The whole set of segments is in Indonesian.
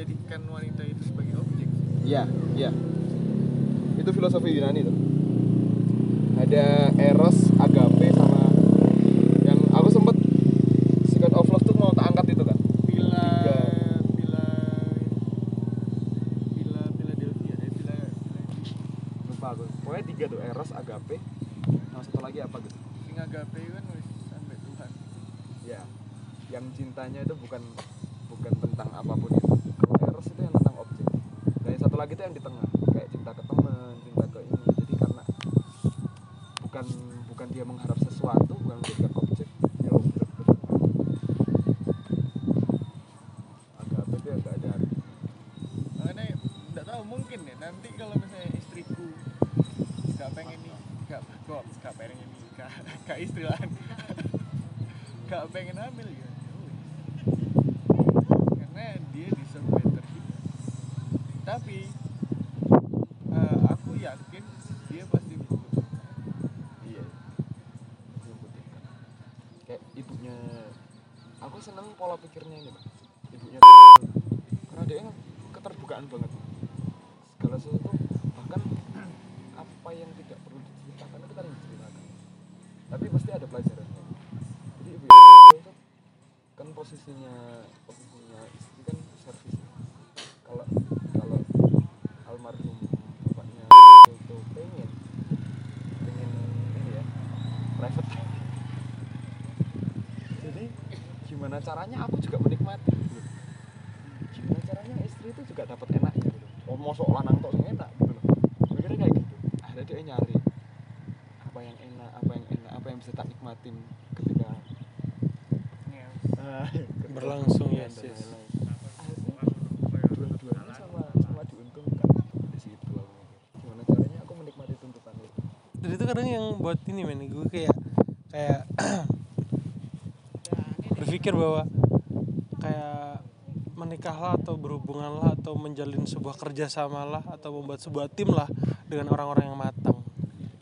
menjadikan wanita itu sebagai objek Iya, iya. Itu filosofi Yunani tuh. Ada Eros, Agape sama yang aku sempet Secret of Love tuh mau tak angkat itu kan. Villa Tiga. Villa Villa Philadelphia eh Villa Villa Lupa aku. Pokoknya tiga tuh Eros, Agape. Sama satu lagi apa gitu? sing agape kan sampai Tuhan Ya. Yang cintanya itu bukan tentang apa pun itu. Kalau Eros itu yang tentang objek. Dan itu yang di tengah, pola pikirnya ini, Pak. Ibunya karena dia keterbukaan banget. Segala sesuatu bahkan apa yang tidak perlu diceritakan itu kan diceritakan. Tapi pasti ada pelajarannya. Jadi ibu itu kan posisinya posisinya istri kan servis. Kalau kalau almarhum bapaknya itu pengen pengen ini ya private jadi gimana caranya aku juga menikmati gitu. gimana caranya istri itu juga dapat enaknya gitu oh mau sok lanang tok sing enak gitu loh. Mikirnya kayak gitu. Akhirnya dia nyari apa yang enak apa yang enak apa yang bisa tak nikmatin ketika ah, ketika Berlangsung, hubungan yes, yes. dua-duanya sama. sama diuntungkan. Di situ aku mikir. gimana caranya aku menikmati tuntutan itu? Dan itu kadang yang buat ini men. Gue kayak kayak berpikir bahwa kayak menikahlah atau berhubunganlah menjalin sebuah kerjasama lah atau membuat sebuah tim lah dengan orang-orang yang matang.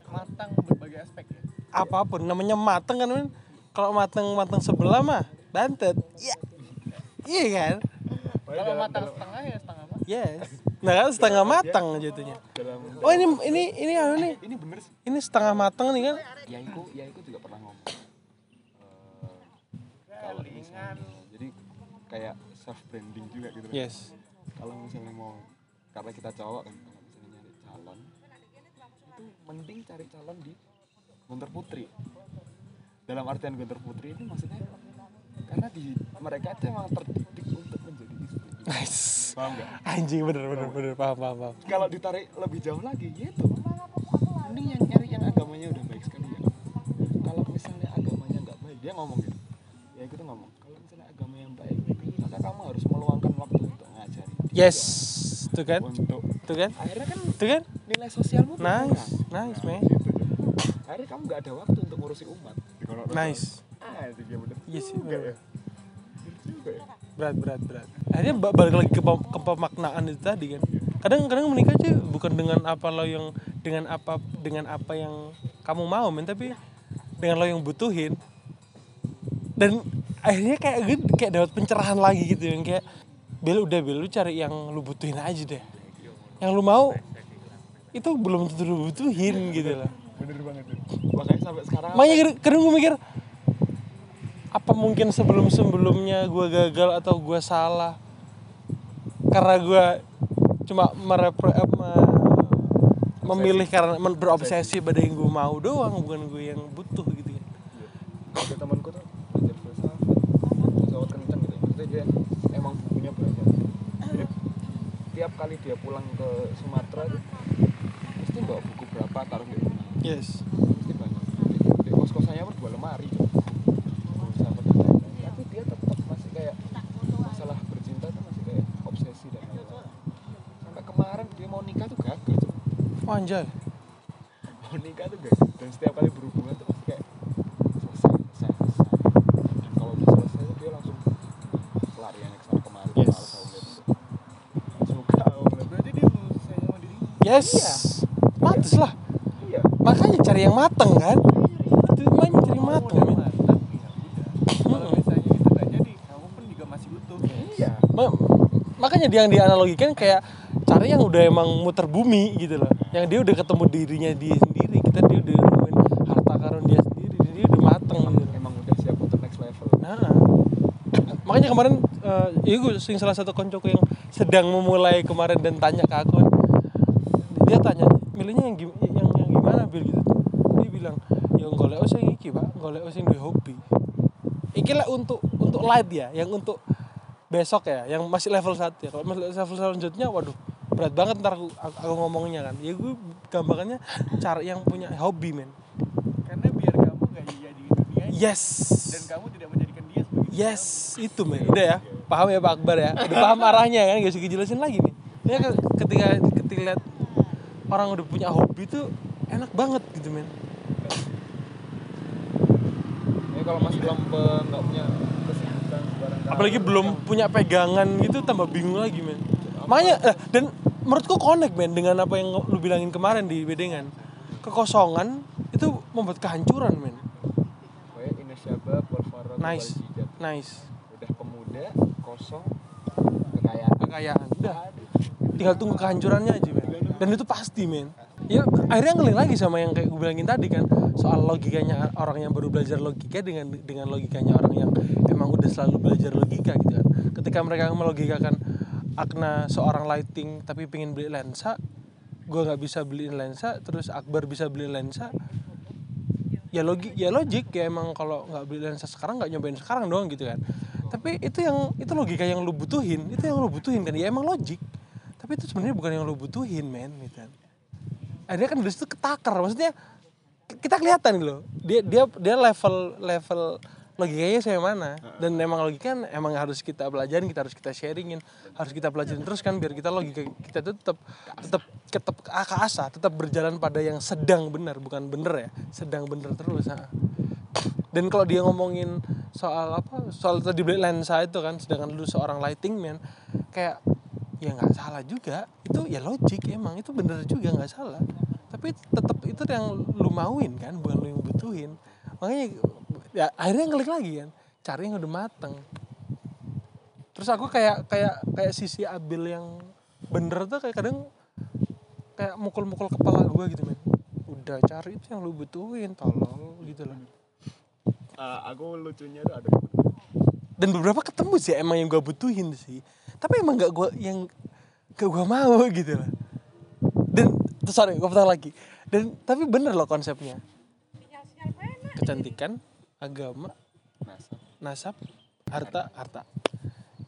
Matang berbagai aspek ya? Apa pun namanya matang kan men kalau matang matang sebelah mah bantet. Iya. Iya kan? Kalau matang setengah ya setengah matang yes. Nah kan setengah matang jatuhnya. Oh ini ini ini anu nih. Ini bener sih. Ini setengah matang nih kan? Yaiku Yaiku juga pernah ngomong. Eh, kalau misalnya jadi kayak self branding juga gitu kan. yes kalau misalnya mau karena kita cowok kan kalau misalnya nyari calon itu mending cari calon di Guntur Putri. Dalam artian Guntur Putri ini maksudnya karena di mereka itu emang terdidik untuk menjadi istri. Nice. Paham nggak? Anjing bener bener bener. Paham paham paham. Kalau ditarik lebih jauh lagi gitu mending yang nyari yang agamanya udah baik sekali ya. Kalau misalnya agamanya nggak baik dia ngomong gitu. Ya itu ngomong. Kalau misalnya agama yang baik maka kamu harus meluangkan waktu untuk ngajari dia, yes. Tuh kan? Untuk tuh kan? Akhirnya kan tuh kan? nilai sosialmu nice nice man. Gitu akhirnya kamu nggak ada waktu untuk ngurusi umat. Nice. ah itu dia bener. Iya juga ya. Juga ya. Berat berat berat. Akhirnya ba- balik lagi ke, ke pemaknaan itu tadi kan. Kadang kadang menikah aja bukan dengan apa lo yang dengan apa dengan apa yang kamu mau men tapi dengan lo yang butuhin. Dan akhirnya kayak gitu kayak dapat pencerahan lagi gitu yang kayak Bel udah Bel lu cari yang lu butuhin aja deh. Yang lu mau itu belum tentu lu butuhin gitu loh bener banget makanya sampai sekarang makanya kadang- kadang gue mikir apa mungkin sebelum sebelumnya gue gagal atau gue salah? Karena gue cuma merepre, eh, me- memilih karena berobsesi pada yang gue mau doang bukan gue yang butuh gitu ada temanku tuh belajar filsafat filsafat kenceng gitu maksudnya dia emang bukunya banyak Jadi, tiap kali dia pulang ke Sumatera tuh mesti bawa buku berapa taruh di rumah. Yes. Mesti banyak. Di kos kosannya pun dua lemari tapi dia tetap masih kayak masalah bercinta tuh masih kayak obsesi dan lain-lain. Sampai kemarin dia mau nikah tuh gagal Cuk. oh, anjay. Mau nikah tuh gagal. Dan setiap kali berhubungan tuh pasti kayak selesai selesai selesai dan kalau udah selesai tuh dia langsung pelarian ke sana kemari Yes. males aku lihat itu suka aku ngeliat. berarti dia mau sayang sama diri yes. Iya. pantes lah. Iya. Makanya cari yang mateng kan? Itu makanya cari yang mateng. utuh iya Ma- makanya dia yang dianalogikan kayak cari yang udah emang muter bumi gitu loh. Yang dia udah ketemu dirinya dia sendiri kita dia udah nemuin harta karun dia sendiri dia udah mateng gitu. Loh. emang udah siap untuk next level. Nah, makanya kemarin eh ya gue sing salah satu koncoku yang sedang memulai kemarin dan tanya ke aku dia tanya milihnya yang yang, yang gimana bil? Gitu. Dia bilang ya golek sing iki pak. Golek sing duwe hobi. Iki lah untuk untuk light ya yang untuk besok ya yang masih level 1 ya. Kalau masih level selanjutnya waduh berat banget ntar aku, aku, aku ngomongnya kan. Ya gue gambarannya cari yang punya hobi men. Karena biar kamu nggak iya di dunia ini, yes. Dan kamu tidak menjadikan dia sebagai Yes, itu men. Udah ya, paham ya Pak Akbar ya. Udah paham arahnya kan, gak usah dijelasin lagi nih. Ya ke- ketika ketika lihat orang udah punya hobi tuh enak banget gitu men. ya kalau masih lempeng nggak punya kesibukan Apalagi belum punya pegangan gitu tambah bingung lagi men. Makanya eh, dan menurutku connect men dengan apa yang lu bilangin kemarin di bedengan. Kekosongan itu membuat kehancuran men. Nice. Nice. udah pemuda kosong kekayaan Kekayaan. Udah. tinggal tunggu kehancurannya aja men dan itu pasti men. Ya akhirnya ngeling lagi sama yang kayak gue bilangin tadi kan. Soal logikanya orang yang baru belajar logika dengan dengan logikanya orang yang emang udah selalu belajar logika gitu kan. Ketika mereka melogikakan Akna seorang lighting tapi pengen beli lensa gue nggak bisa beliin lensa terus Akbar bisa beli lensa ya logik ya logik ya emang kalau nggak beli lensa sekarang nggak nyobain sekarang doang gitu kan. Tapi itu yang itu logika yang lu butuhin itu yang lu butuhin kan. Ya emang logik tapi itu sebenarnya bukan yang lu butuhin men gitu kan. Akhirnya kan dari situ ketakar. Maksudnya kita kelihatan loh. Dia dia dia level level logikanya saya mana. Dan emang logika kan emang harus kita pelajarin kita harus kita sharingin harus kita pelajarin terus kan biar kita logika kita tuh tetap tetap tetap ke asa tetap berjalan pada yang sedang benar bukan bener ya. Sedang bener terus ha. dan kalau dia ngomongin soal apa soal tadi beli lensa itu kan sedangkan lu seorang lighting man kayak ya nggak salah juga. Itu ya logik emang. Itu bener juga nggak salah. Tapi tetap itu yang lu mauin kan bukan lu yang butuhin. Makanya ya akhirnya ngelik lagi kan. Cari yang udah mateng. Terus aku kayak kayak kayak sisi Abil yang bener tuh kayak kadang kayak mukul-mukul kepala gua gitu men. Udah cari itu yang lu butuhin tolong gitu loh. Ah, aku lucunya tuh ada dan beberapa ketemu sih emang yang gue butuhin sih tapi emang gak gue yang gak gue mau gitu loh. Dan sorry gue potong lagi. Dan tapi bener loh konsepnya. Kecantikan agama nasab. nasab harta harta.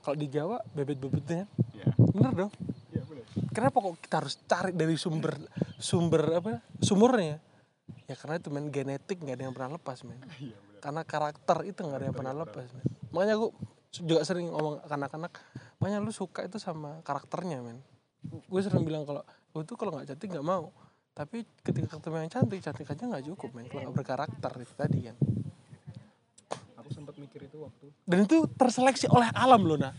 Kalau di Jawa bebet bebetnya ya bener dong. Ya benar kenapa kok kita harus cari dari sumber sumber apa sumurnya ya? Karena itu men genetik nggak ada yang pernah lepas men. Iya benar karena karakter itu nggak ada yang pernah lepas men. makanya aku juga sering ngomong ke anak-anak makanya lu suka itu sama karakternya men. Gue sering bilang kalau gue tuh kalau nggak cantik nggak mau. Tapi ketika ketemu yang cantik cantik aja nggak cukup men. Kalau nggak berkarakter itu tadi kan. Aku sempat mikir itu waktu. Dan itu terseleksi oleh alam loh nah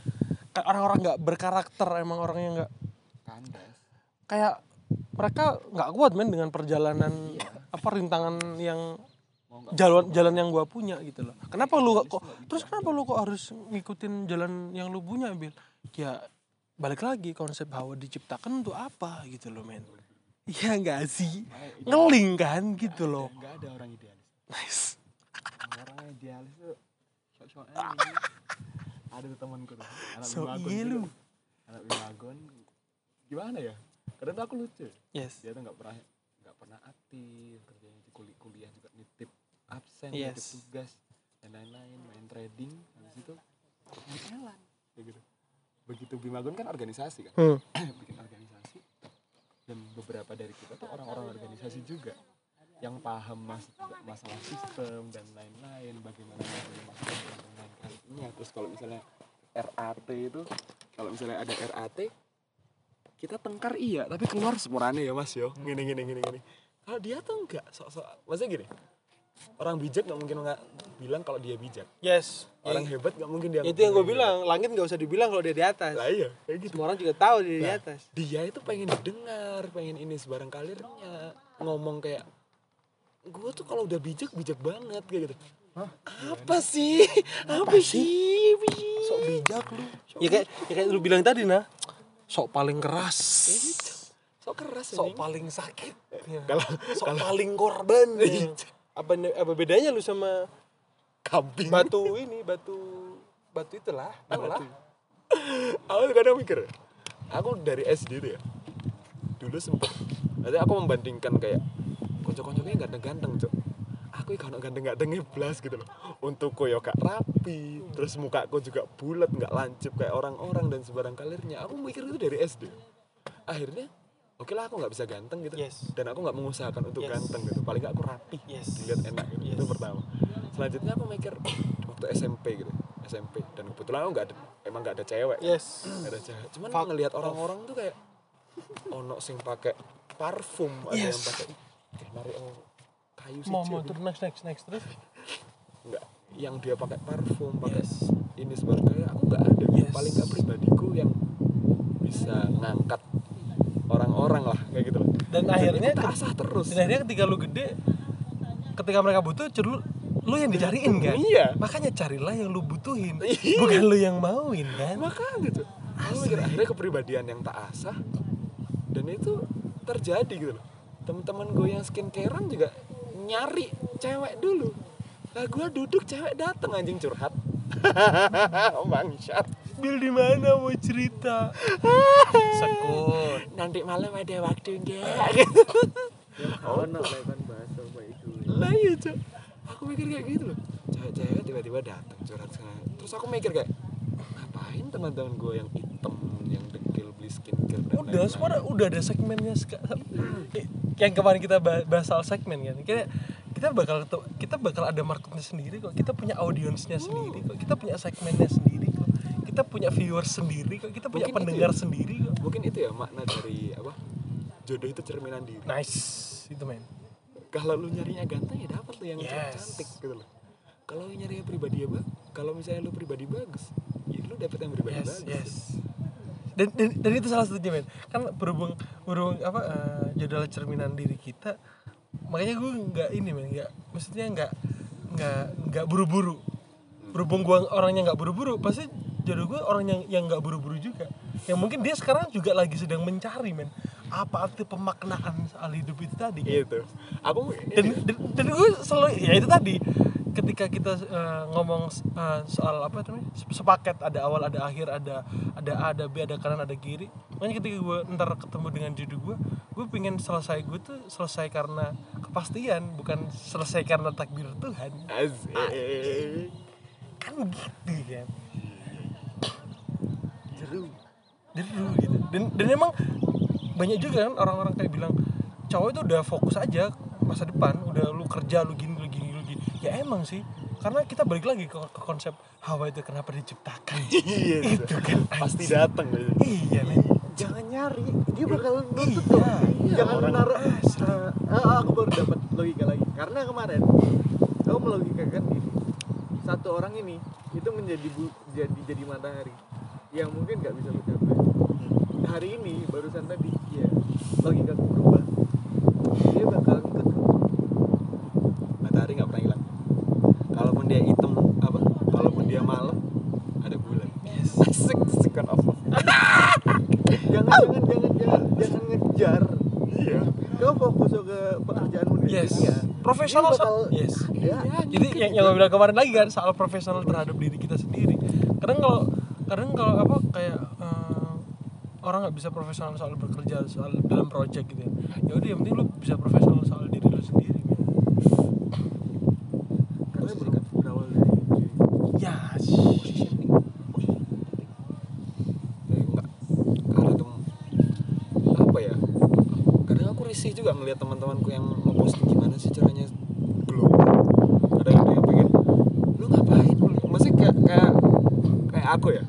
Kayak orang-orang nggak berkarakter emang orang yang nggak kandas kayak mereka nggak kuat men dengan perjalanan apa rintangan yang jalan jalan yang gua punya gitu loh. Kenapa lu kok terus kenapa lu kok harus ngikutin jalan yang lu punya bil? Ya balik lagi konsep hawa diciptakan untuk apa gitu loh men. Iya nggak sih? Ngeling kan gitu loh. nggak ada orang idealis. Nice. Orang idealis tuh sok-sokan ada tuh temanku tuh anak so iya juga. lu. Anak Bimagon gimana ya? Kadang tuh aku lucu. Yes. Dia tuh nggak pernah nggak pernah aktif kerjanya di kuliah kuliah juga nitip absen Yes. nitip tugas dan lain-lain main trading habis itu main elan gitu. Begitu Bimagon kan organisasi kan? Hmm. bikin organisasi. Dan beberapa dari kita tuh orang-orang organisasi juga. Yang paham mas masalah sistem dan lain-lain bagaimana masuk dan lain-lainnya terus kalau misalnya RAT itu kalau misalnya ada RAT kita tengkar iya tapi keluar semurane ya mas yo. Gini gini gini gini kalau dia tuh enggak sok-sok maksudnya gini orang bijak nggak mungkin nggak bilang kalau dia bijak. Yes. Orang hebat nggak mungkin dia itu yang gue bilang langit nggak usah dibilang kalau dia di atas. Lah iya kayak gitu. Semua orang juga tahu dia di Nah, atas. dia itu pengen didengar pengen ini sebarang kalirnya ngomong kayak gue tuh kalau udah bijak bijak banget kayak gitu. Apa sih? Apa sih? sok bijak lu. Ya kayak ya kayak lu bilang tadi nah. Sok paling keras. Sok keras sok paling sakit. Ya. kalau sok kalau paling korban. Ya. Apa apa bedanya lu sama kambing? batu ini batu batu itulah itulah aku kadang mikir aku dari SD tuh ya dulu sempet nanti aku membandingkan kayak kocok-kocoknya ganteng-ganteng cok. Aku kalau ganteng-gantengnya belas gitu loh. Untuk koyo gak rapi terus mukaku juga bulat nggak lancip kayak orang-orang dan sebarang kalirnya aku mikir itu dari SD akhirnya oke lah aku nggak bisa ganteng gitu Yes. dan aku nggak mengusahakan untuk Yes. ganteng gitu paling nggak aku rapi Yes. dilihat enak gitu Yes. itu pertama selanjutnya aku mikir waktu SMP gitu SMP dan kebetulan aku nggak ada emang nggak ada cewek yes Nggak ada cewek cuman Fuck ngelihat orang-orang tuh kayak ono sing pakai parfum ada yang Yes. pakai eh mari oh kayu sih mau mau terus next next next terus enggak yang dia pakai parfum pakai Yes. ini sebagainya aku nggak ada Yes. paling nggak pribadiku yang bisa ngangkat orang-orang lah kayak gitu. Loh dan akhirnya asah terus. dan akhirnya ketika lu gede ketika mereka butuh lu lu yang dicariin kan? Iya. makanya carilah yang lu butuhin Iya. bukan lu yang mauin kan? Makanya tuh aku mikir akhirnya kepribadian yang tak asah. Dan itu terjadi gitu loh. Teman-teman gue yang skincarean juga nyari cewek dulu. Lah gue duduk cewek dateng anjing curhat. Bangsat Bil di mana mau cerita? Sekut. Nanti malam ada waktu enggak Oh, no, kan bahasa apa itu. lah iya cok aku mikir kayak gitu loh. Cewek-cewek tiba-tiba datang curhat sana terus aku mikir kayak ngapain teman-teman gue yang hitam yang dekil beli skincare dan udah lain-lain?" semua udah- ada segmennya seka- yang kemarin kita bah- bahas soal segmen kan? Kita kita bakal kita bakal ada marketnya sendiri kok. Kita punya audiensnya sendiri kok. Kita punya segmennya sendiri kok kita punya viewers sendiri kok kita punya Mungkin pendengar ya. sendiri kok. Mungkin itu ya makna dari apa jodoh itu cerminan diri. Nice itu men. Kalau lu nyarinya ganteng ya dapat lu yang Yes. cantik gitu loh. Kalau lu nyarinya pribadi ya bang kalau misalnya lu pribadi bagus ya lu dapet yang pribadi yes bagus. yes. Dan, dan, dan itu salah satunya men. Kan berhubung berhubung apa eh, jodoh cerminan diri kita makanya gue nggak ini men nggak maksudnya nggak nggak nggak buru-buru. Berhubung gue orangnya nggak buru-buru pasti jodoh gue orang yang yang nggak buru-buru juga. Yang mungkin dia sekarang juga lagi sedang mencari men. Apa arti pemaknaan soal hidup itu tadi? Kan? gitu aku dan, dan, dan gue selalu ya itu tadi. Ketika kita eh, ngomong eh, soal apa itu namanya? Se- sepaket ada awal ada akhir ada ada A ada B ada kanan ada kiri. Makanya ketika gue ntar ketemu dengan jodoh gue gue pengen selesai gue tuh selesai karena kepastian bukan selesai karena takdir Tuhan. Asik. Kan gitu kan Jeru. jeru gitu dan dan emang banyak juga kan orang-orang kayak bilang cowok itu udah fokus aja masa depan udah lu kerja lu gini lu gini lu gini ya emang sih karena kita balik lagi ke, ke konsep Hawa itu kenapa diciptakan iya itu kan pasti anjing. datang gitu iya men Jangan nyari, dia bakal nuntut Iya. kok. Jangan orang menaruh. asli. Eh, ah, aku baru dapat logika lagi. Karena kemarin aku melogikakan gini. Satu orang ini itu menjadi bu- jadi jadi matahari yang mungkin nggak bisa lu capai. Hari ini barusan tadi ya logika berubah. Dia bakal ikut. Matahari nggak pernah hilang. Kalaupun dia hitam apa kalaupun dia malam ada bulan. Yes. asik second of love jangan jangan jangan jangan jangan ngejar. Iya. Kau fokus ke pekerjaanmu yes. dunia. Profesional bakal yes. Ada jadi yang yang gue bilang kemarin lagi kan soal profesional terhadap diri kita sendiri. Kadang kalau kadang kalau apa kayak eh, orang nggak bisa profesional soal bekerja soal dalam project gitu ya. Ya udah yang penting lu bisa profesional soal diri lu sendiri men. karena ber- berawal dari diri. ya positioning Tapi enggak karena tem apa ya kadang aku risih juga ngelihat teman-temanku yang ngeposting gimana sih caranya glow ada yang ada yang pengen lu ngapain lu masih kayak kayak kayak aku ya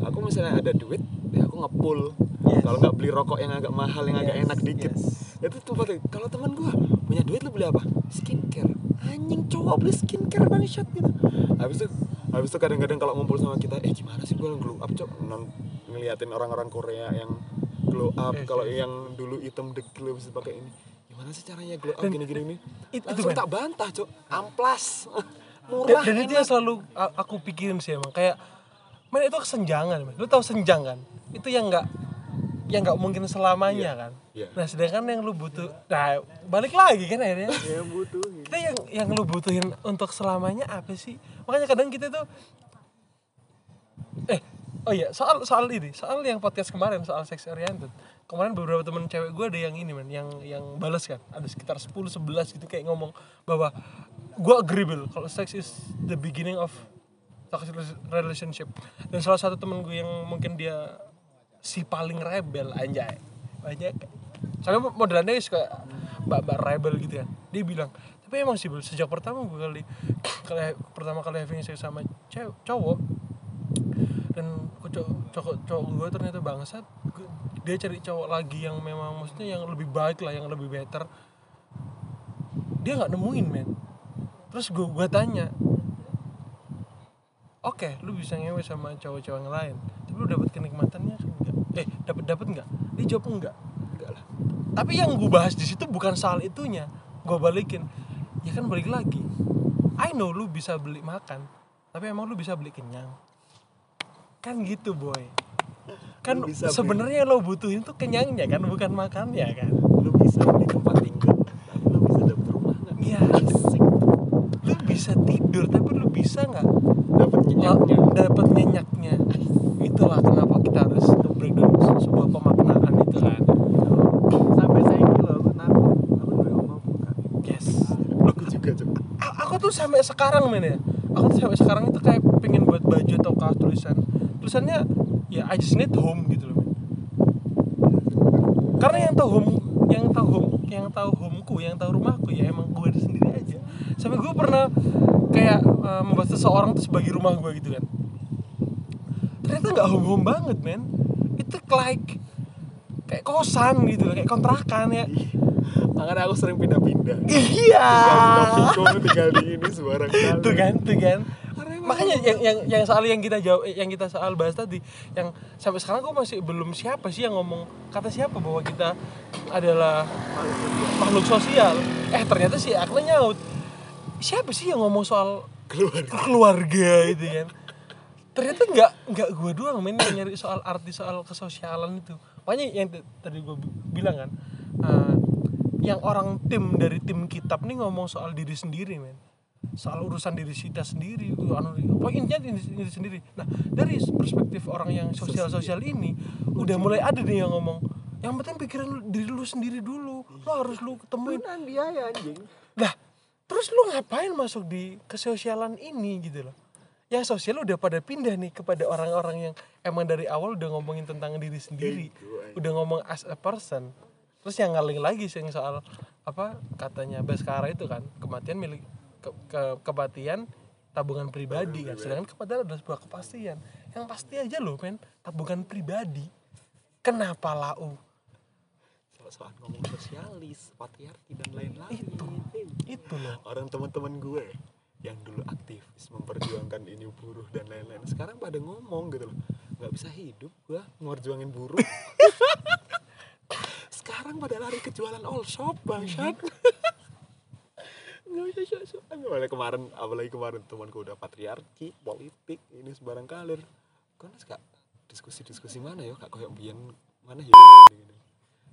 aku misalnya ada duit ya aku ngepull Yes. kalau nggak beli rokok yang agak mahal yang agak Yes, enak dikit. itu tuh kalau teman gua punya duit lu beli apa? Skincare. Anjing cowok beli skincare bangsat gitu. Habis itu habis itu kadang-kadang kalau ngumpul sama kita eh gimana sih gua glow up cok? Non ngeliatin orang-orang Korea yang glow up Yes, kalau yes. yang dulu hitam dekil bisa pakai ini. Gimana sih caranya glow up gini-gini ini? It- itu, langsung men. tak bantah cok. Amplas. Dan, dan itu yang selalu aku pikirin sih emang. Kayak men itu kesenjangan men. lu tahu senjang kan itu yang nggak yang nggak mungkin selamanya kan. Iya. nah sedangkan yang lu butuh nah balik lagi kan akhirnya. Yang kita yang yang lu butuhin untuk selamanya apa sih? Makanya kadang kita tuh eh oh iya soal soal ini soal yang podcast kemarin soal sex oriented. Kemarin beberapa temen cewek gue ada yang ini men yang yang balas kan. Ada sekitar 10 11 gitu kayak ngomong bahwa gue agreeable kalau sex is the beginning of toxic relationship. Dan salah satu temen gue yang mungkin dia si paling rebel anjay. Banyak soalnya modelannya suka mbak mbak rebel gitu kan. Dia bilang tapi emang sih sejak pertama gue kali kali pertama kali having sex sama cewek cowok dan cowok cowok, cowok gue ternyata bangsat dia cari cowok lagi yang memang maksudnya yang lebih baik lah yang lebih better. Dia nggak nemuin men. Terus gue gue tanya oke lu bisa ngewe sama cowok-cowok yang lain tapi lu dapat kenikmatannya eh dapat dapat nggak? Dia jawab enggak? Enggak lah. Tapi yang gue bahas di situ bukan soal itunya. Gue balikin. Ya kan balik lagi. I know lu bisa beli makan tapi emang lu bisa beli kenyang. Kan gitu boy. Kan sebenarnya lo butuhin tuh kenyangnya kan bukan makannya kan. Lu bisa di tempat tinggal tapi lu bisa dapet rumah nggak Iya. asik lu bisa tidur tapi lu bisa nggak dapet nyenyaknya dapat nyenyaknya itulah kenapa kita harus breakdown sebuah pemaknaan itu kan sampai saya kilo aku naku aku udah ngomong buka yes aku juga coba A- aku tuh sampai sekarang men ya. Aku tuh sampai sekarang itu kayak pengen buat baju atau kaos tulisan. Tulisannya ya I just need home gitu loh men. Karena yang tahu home yang tahu home yang tahu homeku yang tahu rumahku ya emang gue sendiri aja. Sampai gue pernah kayak eh, membuat seseorang tuh sebagai rumah gue gitu kan. Ternyata nggak home home banget men. Itu like kayak kosan gitu kayak kontrakan ya. Makanya aku sering pindah-pindah. Iya. Tinggal di kali tuh kan tuh kan. Makanya yang yang yang soal yang kita jawab yang kita soal bahas tadi yang sampai sekarang gue masih belum siapa sih yang ngomong kata siapa bahwa kita adalah makhluk sosial? Eh ternyata si Akna nyaut. Siapa sih yang ngomong soal keluar keluarga itu kan? Ternyata nggak nggak gue doang yang nyari soal arti soal kesosialan itu. Makanya yang tadi gue bilang kan eh, yang orang tim dari tim kitab nih ngomong soal diri sendiri men soal urusan diri kita sendiri uh, anu poinnya diri, diri sendiri. Nah dari perspektif orang yang sosial sosial. ini udah mulai ada nih yang ngomong yang penting pikiran lu- diri lu sendiri dulu. Lu harus lu ketemuin Beneran biaya anjing. Lah terus lu ngapain masuk di kesosialan ini gitu loh? Yang sosial udah pada pindah nih kepada orang-orang yang emang dari awal udah ngomongin tentang diri sendiri udah ngomong as a person. Terus yang ngaling lagi sih yang soal apa katanya Baskara itu kan kematian milik ke, ke- tabungan pribadi. Kan sedangkan kematian adalah sebuah kepastian. Yang pasti aja loh men tabungan pribadi. Kenapa lau? Soal ngomong sosialis patriarki dan lain-lain. Itu. itu loh. Orang teman-teman gue yang dulu aktivis memperjuangkan ini buruh dan lain-lain sekarang pada ngomong gitu loh. Nggak bisa hidup gua ngorjuangin buruh. Sekarang pada lari ke jualan all shop bangsat apalagi kemarin apalagi kemarin temanku udah patriarki politik ini sebarang kalir kan gak diskusi-diskusi mana ya? Kak koyok biyen mana ya?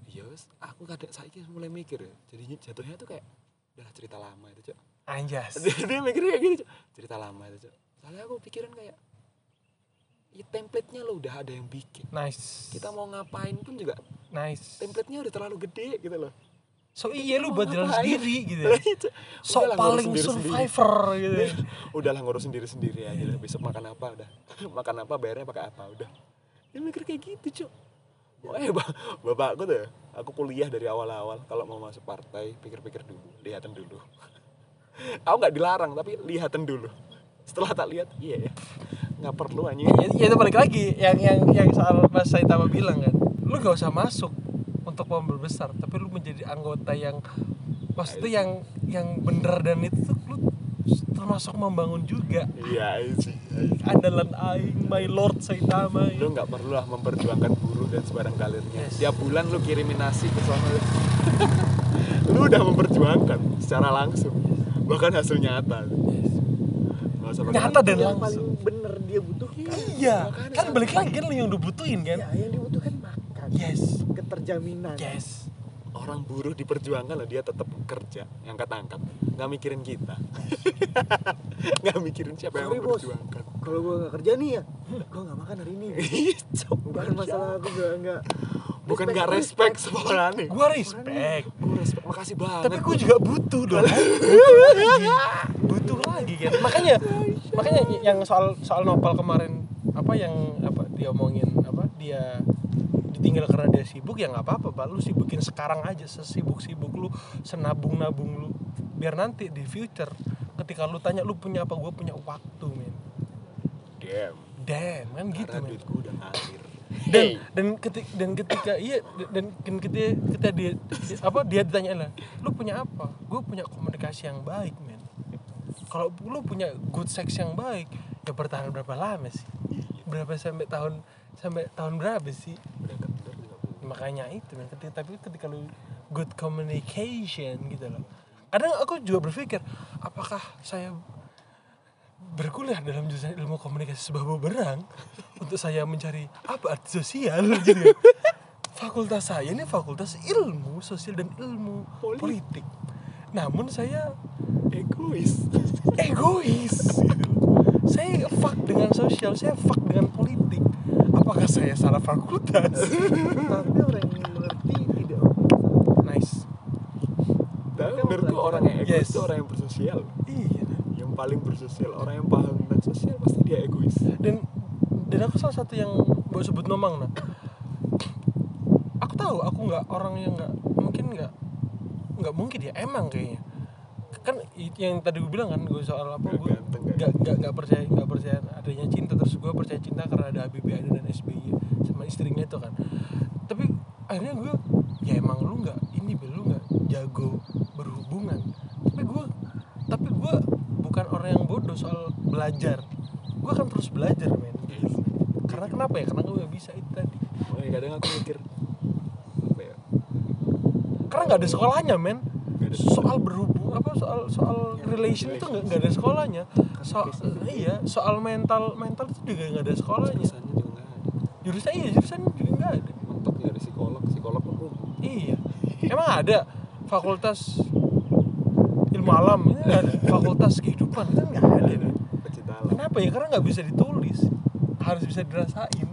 Iya aku kadang saya mulai mikir ya. Jadinya jatuhnya tuh kayak udah cerita lama itu cok. Anjas. Dia, dia mikirnya kayak gini Cok. cerita lama itu cok. Soalnya aku pikiran kayak ya template-nya lo udah ada yang bikin. Nice. Kita mau ngapain pun juga nice. template-nya udah terlalu gede gitu loh so iya lu buat jalan ngapain? sendiri gitu itu. so Udahlah, paling survivor gitu udahlah ngurus sendiri sendiri aja lah. besok makan apa udah. Makan apa bayarnya pakai apa udah. Dia mikir kayak gitu cok Pokoknya bap- bapakku tuh aku kuliah dari awal-awal. Kalau mau masuk partai pikir-pikir dulu lihatan dulu. Aku nggak dilarang tapi lihatan dulu. Setelah tak lihat iya ya. Nggak perlu anjing. Ya, ya itu balik lagi yang yang yang soal Mas Saitama bilang kan. Lu gak usah masuk untuk mobil besar tapi lu menjadi anggota yang maksudnya yang yang bener dan itu tuh lu termasuk membangun juga. Iya sih andalan aing my lord Saitama lu nggak perlu lah memperjuangkan buruh dan sebarang kalirnya Yes. tiap bulan lu kirimin nasi ke sana lu udah memperjuangkan secara langsung bahkan hasil nyata. Usah pakai Nyata dan yang langsung. paling bener dia butuhkan. Iya, Makanya. kan balik lagi kan lu yang dibutuhin kan? ya yang dibutuhkan makan. Yes. Keterjaminan Yes. orang buruh diperjuangkan lah dia tetap kerja angkat-angkat nggak mikirin kita nggak mikirin siapa yang Sorry, bos. memperjuangkan kalau gua nggak kerja nih ya gua nggak makan hari ini bukan masalah aku nggak nggak bukan nggak respect sama orang nih Gua respect. gue respect makasih banget Tapi gue juga butuh dong. butuh lagi. Butuh lagi kan. Makanya makanya yang soal soal Nopal kemarin apa yang apa dia omongin apa dia ditinggal karena dia sibuk ya nggak apa-apa pak. Lu sibukin sekarang aja sesibuk-sibuk lu senabung-nabung lu. Biar nanti di future ketika lu tanya lu punya apa? Gue punya waktu men. Damn. Damn kan gitu karena men. duit gue udah ngalir. Dan dan ketika dan ketika iya dan dan ketika ketika dia, dia- apa dia ditanya lah lu punya apa? Gue punya komunikasi yang baik men. Kalau lu punya good sex yang baik ya bertahan berapa lama sih? Berapa sampai tahun sampai tahun berapa sih? Udah kendor makanya itu men. Ketika tapi ketika lu good communication gitu loh. Kadang aku juga berpikir apakah saya berkuliah dalam jurusan ilmu komunikasi sebuah bumerang untuk saya mencari apa arti sosial? Gitu. Fakultas saya ini fakultas ilmu sosial dan ilmu politik. Namun saya egois. Egois. Gitu. saya fuck dengan sosial saya fuck dengan politik apakah saya salah fakultas. Tapi orang yang mengerti tidak. Nice. Tapi Kan menurutku pelajaran. orang yang egois Yes. itu orang yang bersosial. Iya. Yang paling bersosial orang yang paham tentang sosial pasti dia egois. Dan dan aku salah satu yang mau sebut nomang nah aku tahu aku nggak orang yang nggak mungkin nggak nggak mungkin ya emang kayaknya kan yang tadi gue bilang kan gue soal apa gue nggak nggak nggak percaya nggak percaya adanya cinta terus gue percaya cinta karena ada Habibie dan SBY sama istrinya itu kan. Tapi akhirnya gue ya emang lu nggak ini Bil, lu nggak jago berhubungan. Tapi gue tapi gue bukan orang yang bodoh soal belajar. Gue akan terus belajar men. Karena kenapa ya? Karena gue gak bisa itu tadi. Makanya kadang aku mikir apa ya? Karena nggak ada sekolahnya men. Soal berhubung apa soal soal relation itu nggak nggak ada sekolahnya. Soal iya soal mental mental itu juga nggak ada sekolahnya. Jurusan iya jurusan juga nggak ada. Mentok dari psikolog psikolog pun iya. Emang ada fakultas ilmu alam nggak ada fakultas kehidupan itu nggak ada kenapa ya? Karena nggak bisa ditulis. Harus bisa dirasain.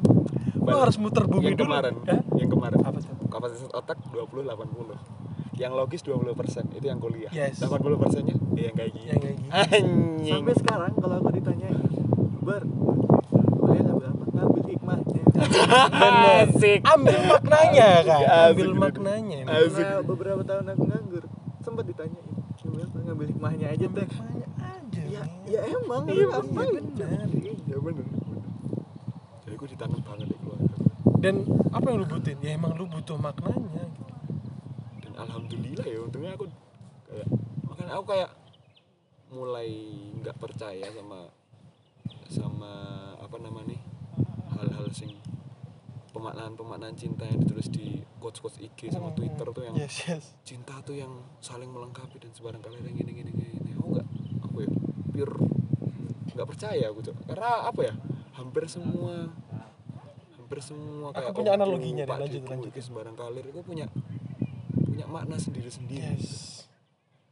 Lo harus muter bumi yang dulu. kemarin. Hah? yang kemarin. Apa tuh? kapasitas otak 20 80 yang logis 20 persen itu yang kuliah. Yes. 80 persennya ya yang kayak gini yang kayak anjing. Sampai sekarang kalau aku ditanyain bar kuliah ngambil apa ngambil hikmahnya. Asik. ambil maknanya kan? Asik, ambil maknanya Asik. karena beberapa tahun aku nganggur sempat ditanyain ngambil apa ngambil hikmahnya aja teh? maknanya aja ya ya emang Iya, lu ngapain bener. ya bener bener. Jadi gue ditanam banget di keluarga. Dan apa yang lu butuhin? Ya emang lu butuh maknanya alhamdulillah ya untungnya aku kayak makanya aku kayak mulai nggak percaya sama sama apa namanya hal-hal sing pemaknaan pemaknaan cinta yang ditulis di quotes quotes IG sama Twitter tuh yang yes yes cinta tuh yang saling melengkapi dan sebarang kali yang gini gini gini aku nggak aku ya pure nggak percaya aku Cok. karena apa ya hampir semua hampir semua Aku kayak punya Oppo, analoginya deh, lanjut, lanjut. itu sebarang kalir itu punya punya makna sendiri sendiri yes.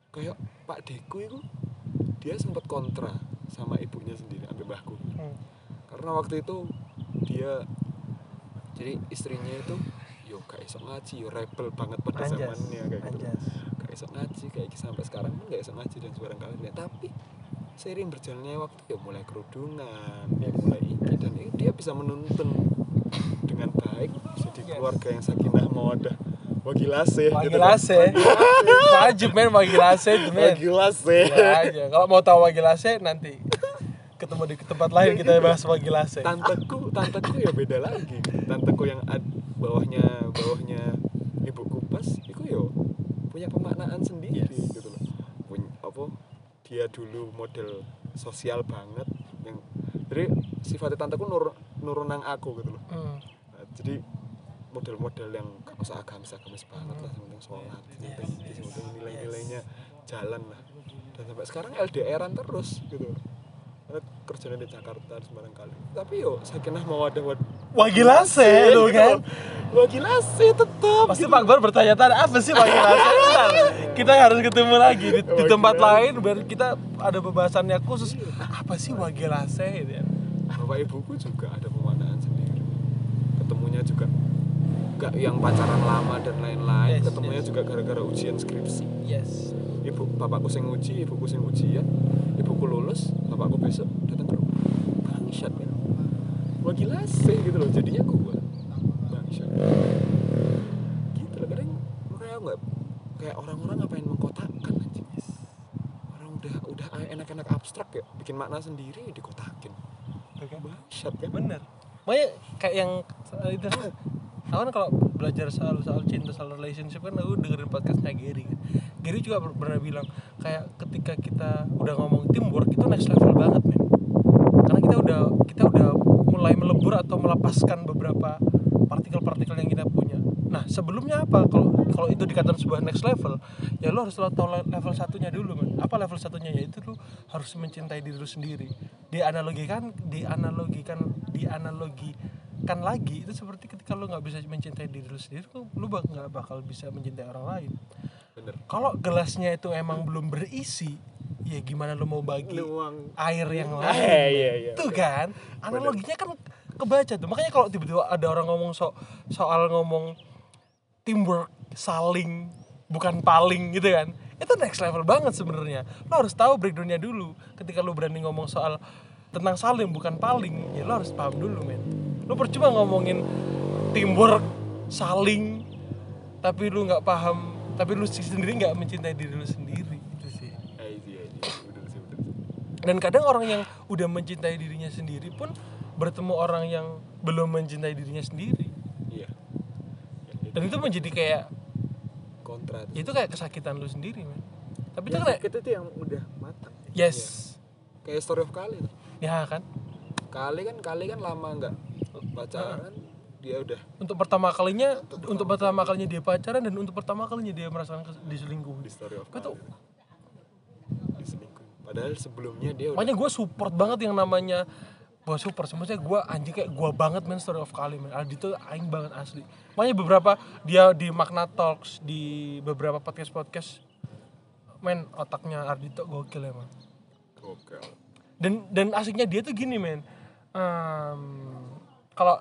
Kayak Pak Deku itu dia sempat kontra sama ibunya sendiri ambil mbahku Hmm. karena waktu itu dia jadi istrinya itu yo gak esok ngaji yo rebel banget pada anjas. zamannya kayak gitu. Anjas. Gak esok ngaji kayak sampai sekarang pun gak esok ngaji dan sebarang kali. Ya tapi seiring berjalannya waktu ya mulai kerudungan ya mulai iki dan ini dia bisa menuntun dengan baik jadi keluarga yang sakinah mawadah wagilase Wagilase wajib men Wagilase itu men. Wagilase ya aja. Kalau mau tahu Wagilase nanti ketemu di tempat lain kita bahas Wagilase tanteku tanteku ya beda lagi. Tanteku yang ad, bawahnya bawahnya ibu kupas itu yo punya pemaknaan sendiri Yes. gitu loh. Punya apa dia dulu model sosial banget yang jadi sifatnya tanteku nur nurunang aku gitu loh. Hmm. Nah, jadi model-model yang gak usah agamis agamis banget lah yang penting sholat yang penting nilai-nilainya jalan lah. Dan sampai sekarang LDRan terus gitu. Nah, kerjanya di Jakarta di Semarang kali. Tapi yo sakinah mawadah wad Wagilase lu kan. gila sih tetap Pasti Pak Akbar bertanya-tanya apa sih Wagilase? Bentar, kita harus ketemu lagi di, di tempat lain biar kita ada pembahasannya khusus. Apa sih Wagilase gitu ya? bapak ibuku juga ada pemandangan sendiri. Ketemunya juga gak yang pacaran lama dan lain-lain Yes, ketemunya yes. juga gara-gara ujian skripsi. Yes. ibu bapakku sing uji ibuku sing ujian ibuku lulus bapakku besok datang ke rumah. Bangsat men. Wah gila sih gitu loh. Jadinya gua bangsat. Gitu loh kadang kayak nggak kayak orang-orang ngapain mengkotakkan anjing. Orang udah udah enak-enak abstrak ya bikin makna sendiri dikotakin. Bangsat kan? Bener. Makanya kayak yang eh, itu aku kan kalau belajar soal soal cinta soal relationship kan aku dengerin podcastnya Gary kan. Gary juga per- pernah bilang kayak ketika kita udah ngomong teamwork itu next level banget men. Karena kita udah kita udah mulai melebur atau melepaskan beberapa partikel-partikel yang kita punya. Nah sebelumnya apa kalau kalau itu dikatakan sebuah next level ya lo harus tahu le- level satunya dulu man. Apa level satunya yaitu lo harus mencintai diri lo sendiri. Dianalogikan dianalogikan dianalogikan lagi. Itu seperti ketika lo nggak bisa mencintai diri lo sendiri lo lo bak- nggak bakal bisa mencintai orang lain. bener. Kalau gelasnya itu emang belum berisi ya gimana lo mau bagi Nuang air yang Eh, lain? iya, iya, tuh kan? Analoginya kan kebaca tuh. Makanya kalau tiba-tiba ada orang ngomong so soal ngomong teamwork saling bukan paling gitu kan? Itu next level banget sebenarnya. Lo harus tahu breakdownnya dulu. Ketika lo berani ngomong soal tentang saling bukan paling ya lo harus paham dulu men lo percuma ngomongin teamwork saling tapi lu nggak paham tapi lu sendiri nggak mencintai diri lu sendiri itu sih iya, iya. bener sih dan kadang orang yang udah mencintai dirinya sendiri pun bertemu orang yang belum mencintai dirinya sendiri. Iya. Ya, dan itu menjadi kayak kontra tuh. ya itu kayak kesakitan lu sendiri men. Tapi itu yang kayak itu yang udah matang. Yes. Kayak story of kali tuh. ya kan kali kan kali kan lama nggak pacaran dia udah untuk pertama kalinya untuk pertama kalinya dia pacaran dan untuk pertama kalinya dia merasakan kes- di story of kali diselingkuh padahal sebelumnya dia udah makanya gue support banget yang namanya gue support sebenarnya gue anjing kayak gue banget men story of kali men. Aldi tuh aing banget asli. Makanya beberapa dia di Magna Talks di beberapa podcast podcast men otaknya Ardito gokil emang. Gokil. Dan dan asiknya dia tuh gini men Em, kalau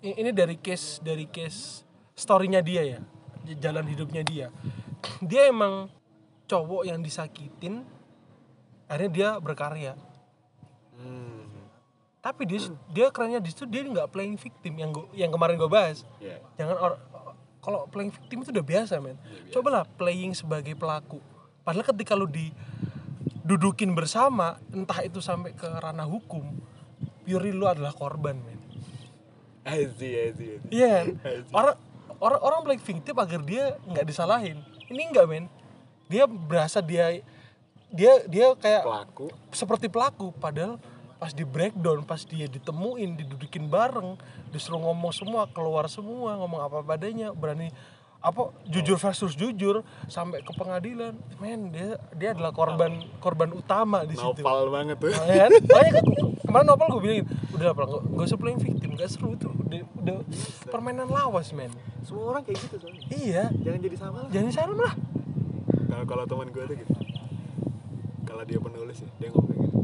ini dari case dari case storynya dia ya jalan hidupnya dia. Dia emang cowok yang disakitin akhirnya dia berkarya. Hmm. Tapi dia dia kerennya di situ dia nggak playing victim yang gua, yang kemarin gue bahas. Ya jangan or- kalau playing victim itu udah biasa men. Cobalah playing sebagai pelaku. Padahal ketika lu didudukin bersama entah itu sampai ke ranah hukum purely lu adalah korban men. Azi, azi, azi. iya kan? Orang orang orang playing victim agar dia nggak disalahin. Ini enggak men. Dia berasa dia dia dia kayak pelaku. seperti pelaku. Padahal pas di breakdown pas dia ditemuin didudukin bareng disuruh ngomong semua keluar semua ngomong apa padanya berani apa jujur versus jujur sampai ke pengadilan. Men dia dia adalah korban korban utama di situ. Nopal banget tuh. Nah, ya kan? Makanya kan? Kemarin Nopal gue bilangin udah apa nggak nggak usah playing victim gak seru itu udah, udah permainan lawas men. Semua orang kayak gitu soalnya. Iya. Jangan jadi sama lah. Jangan salah lah. Kalau kalau teman gue tuh gitu. Kalau dia penulis ya dia ngomong kayak gitu.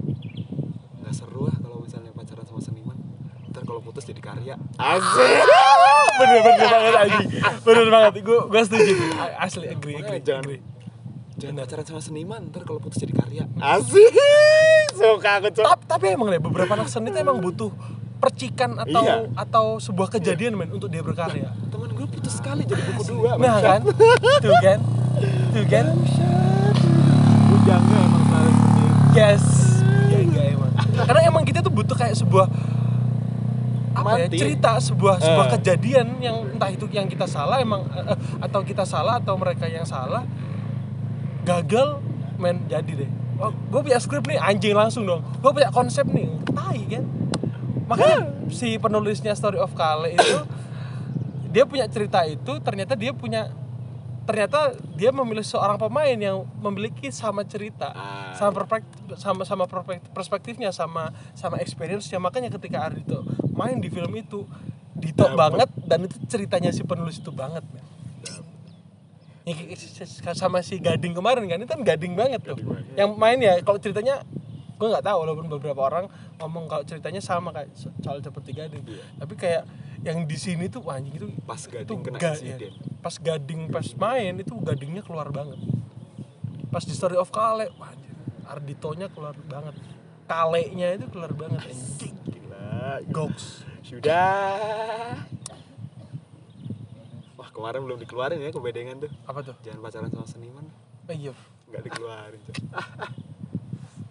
Nggak seru lah kalau misalnya pacaran sama seniman. Ntar kalau putus jadi karya. Asik bener bener banget aja bener banget. Gue gue setuju. Asli agree agree, jangan. agree. jangan pacaran sama seniman ntar kalau putus jadi karya. Asik. Suka aku tapi, tapi emang deh beberapa anak seni itu emang butuh percikan atau Iya. atau sebuah kejadian men untuk dia berkarya. Teman gue putus sekali jadi buku dua nah kan? Tuh kan? Tuh kan? Bujangnya emang selalu seperti itu. Yes. Ya enggak emang. Karena emang kita tuh butuh kayak sebuah apa ya cerita sebuah sebuah Eh. kejadian yang entah itu yang kita salah emang eh, atau kita salah atau mereka yang salah gagal men jadi deh. Oh, gue punya skrip nih anjing langsung dong. Gue punya konsep nih tai kan. Makanya si penulisnya story of Kale itu dia punya cerita itu ternyata dia punya ternyata dia memilih seorang pemain yang memiliki sama cerita Ah. sama perspektif sama sama perspek- perspektifnya sama sama experience-nya makanya ketika Ardito main di film itu dito Dapet. banget dan itu ceritanya si penulis itu banget. Ya, sama si Gading kemarin kan itu kan Gading banget tuh Gading banget. yang main ya kalau ceritanya gue nggak tahu walaupun beberapa orang ngomong kalau ceritanya sama kayak so- soal seperti Gading Iya. tapi kayak yang di sini tuh anjing itu Pas Gading itu kena ga- insiden. ya, pas Gading pas main itu Gadingnya keluar banget pas di Story of Kale wah, anjing, Arditonya keluar banget Kalenya itu keluar banget anjing Gila. goks Sudah. Wah, kemarin belum dikeluarin ya kebedengan tuh. apa tuh Jangan pacaran sama seniman. oh, iya Enggak dikeluarin,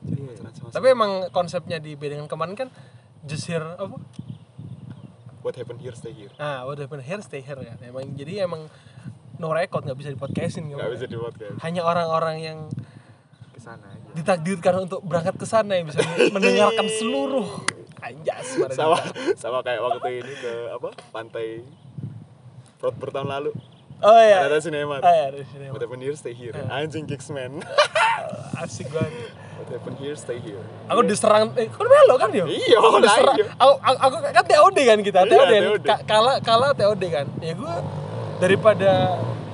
Pacaran sama tapi emang konsepnya di bedengan kemarin kan just here apa What happened here stay here. ah what happened here stay here kan emang jadi emang no record nggak bisa dipodcastin Enggak bisa di podcast. hanya orang-orang yang Ke sana aja. ditakdirkan untuk berangkat ke sana yang bisa mendengarkan seluruh anjas Sama kita. sama kayak waktu ini ke apa? Pantai Fraud bertahun lalu. oh iya Ada sinema. oh iya ada sinema. What happened here stay here. Anjing Kicksman. asik banget What happened here stay here. aku diserang eh kan melo kan yo Iya, diserang iya. aku, aku, aku kan TOD kan kita Iya, TOD, kan? TOD. Ka- kala kala TOD kan ya gue daripada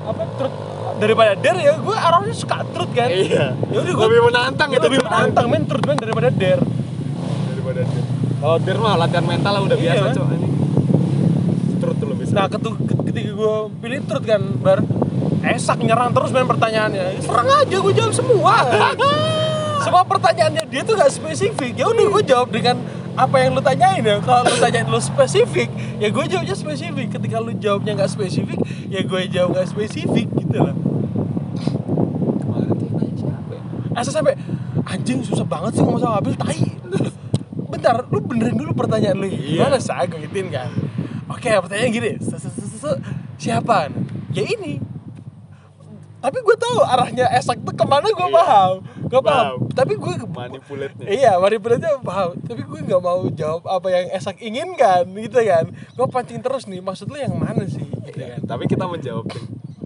apa truth daripada der ya gue orangnya suka truth kan Iya. ya udah gue Lebih menantang itu, lebih menantang men truth men daripada der daripada dia. Oh, dir mah latihan mental lah udah Iya. biasa, Cok. Anjing. Terus tuh lebih Nah, ketu- ketika gue pilih truth kan, bar esak nyerang terus main pertanyaannya. Serang aja gue jawab semua. semua pertanyaannya dia tuh gak spesifik. Ya udah gue jawab dengan apa yang lu tanyain ya. Kalau lu tanyain lu spesifik, ya gue jawabnya spesifik. Ketika lu jawabnya nggak spesifik, ya gue jawab nggak spesifik gitu lah. kemarin tuh yang nanya siapa ya? Asa sampai anjing susah banget sih ngomong sama Abil tai. Bentar, lu benerin dulu pertanyaan lu. Iya. Gimana sih gue gituin kan? Oke, pertanyaan gini. Siapa? Ya ini. Tapi gue tahu arahnya Esak tuh ke mana gue Iya. paham. Gue paham. Paham. Tapi gue Manipulate-nya. Iya, manipulasinya paham. Tapi gue nggak mau jawab apa yang Esak inginkan, gitu kan? Gue pancing terus nih. Maksud lu yang mana sih? Gitu Iya, kan? Tapi kita menjawab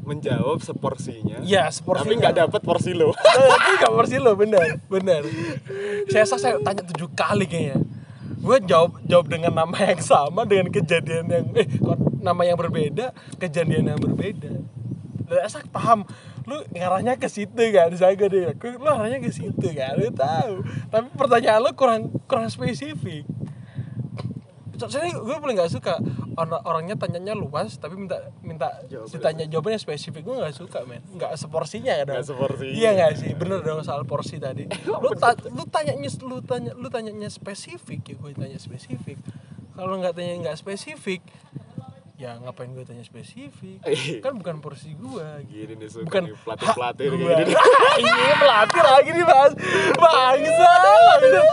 menjawab seporsinya. Iya, seporsinya. Tapi nggak dapat porsi lo. Tapi gak versi lo bener bener saya saya saya tanya tujuh kali kayaknya gue jawab jawab dengan nama yang sama dengan kejadian yang eh nama yang berbeda kejadian yang berbeda dan Esak paham lu ngarahnya ke situ kan saya gue deh lu arahnya ke situ kan lu tahu. Tapi pertanyaan lu kurang kurang spesifik. So- Soalnya gue paling gak suka orang orangnya tanyanya luas tapi minta minta Jawabannya. ditanya jawabannya spesifik gue gak suka men. Nggak seporsinya kan. Nggak seporsinya. iya gak sih? Bener dong soal porsi tadi. Lu ta lu tanyanya lu tanya lu tanyanya spesifik ya gue tanya spesifik. Kalau nggak tanya nggak spesifik ya ngapain gue tanya spesifik Eh. kan bukan porsi gue gitu. Gini nih suka bukan nih kayak gini. ini pelatih lagi nih mas bangsa bangsa.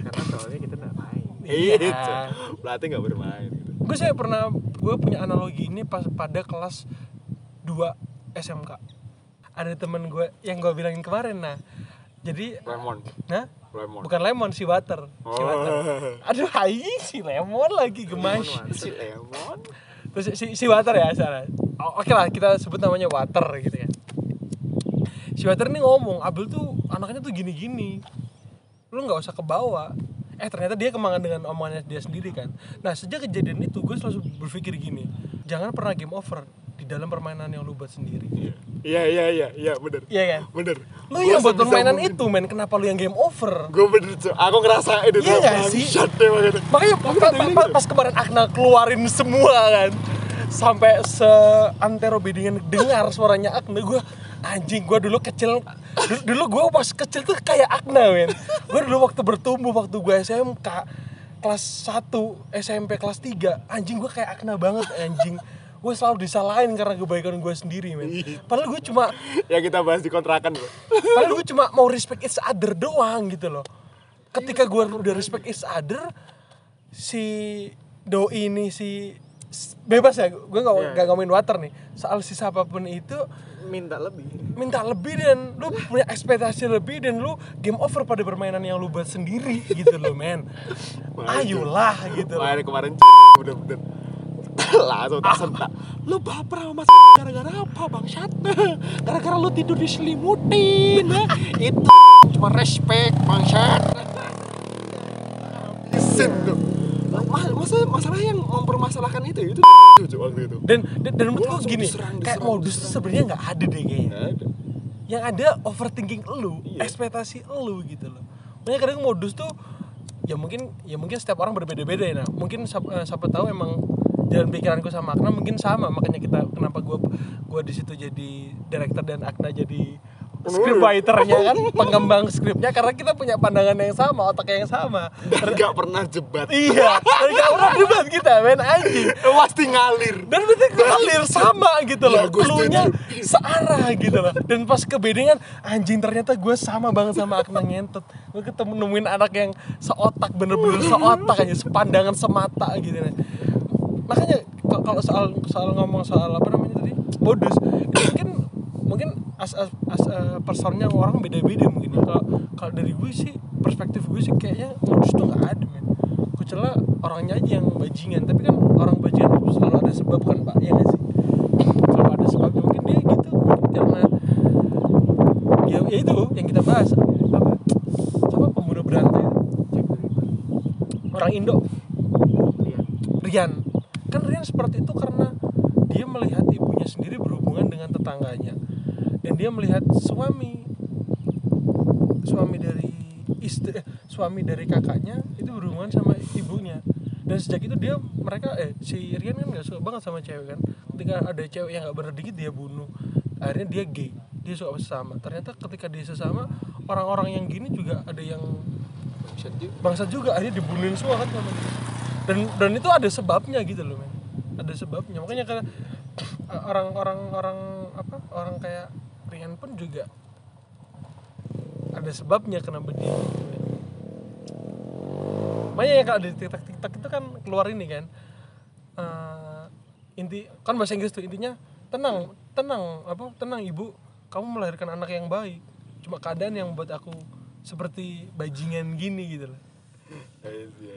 karena soalnya kita nggak main Iya. Iya. Cok. Pelatih nggak bermain gitu. gue saya pernah gue punya analogi ini pas pada kelas 2 SMK ada temen gue yang gue bilangin kemarin nah jadi Lemon. nah Lemon. bukan lemon si water si Oh. water aduh hai si lemon lagi gemas Si lemon. Terus si, si water ya sana oke lah kita sebut namanya water gitu ya. Si water ini ngomong Abel tuh anaknya tuh gini-gini. Lu nggak usah ke bawah eh ternyata dia kemangan dengan omongannya dia sendiri kan. Nah sejak kejadian itu gue selalu berpikir gini. Jangan pernah game over di dalam permainan yang lu buat sendiri Iya iya iya iya bener. iya kan Bener. lu yang buat permainan itu men kenapa lu yang game over Gue bener Cok. Aku ngerasain itu. Iya nggak sih? Deh makanya. makanya pa- pa- pa- pas kemarin Akna keluarin semua kan sampai seantero bedingan dengar suaranya Akna gue anjing gue dulu kecil dulu, dulu gue pas kecil tuh kayak Akna men gue dulu waktu bertumbuh waktu gue SMK kelas 1 SMP kelas 3 anjing gue kayak Akna banget anjing gue selalu disalahin karena kebaikan gue sendiri men padahal gue cuma Ya kita bahas di kontrakan bro. Padahal gue cuma mau respect each other doang gitu loh. Ketika gue udah respect each other, si doi ini si bebas ya, gue nggak Iya. nggak ngomongin water nih. Soal si siapa pun itu minta lebih minta lebih dan lu punya ekspektasi lebih dan lu game over pada permainan yang lu buat sendiri gitu loh men. Ayolah gitu loh. Kemarin kemarin bener-bener. langsung tak sentak. Lu baper sama mas gara-gara apa bangsat? Gara-gara lu tidur diselimutin ya. itu cuma respect bangsat. Habisin tuh. Ma- masa masalah yang mempermasalahkan itu itu Cuk, waktu itu. Dan dan, dan menurut langsung gini diserang, kayak diserang, modus tuh sebenarnya nggak ada deh kayaknya. Ada. yang ada overthinking lu Iya. ekspektasi lu gitu loh. Makanya kadang modus tuh ya mungkin ya mungkin setiap orang berbeda-beda ya nah. Mungkin siapa, eh, siapa tahu emang jalan pikiranku sama Akna mungkin sama. Makanya kita kenapa gua gua di situ jadi director dan Akna jadi scriptwriternya kan pengembang skripnya karena kita punya pandangan yang sama otak yang sama. Dan nggak pernah jebat. Iya dan gak pernah debat kita men anjing. Pasti ngalir. Dan berarti ngalir sama gitu loh setuju. searah gitu loh. Dan pas kebedengan anjing ternyata gue sama banget sama Akna ngentot. Gue ketemu nemuin anak yang seotak bener-bener seotak aja sepandangan semata gitu. Makanya kalau soal soal ngomong soal apa namanya tadi? Modus. Itu mungkin mungkin as as, as eh, personnya orang beda-beda mungkin ya. kalau kalau dari gue sih perspektif gue sih kayaknya modus tuh nggak ada men. Kecuali orangnya aja yang bajingan. Tapi kan orang bajingan selalu ada sebab kan pak? Ya nggak sih? Kalau ada sebabnya. Mungkin dia gitu mungkin karena ya, ya itu yang kita bahas. Apa? Siapa? Pembunuh berantai. Orang Indo. Rian kan Rian seperti itu karena dia melihat ibunya sendiri berhubungan dengan tetangganya. Dan dia melihat suami suami dari istri eh, suami dari kakaknya itu berhubungan sama ibunya. Dan sejak itu dia mereka eh si Rian kan nggak suka banget sama cewek kan. Ketika ada cewek yang nggak bener dikit dia bunuh. Akhirnya dia gay dia suka sesama. Ternyata ketika dia sesama orang-orang yang gini juga ada yang bangsa juga. Akhirnya dibunuhin semua kan sama dia. Dan dan itu ada sebabnya gitu loh men. Ada sebabnya. Makanya karena orang-orang orang apa orang kayak Rian pun juga ada sebabnya kenapa dia gitu, makanya ya kalau di tiktok tiktok itu kan keluar ini kan eh, inti kan bahasa Inggris tuh intinya tenang tenang apa tenang ibu. Kamu melahirkan anak yang baik. Cuma keadaan yang buat aku seperti bajingan gini gitu loh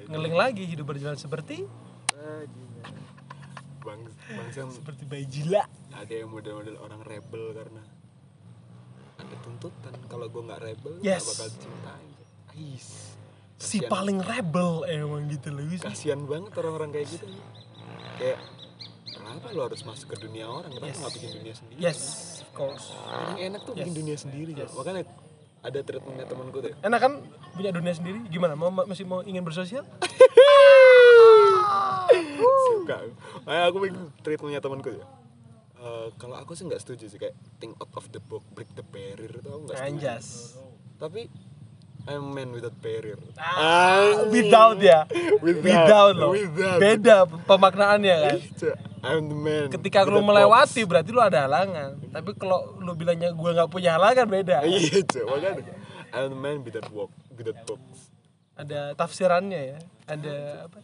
ngeling lagi hidup berjalan seperti bang bangsa seperti bayi jila ada yang model-model orang rebel karena ada tuntutan kalau gue nggak rebel Yes. nggak bakal cintain Ais. si Kasian- paling rebel emang gitu loh Wis. kasihan banget orang-orang kayak gitu kayak kenapa lo harus masuk ke dunia orang kenapa Yes. nggak bikin dunia sendiri yes of course yang enak tuh bikin Yes. dunia sendiri Yes. Cok. makanya ada treatmentnya temanku tuh. Enak kan? Punya dunia sendiri? Gimana? Mau masih mau ingin bersosial? Suka. Makanya aku bikin treatmentnya temanku ya Eh, kalau aku sih nggak setuju sih kayak think out of the box break the barrier itu aku nggak setuju. Anjas. Tapi I'm a man without barrier. Ah, without ya? Without. without loh. Without. beda pemaknaannya kan? Cok, I'm the man. Ketika lu melewati box. berarti lu ada halangan. Tapi kalau lu bilangnya gua nggak punya halangan beda. Iya makanya. I'm the man without walk without box. Ada tafsirannya ya ada apa?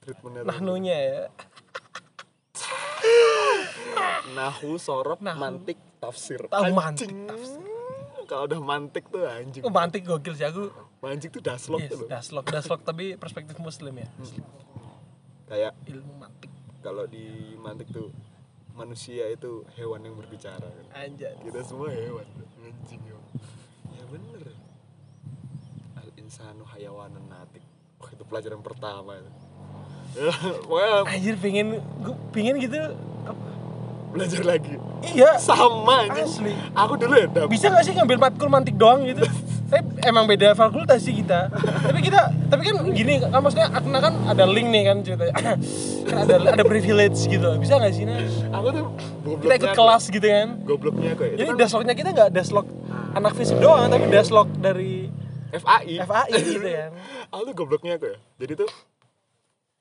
Treatmentnya nahnunya ya. Nahu sorop Nahu. mantik tafsir. Tahu mantik, Anjing. kalau udah mantik tuh anjing. Oh mantik gokil sih aku. Mantik tuh daslok yes, tuh daslok. Daslok tapi perspektif muslim ya. Kayak ilmu mantik kalau di mantik tuh manusia itu hewan yang berbicara kan. anjay. Kita semua hewan. Anjing ya ya bener. Al insanu hayawanan natik. Wah, itu pelajaran pertama itu. Ya, pokoknya anjir pengen gue pengen gitu apa? belajar lagi. Iya. Sama anjing Asli. aku dulu ya dap bisa gak sih ngambil matkul mantik doang gitu tapi emang beda fakultas sih kita. Tapi kita tapi kan gini kan maksudnya Akna kan ada link nih kan ceritanya kan ada ada privilege gitu. Bisa gak sih Nas? aku tuh kita ikut aku- kelas gitu kan. Gobloknya aku ya. Jadi dasloknya kita nggak daslok anak fisik doang tapi daslok dari FAI FAI gitu kan aku tuh gobloknya aku ya. Jadi tuh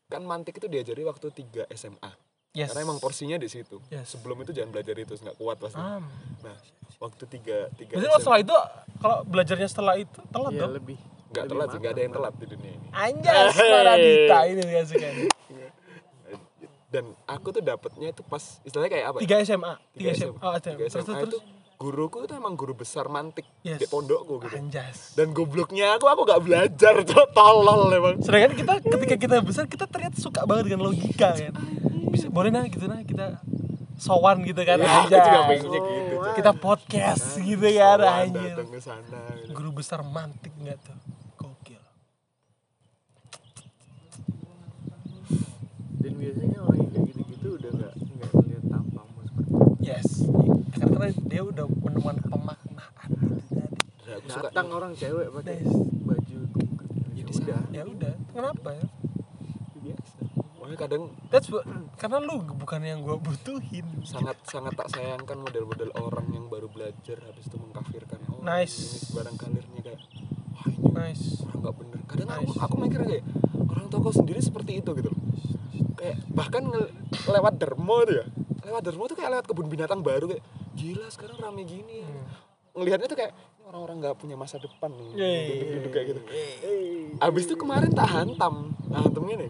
kan mantik itu diajari waktu 3 SMA yes karena emang porsinya di situ Yes. sebelum itu jangan belajar itu nggak kuat pasti Am. nah waktu tiga tiga Berarti kalau setelah itu kalau belajarnya setelah itu telat Iya dong lebih. nggak lebih telat sih nggak ada yang telat di dunia ini Anjas Hey. Maradita ini kan kan dan aku tuh dapetnya itu pas istilahnya kayak apa ya? tiga SMA Tiga tiga SMA oh, ada. Tiga terus terus, SMA terus. itu guruku itu emang guru besar mantik Yes. di pondokku gitu Anjas dan gobloknya aku aku nggak belajar tuh tolol emang sedangkan kita ketika kita besar kita ternyata suka banget dengan logika kan bisa boleh nah gitu nah kita sowan gitu kan aku aja juga pengennya gitu kita podcast gitu kan anjir datang ke sana gitu. guru besar mantik nggak tuh? Gokil. Dan biasanya orang yang kayak gitu-gitu udah nggak nggak ngeliat tampangmu seperti itu. yes. Karena karena dia udah menemukan pemaknaan itu tadi. Dan aku suka datang orang cewek pakai baju Ya, ya udah. Ya udah. Kenapa ya Makanya kadang that's what, karena lu bukan yang gua butuhin. Sangat sangat tak sayangkan model-model orang yang baru belajar habis itu mengkafirkan oh Nice. ini barang kalirnya kayak wah ini nice. orang nggak bener. Kadang aku Nice. aku mikir kayak orang toko sendiri seperti itu gitu loh. Kayak bahkan lewat dermo tuh ya. Lewat dermo tuh kayak lewat kebun binatang baru kayak gila sekarang rame gini ya. ngelihatnya tuh kayak "Ini orang-orang nggak punya masa depan nih. Duduk-duduk kayak gitu. Abis itu kemarin tak hantam. Tak hantam gini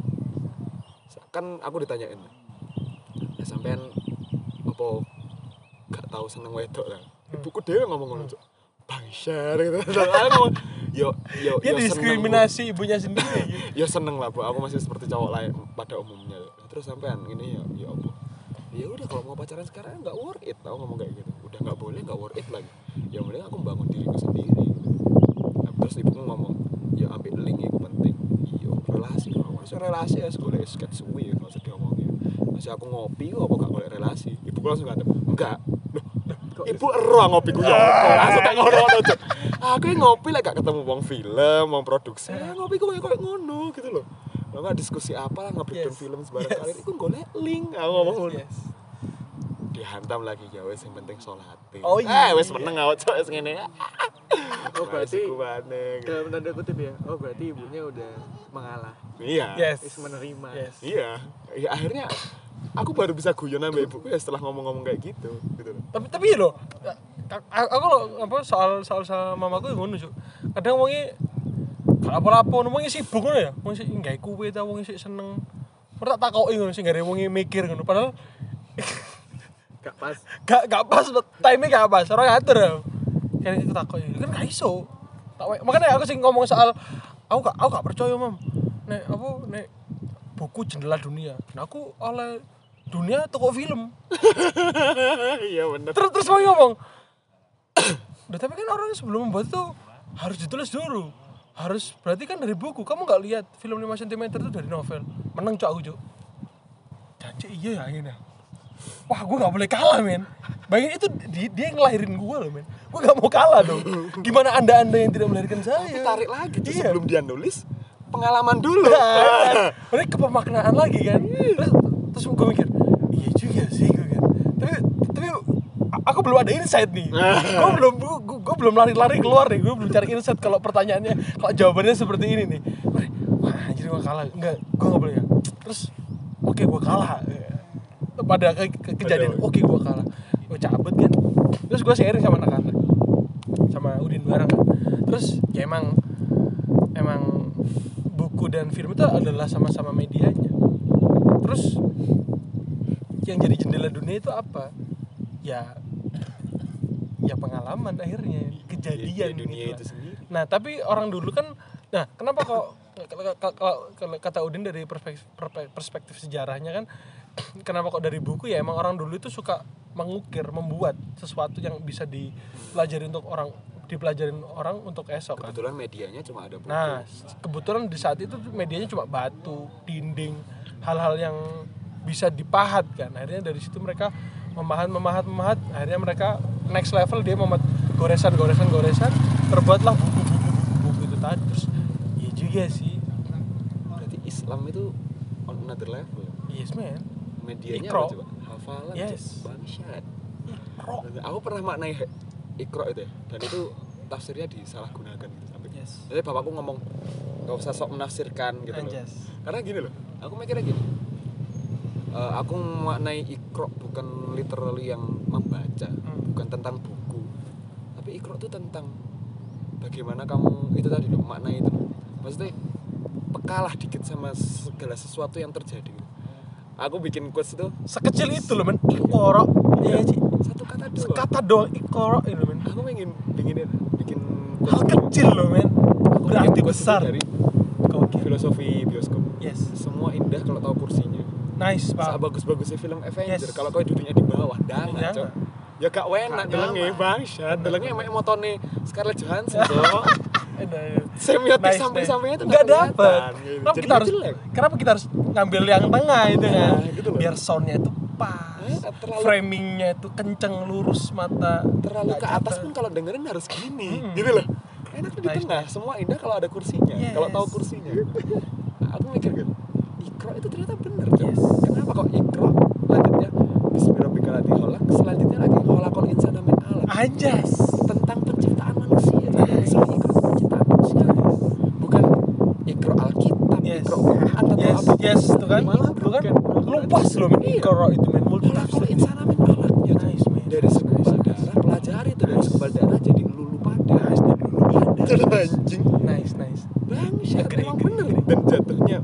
kan aku ditanyain. Ya sampean apa gak tahu seneng wedok lah? Ibuku dewe ngomong ngono Cuk. bangsa gitu. Terus aku ngomong yo yo dia yo seneng, Bu. diskriminasi ibunya sendiri. Ya seneng lah bu. Aku masih seperti cowok lain pada umumnya. Terus sampean ini ya ya apa? Ya udah kalau mau pacaran sekarang nggak worth it. Tau ngomong kayak gitu. Udah nggak boleh nggak worth it lagi. Ya mending aku bangun diriku sendiri. Terus ibuku ngomong ya ambil link itu penting. Iya relasi relasi ya sekolah sket suwi ya usah diomongin masih aku ngopi kok apa gak relasi ibuku langsung kata enggak loh Kok ibu ero ngopi ku ya apa? langsung tak ngono Cuk. aku yang ngopi lah gak ketemu wong film wong produksi ya, ngopi ku kayak kayak ngono gitu loh Lo nggak diskusi apa lah nge-breakdown Yes. film sebarang Yes. kali itu golek link aku ngomong ngono yes. dihantam lagi ya wes yang penting sholat Oh iya. eh wes meneng awak cok wes ngene oh berarti gitu. dalam tanda kutip ya oh berarti ibunya udah mengalah iya. Yes. Is menerima. Yes. Iya. Ya akhirnya aku baru bisa guyon sama ibuku ya setelah ngomong-ngomong kayak gitu gitu loh. Tapi tapi loh a- aku lo apa soal soal sama mamaku yang ngono Cuk. kadang wonge gak apa-apa wonge sibuk ngono ya. Wong sik gawe kuwe ta wong sik seneng. Ora tak takoki ngono sing gare wonge mikir ngono padahal gak pas. Gak gak pas time gak pas ora ngatur ya. Kan aku takoki. Kan gak iso. Tak makanya aku sing ngomong soal aku gak aku gak percaya mam nek apa nek buku jendela dunia. Nah aku oleh dunia toko film. Iya bener. Terus terus mau ngomong. Udah tapi kan orang sebelum membuat itu harus ditulis dulu. Harus berarti kan dari buku. Kamu nggak lihat film 5 cm itu dari novel? Menang cok aku cok. Janji iya ya akhirnya. Wah gue nggak boleh kalah men. Bayangin itu di- dia yang ngelahirin gue loh men. Gue nggak mau kalah dong. Gimana anda anda yang tidak melahirkan saya? tapi tarik lagi tuh Iya. sebelum dia nulis pengalaman dulu Ini kepemaknaan lagi kan. Terus terus gue mikir, iya juga sih gue kan. Tapi tapi aku belum ada insight nih. gue belum gue, gue belum lari-lari keluar nih. Gue belum cari insight kalau pertanyaannya kalau jawabannya seperti ini nih. Wah, anjir gue kalah. Enggak, gue gak boleh ya. Terus oke gue kalah. Pada ke, ke- kejadian, oke gue kalah. Gue cabut kan. Terus gue sharing sama anak-anak. Sama Udin bareng kan. Terus ya emang emang buku dan film itu adalah sama-sama medianya. Terus yang jadi jendela dunia itu apa? Ya ya pengalaman akhirnya, kejadian Di dunia gitu itu sendiri Nah, tapi orang dulu kan nah, kenapa kok kalau kata Udin dari perspektif, perspektif sejarahnya kan kenapa kok dari buku ya emang orang dulu itu suka mengukir, membuat sesuatu yang bisa dipelajari untuk orang dipelajarin orang untuk esok kan. kebetulan medianya cuma ada buku Nah, kebetulan di saat itu medianya cuma batu, dinding, hal-hal yang bisa dipahat kan. Akhirnya dari situ mereka memahat, memahat, memahat. Akhirnya mereka next level dia membuat goresan, goresan, goresan. Terbuatlah buku-buku, buku-buku itu tadi. Terus, iya juga sih. berarti Islam itu on another level Yes man. medianya Iqra. apa coba hafalan Yes. Bangsat Ikro. Aku pernah maknai ikro itu ya dan itu tafsirnya disalahgunakan gitu sampai Yes. jadi bapakku ngomong gak usah sok menafsirkan gitu loh karena gini loh aku mikirnya gini Eh, aku memaknai ikro bukan literally yang membaca Hmm. bukan tentang buku tapi ikro itu tentang bagaimana kamu itu tadi loh maknai itu maksudnya pekalah dikit sama segala sesuatu yang terjadi aku bikin quotes itu Sekecil itu loh men. Iya sih. satu kata doang Sekata doang ikoro itu. Aku pengen bikin bikin Hal kecil loh men. Berarti itu besar. dari Gokil. filosofi bioskop Yes. semua indah kalau tahu kursinya nice pak bagus-bagusnya film Avenger Yes. kalau kau duduknya di bawah dana Jangan. cok ya gak enak Gak delenge bangsat delenge emang motone Scarlett Johansson cok Aduh. semiotik Nice, samping-sampingnya tuh nggak gitu. kenapa Jadi kita harus jelek. kenapa kita harus ngambil yang tengah itu kan Nah, gitu biar soundnya itu pas terlalu- framingnya itu kenceng lurus mata terlalu ke atas pun kalau dengerin harus gini Mm-mm. gitu loh enak tuh di Nice, tengah semua indah kalau ada kursinya Yes. kalau tahu kursinya Nah, aku mikir kan ikro itu ternyata bener. Yes. kenapa kok ikro lanjutnya Bismillahirrahmanirrahim holak selanjutnya lagi holakol insana min alam anjas tentang penciptaan manusia disuruh ikro penciptaan manusia bukan ikro alkitab Yes. ikro Quran atau yes apa yes itu kan Malah itu kan bukan. lupas loh Iya. Ikro itu men multi holakol insana min alamnya Cok. Nice, man. dari segumpal darah pelajari itu dari segumpal darah jadi lulu pada Nice, dan lulu pada. anjing nice nice Bangsat, Agree, emang agree, bener agree. dan jatuhnya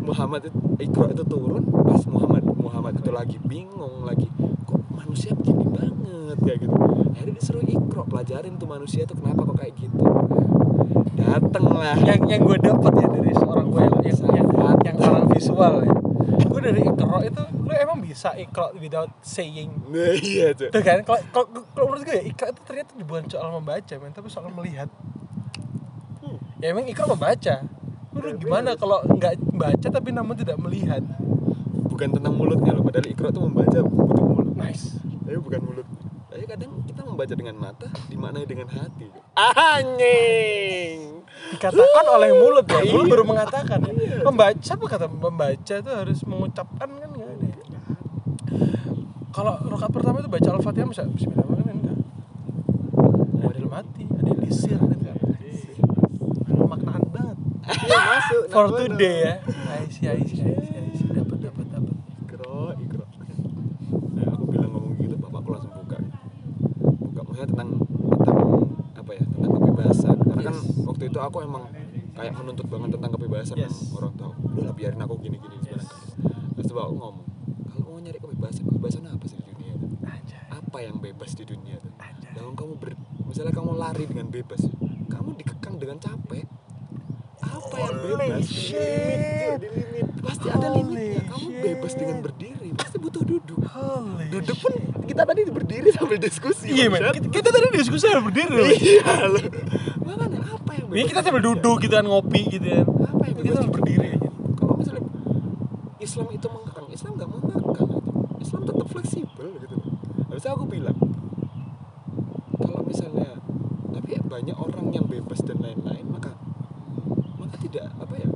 Muhammad itu, Iqra itu turun pas Muhammad Muhammad itu lagi bingung lagi kok manusia begini banget kayak gitu akhirnya disuruh Iqra pelajarin tuh manusia tuh kenapa kok kayak gitu dateng lah yang yang gue dapat ya dari seorang gue yang yang, yang, yang orang visual ya gue dari ikro itu lu emang bisa ikro without saying nah iya tuh Tuh kan, kalau kalau menurut gue ya ikro itu ternyata bukan soal membaca, men, tapi soal melihat. Hmm. Ya emang ikro membaca. Lu gimana kalau nggak baca tapi namun tidak melihat? bukan tentang mulutnya loh padahal Iqra tuh membaca butuh mulut Nice. tapi bukan mulut tapi kadang kita membaca dengan mata dimaknai dengan hati anjing Dikatakan oleh mulut ya, mulut Iya. baru mengatakan ya. Membaca apa kata membaca itu harus mengucapkan kan ya? Kalau rokat pertama itu baca al-fatihah bisa Bismillahirrahmanirrahim enggak? Ada dalam hati, ada yang disir, ada kan. Maknaan banget. Iya masuk. For today ya. See. Dapat, dapat, dapat. Ikro, ikro. Nah, aku bilang ngomong gitu, bapakku langsung buka. Buka maksudnya tentang tentang apa ya? Tentang kebebasan. Karena kan waktu itu aku emang kayak menuntut banget tentang kebebasan Yes. orang tahu. Udah biarin aku gini-gini Yes. Terus aku ngomong, kebebasan, kebebasan apa sih di dunia itu? Anjay. Apa yang bebas di dunia itu? Anjay. Kamu ber, misalnya kamu lari dengan bebas, kamu dikekang dengan capek. Apa yang bebas? shit. Di limit. Pasti ada Holy limitnya. Kamu bebas dengan shit. berdiri, pasti butuh duduk. Holy Duduk pun kita tadi berdiri sambil diskusi. Iya bangsat. kita, kita tadi diskusi sambil berdiri. Iya loh. Makanya apa yang Ini kita sambil duduk gitu kan ngopi gitu kan. Apa yang Kita bebas sambil berdiri aja. Kalau misalnya Islam itu mengekang, Islam nggak mengekang. Islam tetap fleksibel gitu. Habis itu aku bilang, kalau misalnya tapi ya banyak orang yang bebas dan lain-lain maka maka tidak apa ya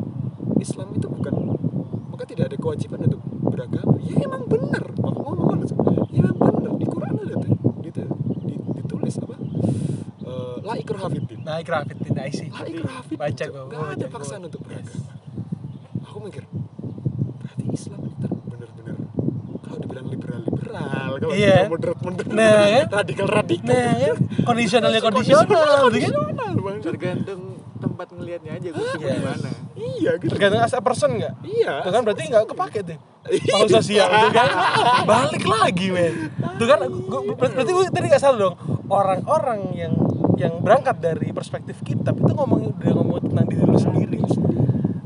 Islam itu bukan maka tidak ada kewajiban untuk beragama. Ya emang bener. Aku ngomong kan ya emang bener. Di Quran ada tuh gitu di- ditulis apa Eh, la ikraha fiddin Nah, ikrah fitin, la fiddin Baca gua ada paksaan untuk beragama. Aku mikir berarti Islam ini ter- bener-bener kalau dibilang liberal kalau Iya. moderat moderat Nah, ya. radikal radikal Nah, kan kondisionalnya kondisional, gitu kan? kondisional bang Tergantung tempat ngelihatnya aja gue Yes. gimana. iya gitu Tergantung as a person nggak? iya Tuh kan berarti nggak kepake tuh. Makhluk sosial tuh kan balik lagi men. Tuh kan gua, ber- berarti gue tadi nggak salah dong. Orang-orang yang yang berangkat dari perspektif kitab itu ngomong udah ngomong tentang diri lu sendiri.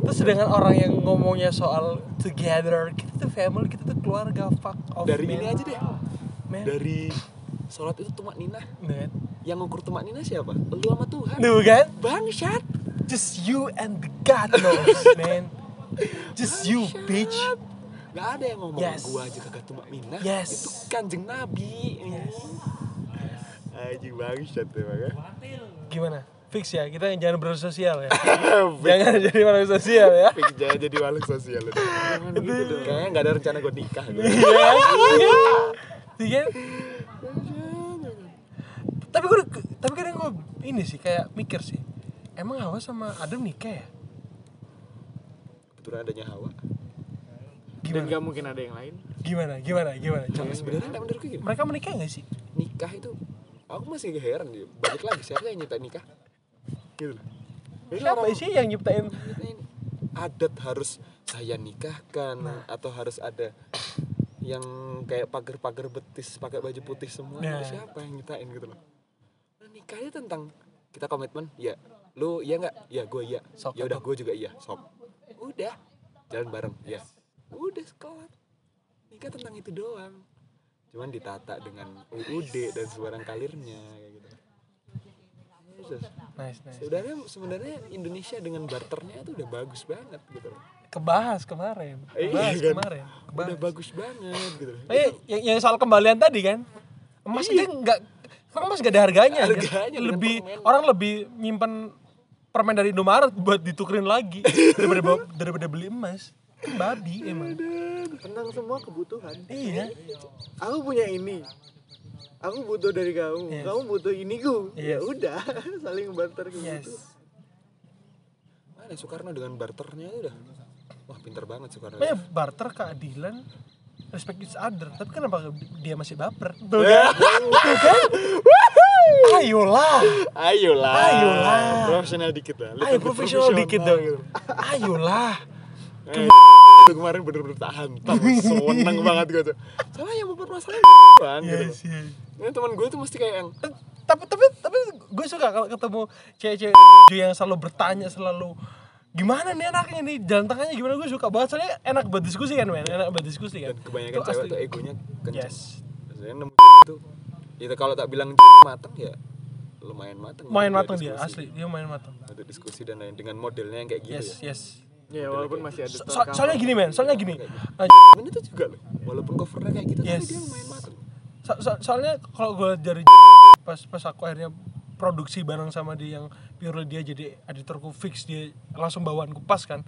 Terus sedangkan orang yang ngomongnya soal together, kita tuh family, kita tuh keluarga, fuck off dari man. ini aja deh Man. dari sholat itu tumak ninah Man. yang ngukur tumak ninah siapa lu sama Tuhan Tuh kan? bangsat Just you and the God knows, man. Just you, bitch. Gak ada yang ngomong Yes. gua aja kagak tumak ninah Yes. itu kanjeng nabi Yes. Anjing bangsat emang ya Gimana? Fix ya, kita jangan bersosial ya. jangan jadi manusia sosial ya. Pengen jangan jadi makhluk sosial gitu. Kayaknya gak ada rencana gue nikah. gue. Iya. Iya. Tapi gue tapi kadang gue ini sih kayak mikir sih. Emang Hawa sama Adam nikah ya? Kebetulan adanya Hawa. Dan Gimana? gak mungkin ada yang lain. Gimana? Gimana? Gimana? Coba Nah, sebenarnya nek menurutku gini. Mereka menikah gak sih? Nikah itu aku masih heran dia. Balik lagi siapa yang nyiptain nikah? Gitu. Jadi Siapa orang- sih yang nyiptain? nyiptain adat harus saya nikahkan atau harus ada yang kayak pagar-pagar betis pakai baju putih semua Nah. siapa yang nyiptain gitu loh? Nah, nikahnya tentang kita komitmen ya lu iya nggak? Ya gue iya. Sok. Ya udah gue juga iya sok. Udah. Jalan bareng ya udah kelar nikah tentang itu doang. Cuman ditata dengan UUD dan sebarang kalirnya kayak gitu Terus, nice nice sebenarnya sebenarnya Indonesia dengan barternya itu udah bagus banget gitu loh. kebahas kemarin Iya kebahas kan? kemarin udah kebahas. bagus banget gitu loh. Eh, yang, yang soal kembalian tadi kan emas Iya. kan nggak kan emas gak ada harganya, kan? Harganya dengan lebih permen. orang lebih nyimpan permen dari Indomaret buat ditukerin lagi daripada bawa- daripada beli emas kan babi emang Tentang semua kebutuhan. iya Aku punya ini. Aku butuh dari kamu. Yes. Kamu butuh ini ku. Ya Yes. udah, saling barter gitu. yes Mana Soekarno dengan barternya itu udah wah pintar banget Soekarno. makanya barter keadilan respect each other tapi kenapa dia masih baper tuh Ya. kan ayolah Ayolah. Ayolah. Profesional dikit lah. ayo profesional dikit dong gitu. ayolah Eh, kemarin bener-bener tahan. Tahu seneng banget gue tuh. Soalnya yang mempermasalahan kan gitu. yes yes Ini teman gue tuh mesti kayak yang tapi tapi tapi gue suka kalau ketemu cewek-cewek yang selalu bertanya selalu gimana nih anaknya nih? Jalan tengahnya gimana? Gue suka banget. Soalnya enak buat diskusi kan men. Enak buat diskusi kan. Dan kebanyakan Itu cewek asli. tuh egonya kenceng. yes. Maksudnya nemu itu itu kalau tak bilang mateng ya lumayan mateng. main matang dia asli. Dia main matang Untuk diskusi dan lain dengan modelnya yang kayak gitu yes ya. yes Ya walaupun masih ada So- store soalnya gini men soalnya gini. Uh, Ini tuh juga loh, walaupun covernya kayak gitu Yes. tapi dia lumayan so- so- soalnya kalau gue dari pas pas aku akhirnya produksi bareng sama dia yang purely dia jadi editorku fix dia langsung bawaan kupas kan.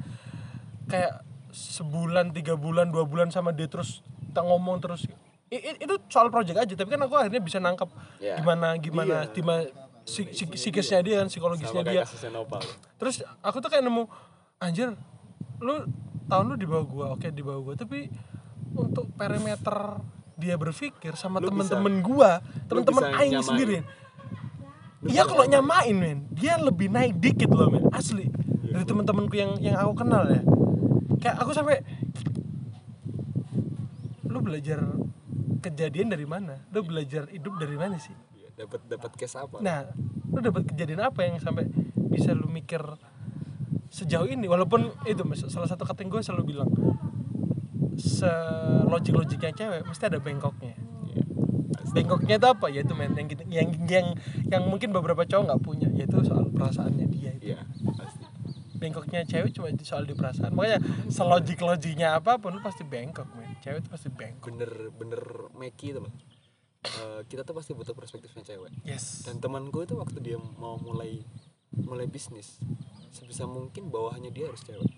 Kayak sebulan tiga bulan dua bulan sama dia terus kita ngomong terus. I- itu soal project aja tapi kan aku akhirnya bisa nangkep Ya. gimana gimana Iya. gimana si, si, psikisnya dia kan psikologisnya Sama dia. terus aku tuh kayak nemu anjir lu tahun lu di bawah gua. Oke di bawah gua. Tapi untuk parameter dia berpikir sama temen-temen gua temen-temen aing nyamain. sendiri iya kalau nyamain. men dia lebih naik dikit loh men asli. Dari temen-temenku yang yang aku kenal ya. Kayak aku sampai lu belajar kejadian dari mana? Lu belajar hidup dari mana sih? Iya, Dapat dapat case apa? Nah, lu dapat kejadian apa yang sampai bisa lu mikir sejauh ini? Walaupun itu salah satu yang gue selalu bilang, selogik logiknya cewek mesti ada bengkoknya. Pasti. Bengkoknya itu apa? Yaitu men yang yang yang yang mungkin beberapa cowok nggak punya, yaitu soal perasaannya dia. Itu. Iya, pasti. Bengkoknya cewek cuma di soal di perasaan. Makanya selogik logiknya apa pun pasti bengkok men. Cewek itu pasti bengkok. Bener bener Meki itu loh. Eh, kita tuh pasti butuh perspektifnya cewek. Yes. Dan temanku itu waktu dia mau mulai mulai bisnis sebisa mungkin bawahannya dia harus cewek.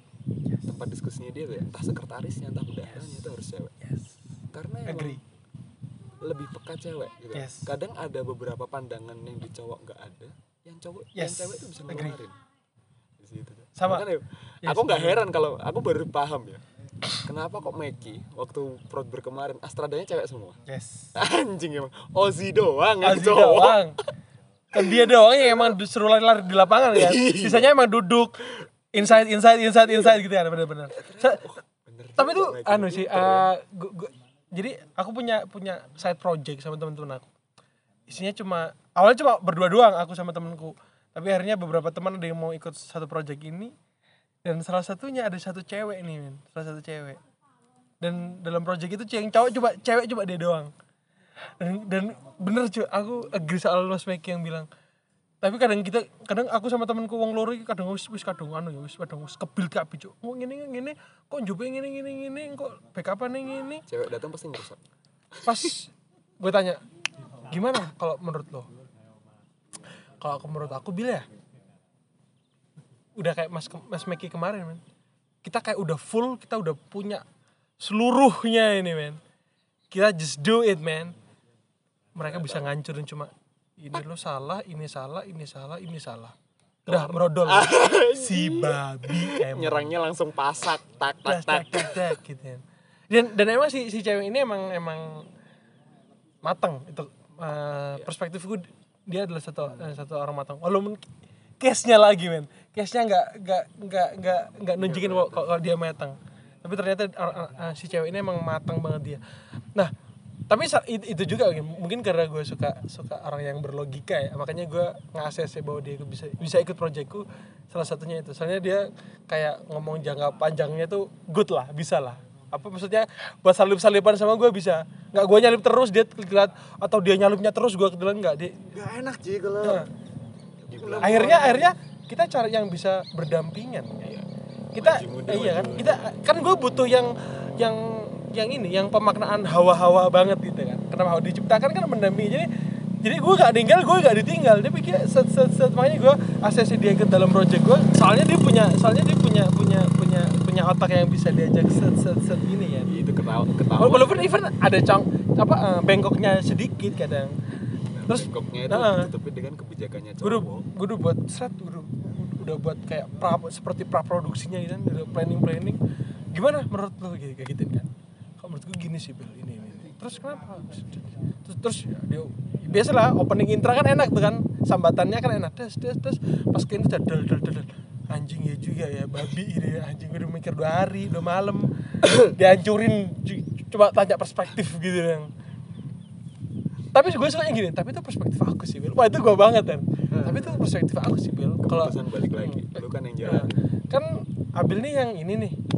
Tempat diskusinya dia kayak entah sekretarisnya entah bendaharanya itu harus cewek. Yes. Karena Agree. lebih peka cewek gitu. Yes. Kadang ada beberapa pandangan yang di cowok nggak ada, yang cowok yang Yes. cewek tuh bisa ngeluarin. Tuh. Sama. Makanya, Yes, aku nggak heran kalau aku baru paham ya. Kenapa kok Meki waktu Proudber kemarin Astradanya cewek semua? Yes. Anjing emang. Ozzy doang yang Aziz cowok. doang. Kan dia doang yang emang disuruh lari-lari di lapangan kan. Iya. Sisanya emang duduk inside inside inside inside gitu kan bener-bener. Bener Tapi Meki. anu sih Pinter ya. eh, gua- gua- jadi aku punya punya side project sama teman-teman aku. Isinya cuma awalnya cuma berdua doang aku sama temanku. Tapi akhirnya beberapa teman ada yang mau ikut satu project ini dan salah satunya ada satu cewek nih, men. Salah satu cewek. Dan dalam project itu yang cowok coba cewek coba dia doang dan, dan bener cuy aku agree soal Mas Meki yang bilang tapi kadang kita kadang aku sama temanku wong loro iki kadang wis wis kadang anu ya wis kadang wis kebil kabeh cuk kok ngene ngene kok njobe ngene ngene ngene kok backupan ngene Cewek datang pasti ngerusak. pas gue tanya gimana kalau menurut lo? Kalau aku menurut aku bila ya udah kayak mas mas Meki kemarin men. Kita kayak udah full kita udah punya seluruhnya ini men. Kita just do it man mereka bisa ngancurin cuma ini lo salah ini salah ini salah ini salah udah merodol si babi emang Nyerangnya langsung pasak tak tak tak tak. tak gitu kan. Dan dan emang si si cewek ini emang emang matang itu eh, perspektifku dia adalah satu eh, satu orang matang. Walaupun case-nya lagi men. Case-nya nggak nggak nggak nggak nggak nunjukin kalau, kalau dia matang. Tapi ternyata or- eh, si cewek ini emang matang banget dia. Nah, tapi itu juga mungkin karena gue suka suka orang yang berlogika ya makanya gue ngasih bahwa dia bisa bisa ikut proyekku salah satunya itu. Soalnya dia kayak ngomong jangka panjangnya tuh good lah bisa lah. Apa maksudnya buat salip salipan sama gue bisa. Nggak gue nyalip terus dia kelihat atau dia nyalipnya terus gue kebetulan nggak dia Gak enak sih kalau Nah, akhirnya akhirnya kita cari yang bisa berdampingan kita eh, iya kan kita kan gue butuh yang yang yang ini yang pemaknaan hawa-hawa banget gitu kan. Kenapa hawa diciptakan? Kan mendampingi jadi jadi gue gak tinggal gue gak ditinggal. Dia pikir set set set makanya gue ACC dia ke dalam project gue soalnya dia punya soalnya dia punya punya punya punya otak yang bisa diajak set set set gini ya. Itu ketawa ketawa. Walaupun even ada cong apa eh, bengkoknya sedikit kadang. Terus bengkoknya itu Nah. ditutupi dengan kebijakannya cowok gue udah buat set udah, udah buat kayak pra, seperti pra produksinya gitu kan udah planning planning gimana menurut lo gitu kayak gitu kan gini sih ini, ini, ini. terus kenapa? Terus terus ya, dia biasalah opening intro kan enak tuh kan sambatannya kan enak. Des des des. Pas ke ini udah del del del anjing ya juga ya babi ini ya anjing gue udah mikir dua hari dua malam. Dihancurin cu- coba tanya perspektif gitu yang. Tapi gue suka yang gini tapi itu perspektif aku sih Bil. Wah itu gue banget kan tapi itu perspektif aku sih Bil. Kalau balik lagi. Lu kan yang Nah, jalan kan Abil nih yang ini nih. iya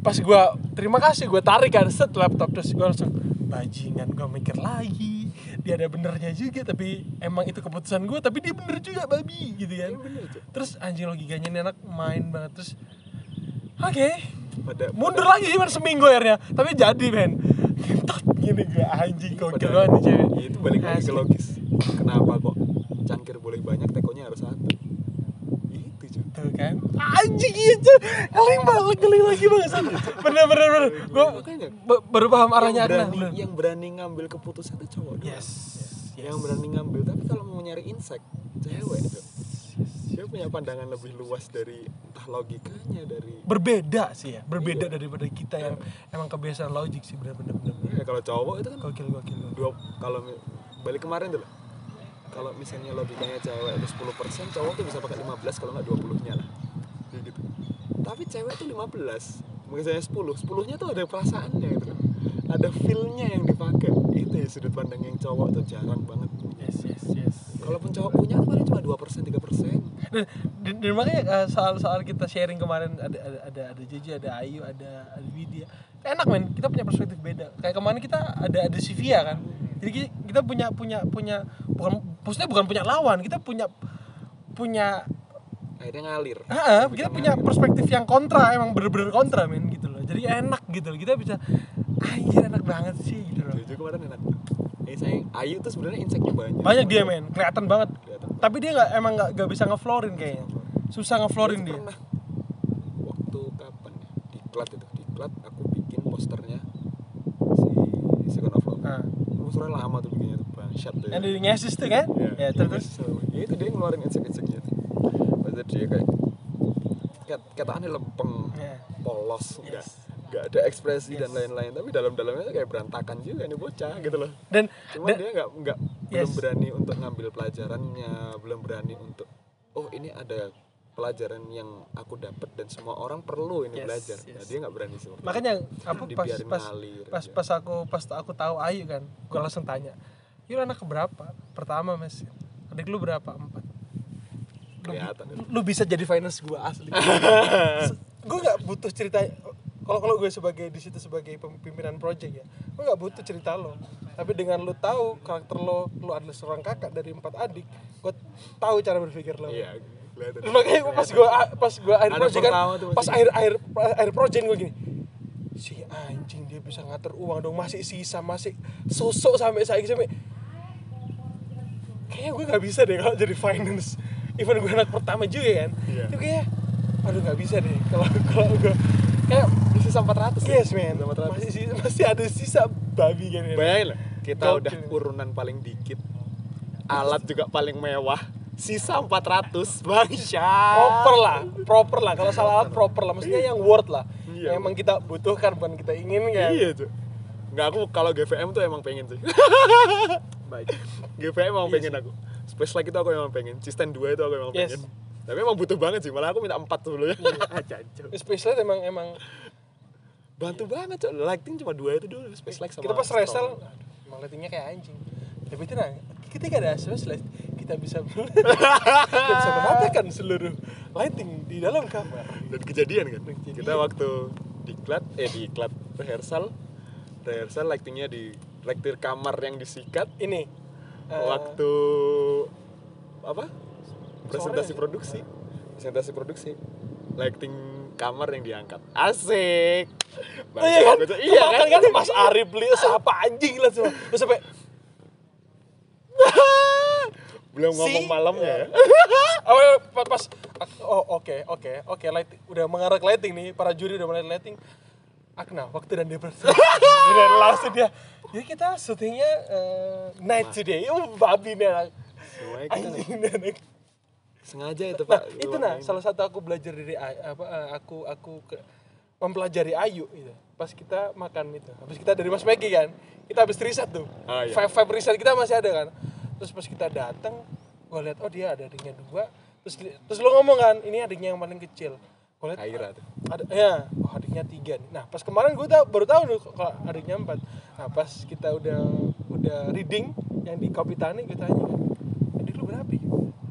pas gue terima kasih gue tarik kan set laptop terus gue langsung bajingan gue mikir lagi. Dia ada benernya juga tapi emang itu keputusan gue tapi dia bener juga babi gitu kan. Terus anjing logikanya ini anak main banget terus oke pada mundur lagi cuma seminggu akhirnya. Tapi jadi men. Ngentot gini gue anjing kok pada- banget nih cewek. ya itu balik lagi ke logis. Kenapa kok cangkir boleh banyak tekonya harus satu itu cuy tuh kan? Anjing iya cuy. Keling banget keling lagi banget bener bener bener. Gue baru paham arahnya yang Adnan berani bener. yang berani ngambil keputusan itu cowok doang. yes yang berani ngambil tapi kalau mau nyari insek cewek tuh dia punya pandangan lebih luas dari entah logikanya dari berbeda sih ya berbeda Iya. daripada kita yang emang kebiasaan logik sih bener bener bener ya kalau cowok itu kan gokil gokil gokil. dua kalau balik kemarin tuh lah kalau misalnya logikanya cewek itu 10% cowok tuh bisa pakai 15 kalau nggak 20 nya lah. Tapi cewek tuh 15 misalnya 10 10 nya tuh ada perasaannya gitu ada feelnya yang dipakai. Itu ya sudut pandang yang cowok tuh jarang banget. Yes yes yes. Kalaupun cowok punya paling cuma 2% 3% dan, dan, dan makanya uh, soal soal kita sharing kemarin ada ada ada ada JJ ada Ayu ada ada Widya. Enak men. Kita punya perspektif beda. Kayak kemarin kita ada ada Sivia kan jadi ki- kita punya punya punya bukan maksudnya bukan punya lawan kita punya punya akhirnya ngalir. Lebih kita punya ngalir. perspektif yang kontra emang bener-bener kontra men gitu loh. Jadi enak gitu loh. Kita bisa anjir enak banget sih gitu loh. Jojo kemarin enak. Ini saya Ayu tuh sebenarnya inseknya banyak. Banyak dia men. Kelihatan banget. Kelihatan. tapi dia nggak emang nggak bisa ngeflorin kayaknya. susah ngeflorin dia pernah waktu kapan ya? Di klat itu di klat aku bikin posternya si Second of Love. Nah, posternya lama tuh bikinnya tuh bangsat tuh yang dari ngesis tuh kan ya, ya terus ya itu dia ngeluarin insek-inseknya tuh Maksudnya dia kayak kayak kataannya lempeng Ya. polos enggak Yes. enggak ada ekspresi dan Yes. lain-lain tapi dalam-dalamnya kayak berantakan juga nih bocah gitu loh dan cuman dan- dia nggak nggak belum Yes. berani untuk ngambil pelajarannya belum berani untuk oh ini ada pelajaran yang aku dapat dan semua orang perlu ini Yes, belajar. Yes. nah, dia nggak berani seperti makanya apa pas pas ngalir pas aja. pas aku pas aku tahu Ayu kan gue langsung tanya Yul anak keberapa pertama mas. Adik lu berapa? Empat. Lu, Kelihatan lu bisa jadi finance gue asli. Gue nggak butuh cerita kalau kalau gue sebagai di situ sebagai pimpinan project ya gue nggak butuh cerita lo. Tapi dengan lu tahu karakter lo lu adalah seorang kakak dari empat adik gue tahu cara berpikir lo. Iya kelihatan makanya gua pas gua pas gua akhir project kan pas masih- akhir akhir akhir project gua gini si anjing dia bisa ngatur uang dong masih sisa masih sosok sampai saya sampai kayaknya gue nggak bisa deh kalau jadi finance even gue anak pertama juga kan Iya. itu kayak aduh nggak bisa deh kalau kalau gue kayak di sisa 400 ya? yes man Sisa 400. masih sisa- masih ada sisa babi kan ya. bayangin lah kita Gokil. udah urunan paling dikit alat juga paling mewah sisa 400 bangsa proper lah proper lah. Kalau salah alat proper lah. Maksudnya yang worth lah. Iya. yang emang kita butuhkan bukan kita inginkan iya tuh nggak aku kalau GVM tuh emang pengen sih. Baik. GVM emang Iya pengen aku. Space Light itu aku emang pengen. Cisten 2 itu aku emang Yes. pengen. Tapi emang butuh banget sih. Malah aku minta 4 sebelumnya Jancuk. Space Light emang emang bantu banget cok lighting cuma dua itu dulu. Space Light sama kita pas resel emang lightingnya kayak anjing. Tapi tenang ketika ada Space Light kita bisa kita bisa menatakan seluruh lighting di dalam kamar. Dan kejadian kan? Kita waktu diklat eh diklat rehearsal. Rehearsal lightingnya di lighting kamar yang disikat. Ini eh, waktu apa? presentasi produksi. Presentasi produksi. Lighting kamar yang diangkat. Asik. Oh iya kan? Iya kan, kan Mas Arif beli siapa anjing lah semua. Terus sampai belum ngomong Si- malamnya ya. Oh, pas, pas. Oh oke oke oke lighting. Udah mengarah ke lighting nih. Para juri udah mulai lighting. Akna waktu dan bersama dan langsung dia ya kita syutingnya eh, night today. Oh babi nih kita anjing sengaja itu nah pak. Itu nah salah satu aku belajar dari apa eh, aku aku ke, mempelajari Ayu gitu. Pas kita makan itu. Habis kita dari Mas Peggy kan kita habis riset tuh. Ah, iya. vibe vibe riset kita masih ada kan terus pas kita datang gua lihat oh dia ada adiknya dua. Terus terus lo ngomong kan ini adiknya yang paling kecil. Gua lihat tuh. ada ya oh adiknya tiga nih. Nah pas kemarin gue tahu baru tahu nih kalau adiknya empat. Nah pas kita udah udah reading yang di kopi tani gue tanya adik lu berapa ya?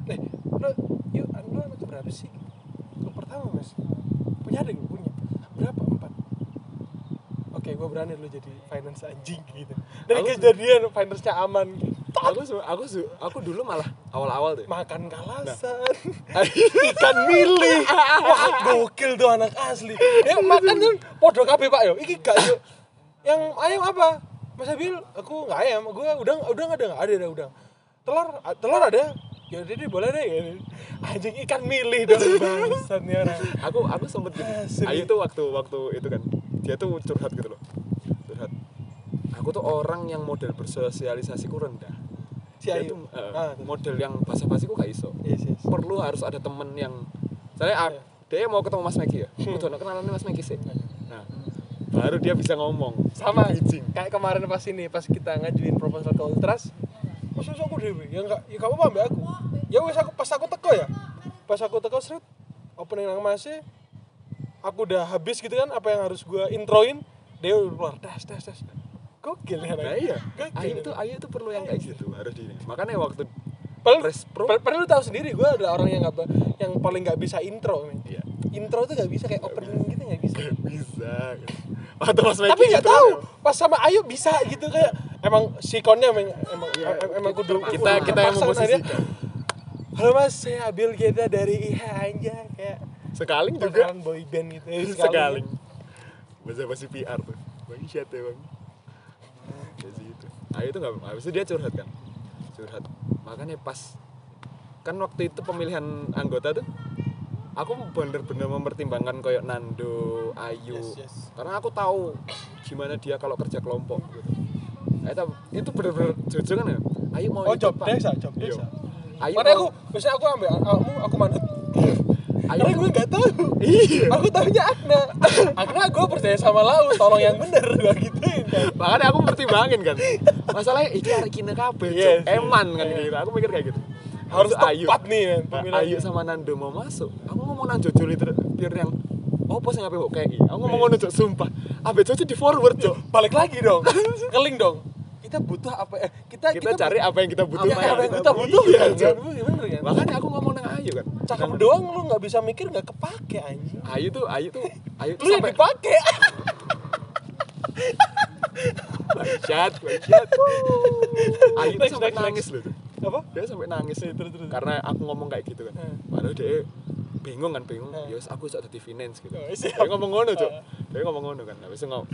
eh lu yuk lu anak berapa sih? Lu pertama mas. Punya adik lu? punya. Berapa gue berani lu jadi finance anjing gitu. Dari Aku- kejadian finance-nya aman aku su- aku su- aku dulu malah awal-awal tuh makan kalasan. Nah. ikan mili wah gokil tuh anak asli. Ya makan kan podo kabeh pak yo. Iki gak yo. Yang ayam apa? Mas Abil aku nggak ayam. Gue udang udang ada nggak ada ada udang. Telur telur ada. Ya deh boleh deh ya. anjing ikan mili dong bangsat nih orang. Aku aku sempet gitu. Ayu tuh waktu waktu itu kan dia tuh curhat gitu loh. Curhat. Aku tuh orang yang model bersosialisasiku rendah. Si dia Ayu tuh eh, Ah, model yang basa-basiku gak iso. Yes, yes. perlu harus ada temen yang saya Iya. dia mau ketemu Mas Meki ya? Hmm. udah kenalan Mas Meki sih. Nah baru dia bisa ngomong. Sama Izin. kayak kemarin pas ini pas kita ngajuin proposal ke Ultras. Masa aku dewe ya enggak ya kamu ambil aku ya wes aku pas aku teko ya. Pas aku teko seret opening nang masih aku udah habis gitu kan apa yang harus gua introin dia udah keluar das das das gokil ya nah iya. Ayu tuh Ayu tuh perlu yang kayak gitu harus di makanya waktu Padahal, Press Pro. padahal, padahal lu tahu sendiri gue adalah orang yang ba- yang paling nggak bisa intro men. Iya. intro tuh nggak bisa kayak opening gitu nggak bisa bisa waktu Mas Meki tapi nggak gitu tahu pas sama Ayu bisa gitu kayak emang sikonnya emang emang, Iya, em- emang kudu kita- kita yang kan memposisikan. halo mas saya Abil kita dari IH aja kayak sekaling juga. Bakalan boy band gitu sekali. Bahasa basi PR tuh. Bang shit ya bang. Kayak gitu Ayu tuh nggak habis itu dia curhat kan. Curhat. Makanya pas kan waktu itu pemilihan anggota tuh aku bener-bener mempertimbangkan kayak Nando, Ayu. Yes, yes. karena aku tahu gimana dia kalau kerja kelompok gitu. Itu, itu bener-bener jujur kan ya? Ayu mau oh ikut, job Pak. desk ah job Iya. ah. Ayu Makanya aku, mau- biasanya aku ambil kamu, aku manut. Ayu Karena tuh- gue gak tahu. Iya. Aku tahunya Agna. Agna gue percaya sama Lau, tolong yang bener gue gituin kan. makanya aku pertimbangin kan masalahnya ini hari. Yes, yes. eman kan gitu aku mikir kayak gitu Harus itu tepat nih men Nah. Ayu sama Nando mau masuk aku ngomong nang Jojo liter yang oh pas ngapain kok kayak gini aku ngomong ngono sumpah abe Jojo di forward Cuk. Balik lagi dong. Ngeling dong. Kita butuh apa eh kita kita cari apa yang kita butuh Iya, apa yang kita butuh iya, kan. Cuk. Bener kan. makanya aku ngomong nang Ayu kan Cakep doang lu gak bisa mikir gak kepake anjing. Ayu tuh Ayu tuh Ayu tuh Lu sampai dipake. bangsat bangsat Ayu tuh sampai nangis loh. Apa? dia sampai nangis Terus, terus. karena aku ngomong kayak gitu kan Hmm. padahal dia bingung kan bingung Hmm. ya wis aku iso dadi finance gitu Oh, dia ngomong ngono cuk Ah. dia ngomong ngono kan habis itu ngomong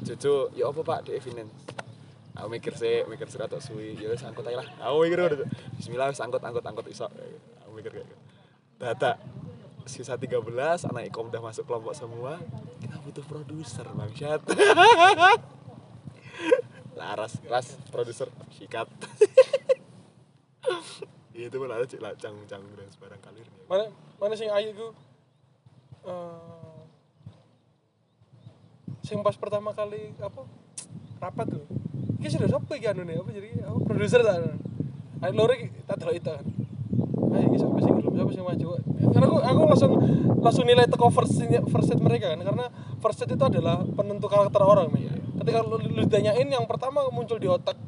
Jojo ya apa pak dia finance aku mikir sih mikir sih atau suwi. Ya wis angkut aja lah. Aku mikir Cuk. Bismillah wis angkut angkut angkut iso. Aku mikir kayak gitu. Data sisa 13 anak ikom udah masuk kelompok semua. Kita butuh produser bangsat. Laras ras produser sikat. Itu malah cek lacang cang dan sebarang kalir Mana mana sing Ayu ku? Eh, sing pas pertama kali apa rapat tuh. Iki sudah siapa iki anu nih apa jadi apa produser ta. Ayo lori tak delok itu kan. Ayo iki siapa sing belum siapa sing maju. Karena aku aku langsung langsung nilai teko first first set mereka kan karena first set itu adalah penentu karakter orang men. Ketika lu, lu ditanyain yang pertama muncul di otak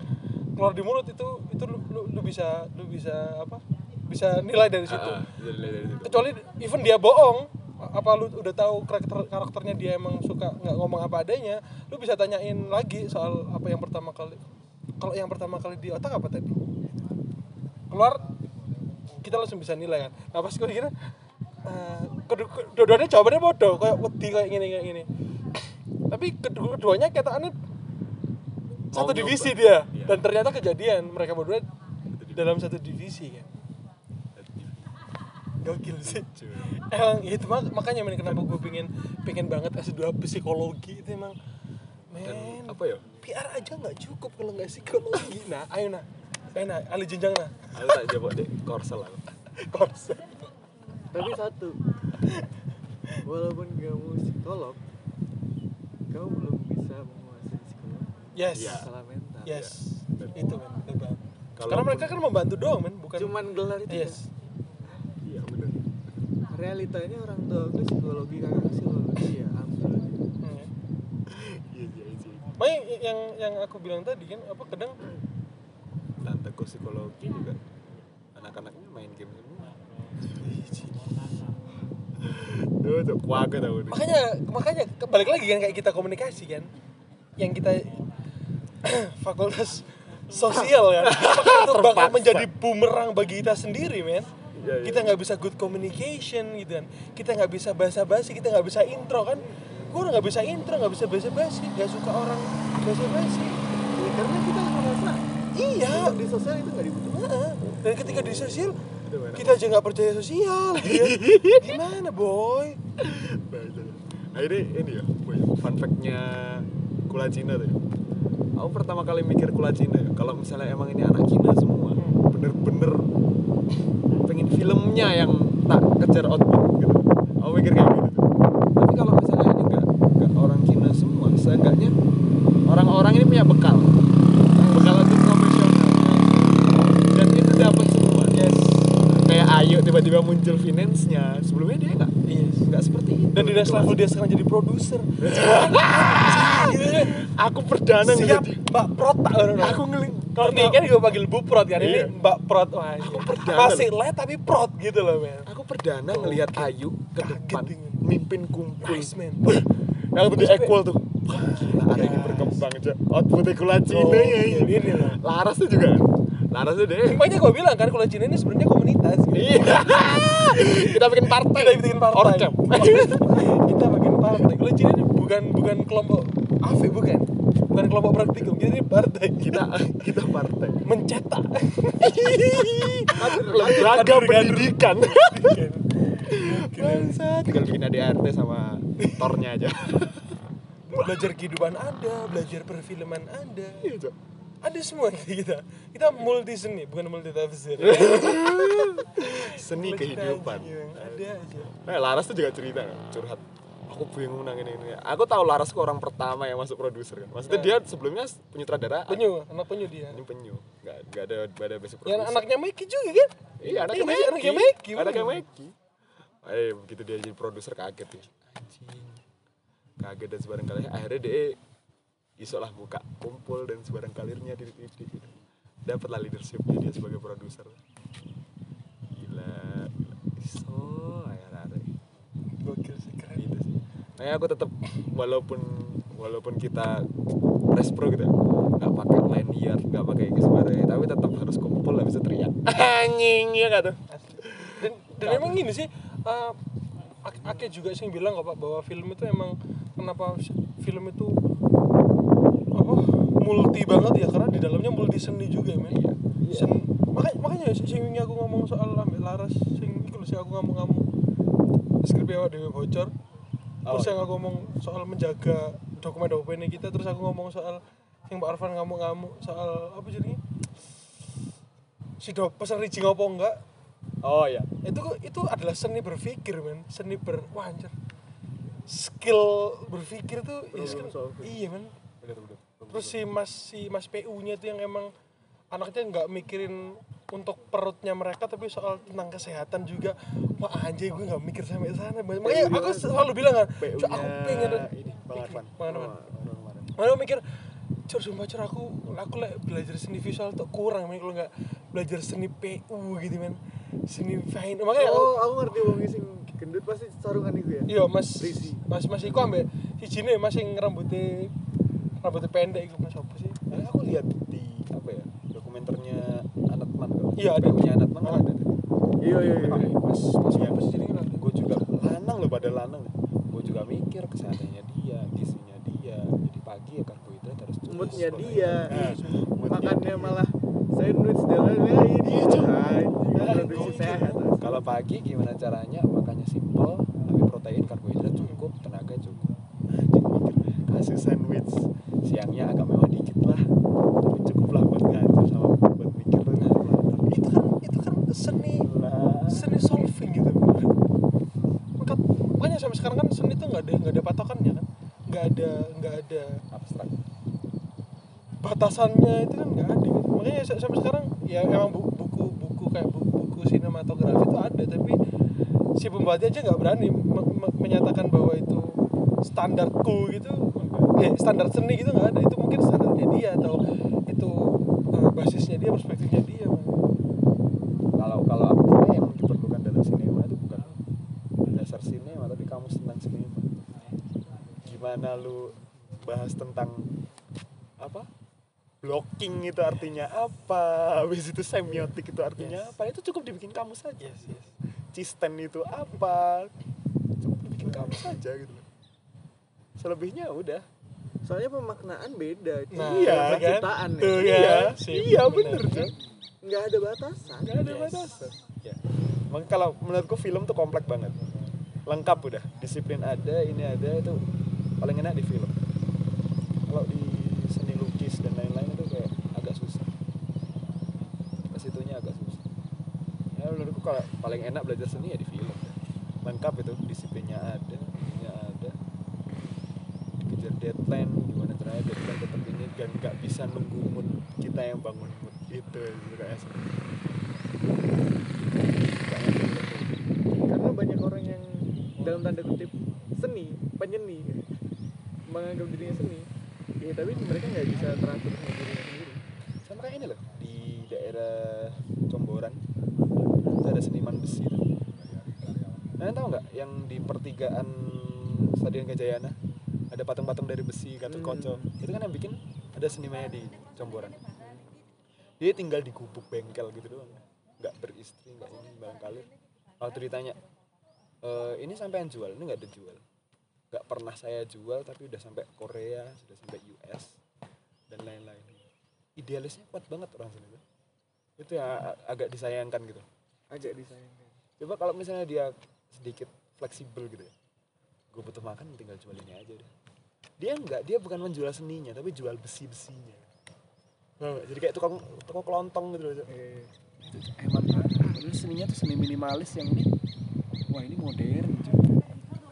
keluar di mulut itu itu lu, lu, lu bisa lu bisa apa? Bisa nilai dari situ dari- dari- dari situ. kecuali even dia bohong apa lu udah tahu karakter karakternya dia emang suka nggak ngomong apa adanya? Lu bisa tanyain lagi soal apa yang pertama kali kalau yang pertama kali di otak apa tadi? Keluar kita langsung bisa nilai kan? Nah pas gue kira eh, kedua- kedua-duanya jawabannya bodoh kayak wedi kayak gini kayak gini. Tapi kedua keduanya kataannya satu divisi dia. Iya. dan ternyata kejadian mereka berdua dalam satu divisi kan gokil sih. Emang itu mak makanya men kenapa gue pengen pengen banget S2 psikologi itu emang. Dan men apa ya? PR aja nggak cukup kalau nggak psikologi. Nah ayo nah. Ayo nah alih jenjang nah. Aku tak jawab deh korsel aku. Konsep tapi satu walaupun kamu psikolog kamu belum bisa menguasai psikologi. Yes. Iya. masalah mental. Yes. Betul. itu men betul banget. Kalau karena mereka kan membantu doang men bukan cuman gelar itu yes iya benar kan. realitanya orang tua aku psikologi kakak psikologi ya ambil Hmm. iya iya iya. Makanya yang yang aku bilang tadi kan apa kadang tanteku psikologi juga. Anak-anaknya main game semua. Duh, tuh kuaga tau nih. makanya makanya balik lagi kan kayak kita komunikasi kan. Yang kita fakultas sosial kan. Apakah itu bakal menjadi bumerang bagi kita sendiri men Iya, iya. kita nggak bisa good communication gitu kan kita nggak bisa basa basi kita nggak bisa intro kan gue udah nggak bisa intro nggak bisa basa basi nggak suka orang basa basi ya, karena kita merasa iya di sosial itu nggak dibutuhkan Heeh. dan ketika di sosial kita aja nggak percaya sosial kan. gimana boy Bahasa. Nah ini ini ya, boy, fun fact-nya Kula Cina tuh. ya. Aku pertama kali mikir Kula Cina ya, kalau misalnya emang ini anak Cina semua, filmnya yang tak kejar output gitu. Aku mikir kayak gitu. Tapi kalau misalnya ini enggak, orang Cina semua, seenggaknya orang-orang ini punya bekal. Bekal untuk profesional. Dan itu dapat semua. Yes. Kayak Ayu tiba-tiba muncul finance-nya. Sebelumnya dia enggak yes nggak seperti itu dan Jelas. level dia sekarang jadi produser aku perdana siap mbak prot tak aku ngeling kalau nih kan gue panggil bu prot kan? Ini Iya. mbak prot wah Aku ini. perdana masih let tapi prot gitu loh men. Aku perdana ngelihat Ayu ke Kaget depan mimpin kumpul nice man yang tuh di equal tuh. Wah, gila hari ini berkembang aja outputnya kula Cina Oh, ya. iya, ini Laras tuh juga. Laras tuh deh. Makanya gue bilang kan kalau Cina ini sebenarnya komunitas gitu. iya. Kita bikin partai. Kita bikin partai. Orcam kita bikin partai. Kalau Cina ini bukan bukan kelompok AFE bukan bukan kelompok praktikum kita ini partai. Kita kita partai. Mencetak. Lembaga pendidikan. Bangsat. tinggal bikin ADRT sama tornya aja. Belajar kehidupan ada belajar perfilman ada Iya, ada semua kita. Kita multi seni bukan multi tafsir. Seni kehidupan. Ada aja. Eh, Laras tuh juga cerita curhat. Aku bingung nang ini ini. Aku tahu Laras orang pertama yang masuk produser kan. Maksudnya dia sebelumnya penyutradara. penyu anak penyu dia Ini penyu. Gak, gak ada gak ada basic yang produser. anaknya Meki juga kan Iya, anaknya Iya, Meki. anaknya Meki, Anaknya. Meki. Eh, begitu dia jadi produser kaget ya. Anjing. Kaget dan sebarang kali akhirnya dia iso lah buka kumpul dan sebarang kalirnya di di, di, dapatlah leadershipnya dia sebagai produser gila, gila. iso ya rare gokil sih keren gitu sih makanya aku tetap walaupun walaupun kita respro gitu ya, nggak pakai lanyard nggak pakai kesebarang tapi tetap harus kumpul lah bisa teriak. Anjing ya tuh? Asli. dan dan emang gini sih Ak- Ake juga sih bilang kok pak bahwa film itu emang kenapa film itu apa multi banget ya karena di dalamnya multi seni juga men. Iya, iya. Sen, makanya makanya sih sing aku ngomong soal ambil laras sing iku sing aku ngomong-ngomong skripnya awak dhewe bocor terus Oh, yang aku ngomong soal menjaga dokumen-dokumen kita terus aku ngomong soal yang Mbak Arfan ngamuk-ngamuk soal apa jadinya si do pesan rijing apa enggak? Oh ya itu itu adalah seni berpikir men. Seni ber wah anjir. Skill berpikir tuh ya skill, iya men. Bener bener terus si mas si mas PU nya itu yang emang anaknya nggak mikirin untuk perutnya mereka tapi soal tentang kesehatan juga. Wah anjir gue nggak mikir sampai sana. Makanya aku selalu bilang kan "Cuk, aku pengen ini bang Arfan. Mana aku mikir, cur sumpah cur aku aku lek belajar seni visual tuh kurang men kalau nggak belajar seni PU gitu men. Seni fine. Makanya aku, oh aku ngerti wong sing gendut pasti sarungan itu ya? Iya mas. Risi. mas mas iku ambek si jine mas yang rambutnya rambutnya pendek iku mas apa sih? Aku lihat di apa ya Iya, ada. Anatman kan Ah. ada. Iya iya iya. Mas mas Iya, mas jadi kan gue juga lanang loh pada lanang. Gue juga mikir kesehatannya dia gizinya dia. Jadi pagi ya karbohidrat harus cukup moodnya dia. moodnya makannya malah sandwich dan lain-lain. Iya, produksi sehat. Kalau pagi gimana caranya? Makannya simple tapi protein karbohidrat cukup tenaga cukup. Anjing mikir. Kasih sandwich. Siangnya agak mewah dikit lah tapi cukup lah buat ngajar sama buat mikir tuh nah, itu kan itu kan seni lah seni solving gitu maka makanya sampai sekarang kan seni itu nggak ada nggak ada patokannya kan nggak ada nggak ada. Abstrak. Batasannya itu kan nggak ada. Gitu. makanya sa- sampai sekarang ya emang bu- buku buku kayak buku, buku sinematografi itu ada tapi si pembuatnya aja nggak berani me- me- menyatakan bahwa itu standarku gitu. Eh standar seni gitu nggak ada. Itu mungkin standarnya dia atau itu eh, basisnya dia perspektifnya dia kalau kalau aku kira yang diperlukan dalam sinema itu bukan dasar sinema tapi kamu senang sinema. Gimana lu bahas tentang apa blocking itu artinya apa habis itu semiotik itu artinya apa itu cukup dibikin kamu saja yes yes cisten itu apa cukup dibikin kamu saja gitu selebihnya udah soalnya pemaknaan beda. Nah, iya kan? penciptaan ya. ya. iya Sip, iya bener. bener Cuk. nggak ada batasan nggak ada Yes. batasan ya kalau menurutku film tuh komplek banget lengkap udah disiplin ada ini ada itu paling enak di film kalau di seni lukis dan lain-lain itu kayak agak susah ke situnya agak susah ya menurutku kalau paling enak belajar seni ya di film. Lengkap itu disiplinnya ada ininya ada. Dikejar deadline gimana caranya deadline tetap ini dan nggak bisa nunggu mood kita yang bangun mood itu kayak karena banyak orang yang dalam tanda kutip seni penyeni menganggap dirinya seni. Ya tapi mereka nggak bisa teratur sama dirinya sendiri. Sama kayak ini loh di daerah Comboran itu ada seniman besi tuh. Kalian tahu nggak yang di pertigaan Stadion Gajayana. Ada patung-patung dari besi Gatot Hmm. Kaca itu kan yang bikin ada senimannya di Comboran dia tinggal di gubuk bengkel gitu doang. Nggak beristri nggak ini barangkali waktu ditanya "E, ini sampai yang jual ini nggak ada jual. Nggak pernah saya jual tapi udah sampai Korea sudah sampai US dan lain-lain. Idealisnya kuat banget orang sini. Tuh itu yang a- agak disayangkan gitu. Agak disayangkan. Coba kalau misalnya dia sedikit fleksibel gitu ya. Gue butuh makan tinggal jual ini aja deh. Dia enggak dia bukan menjual seninya tapi jual besi besinya jadi kayak tukang tukang kelontong gitu loh eh, emang padahal seninya tuh seni minimalis yang ini. Wah ini modern Cok.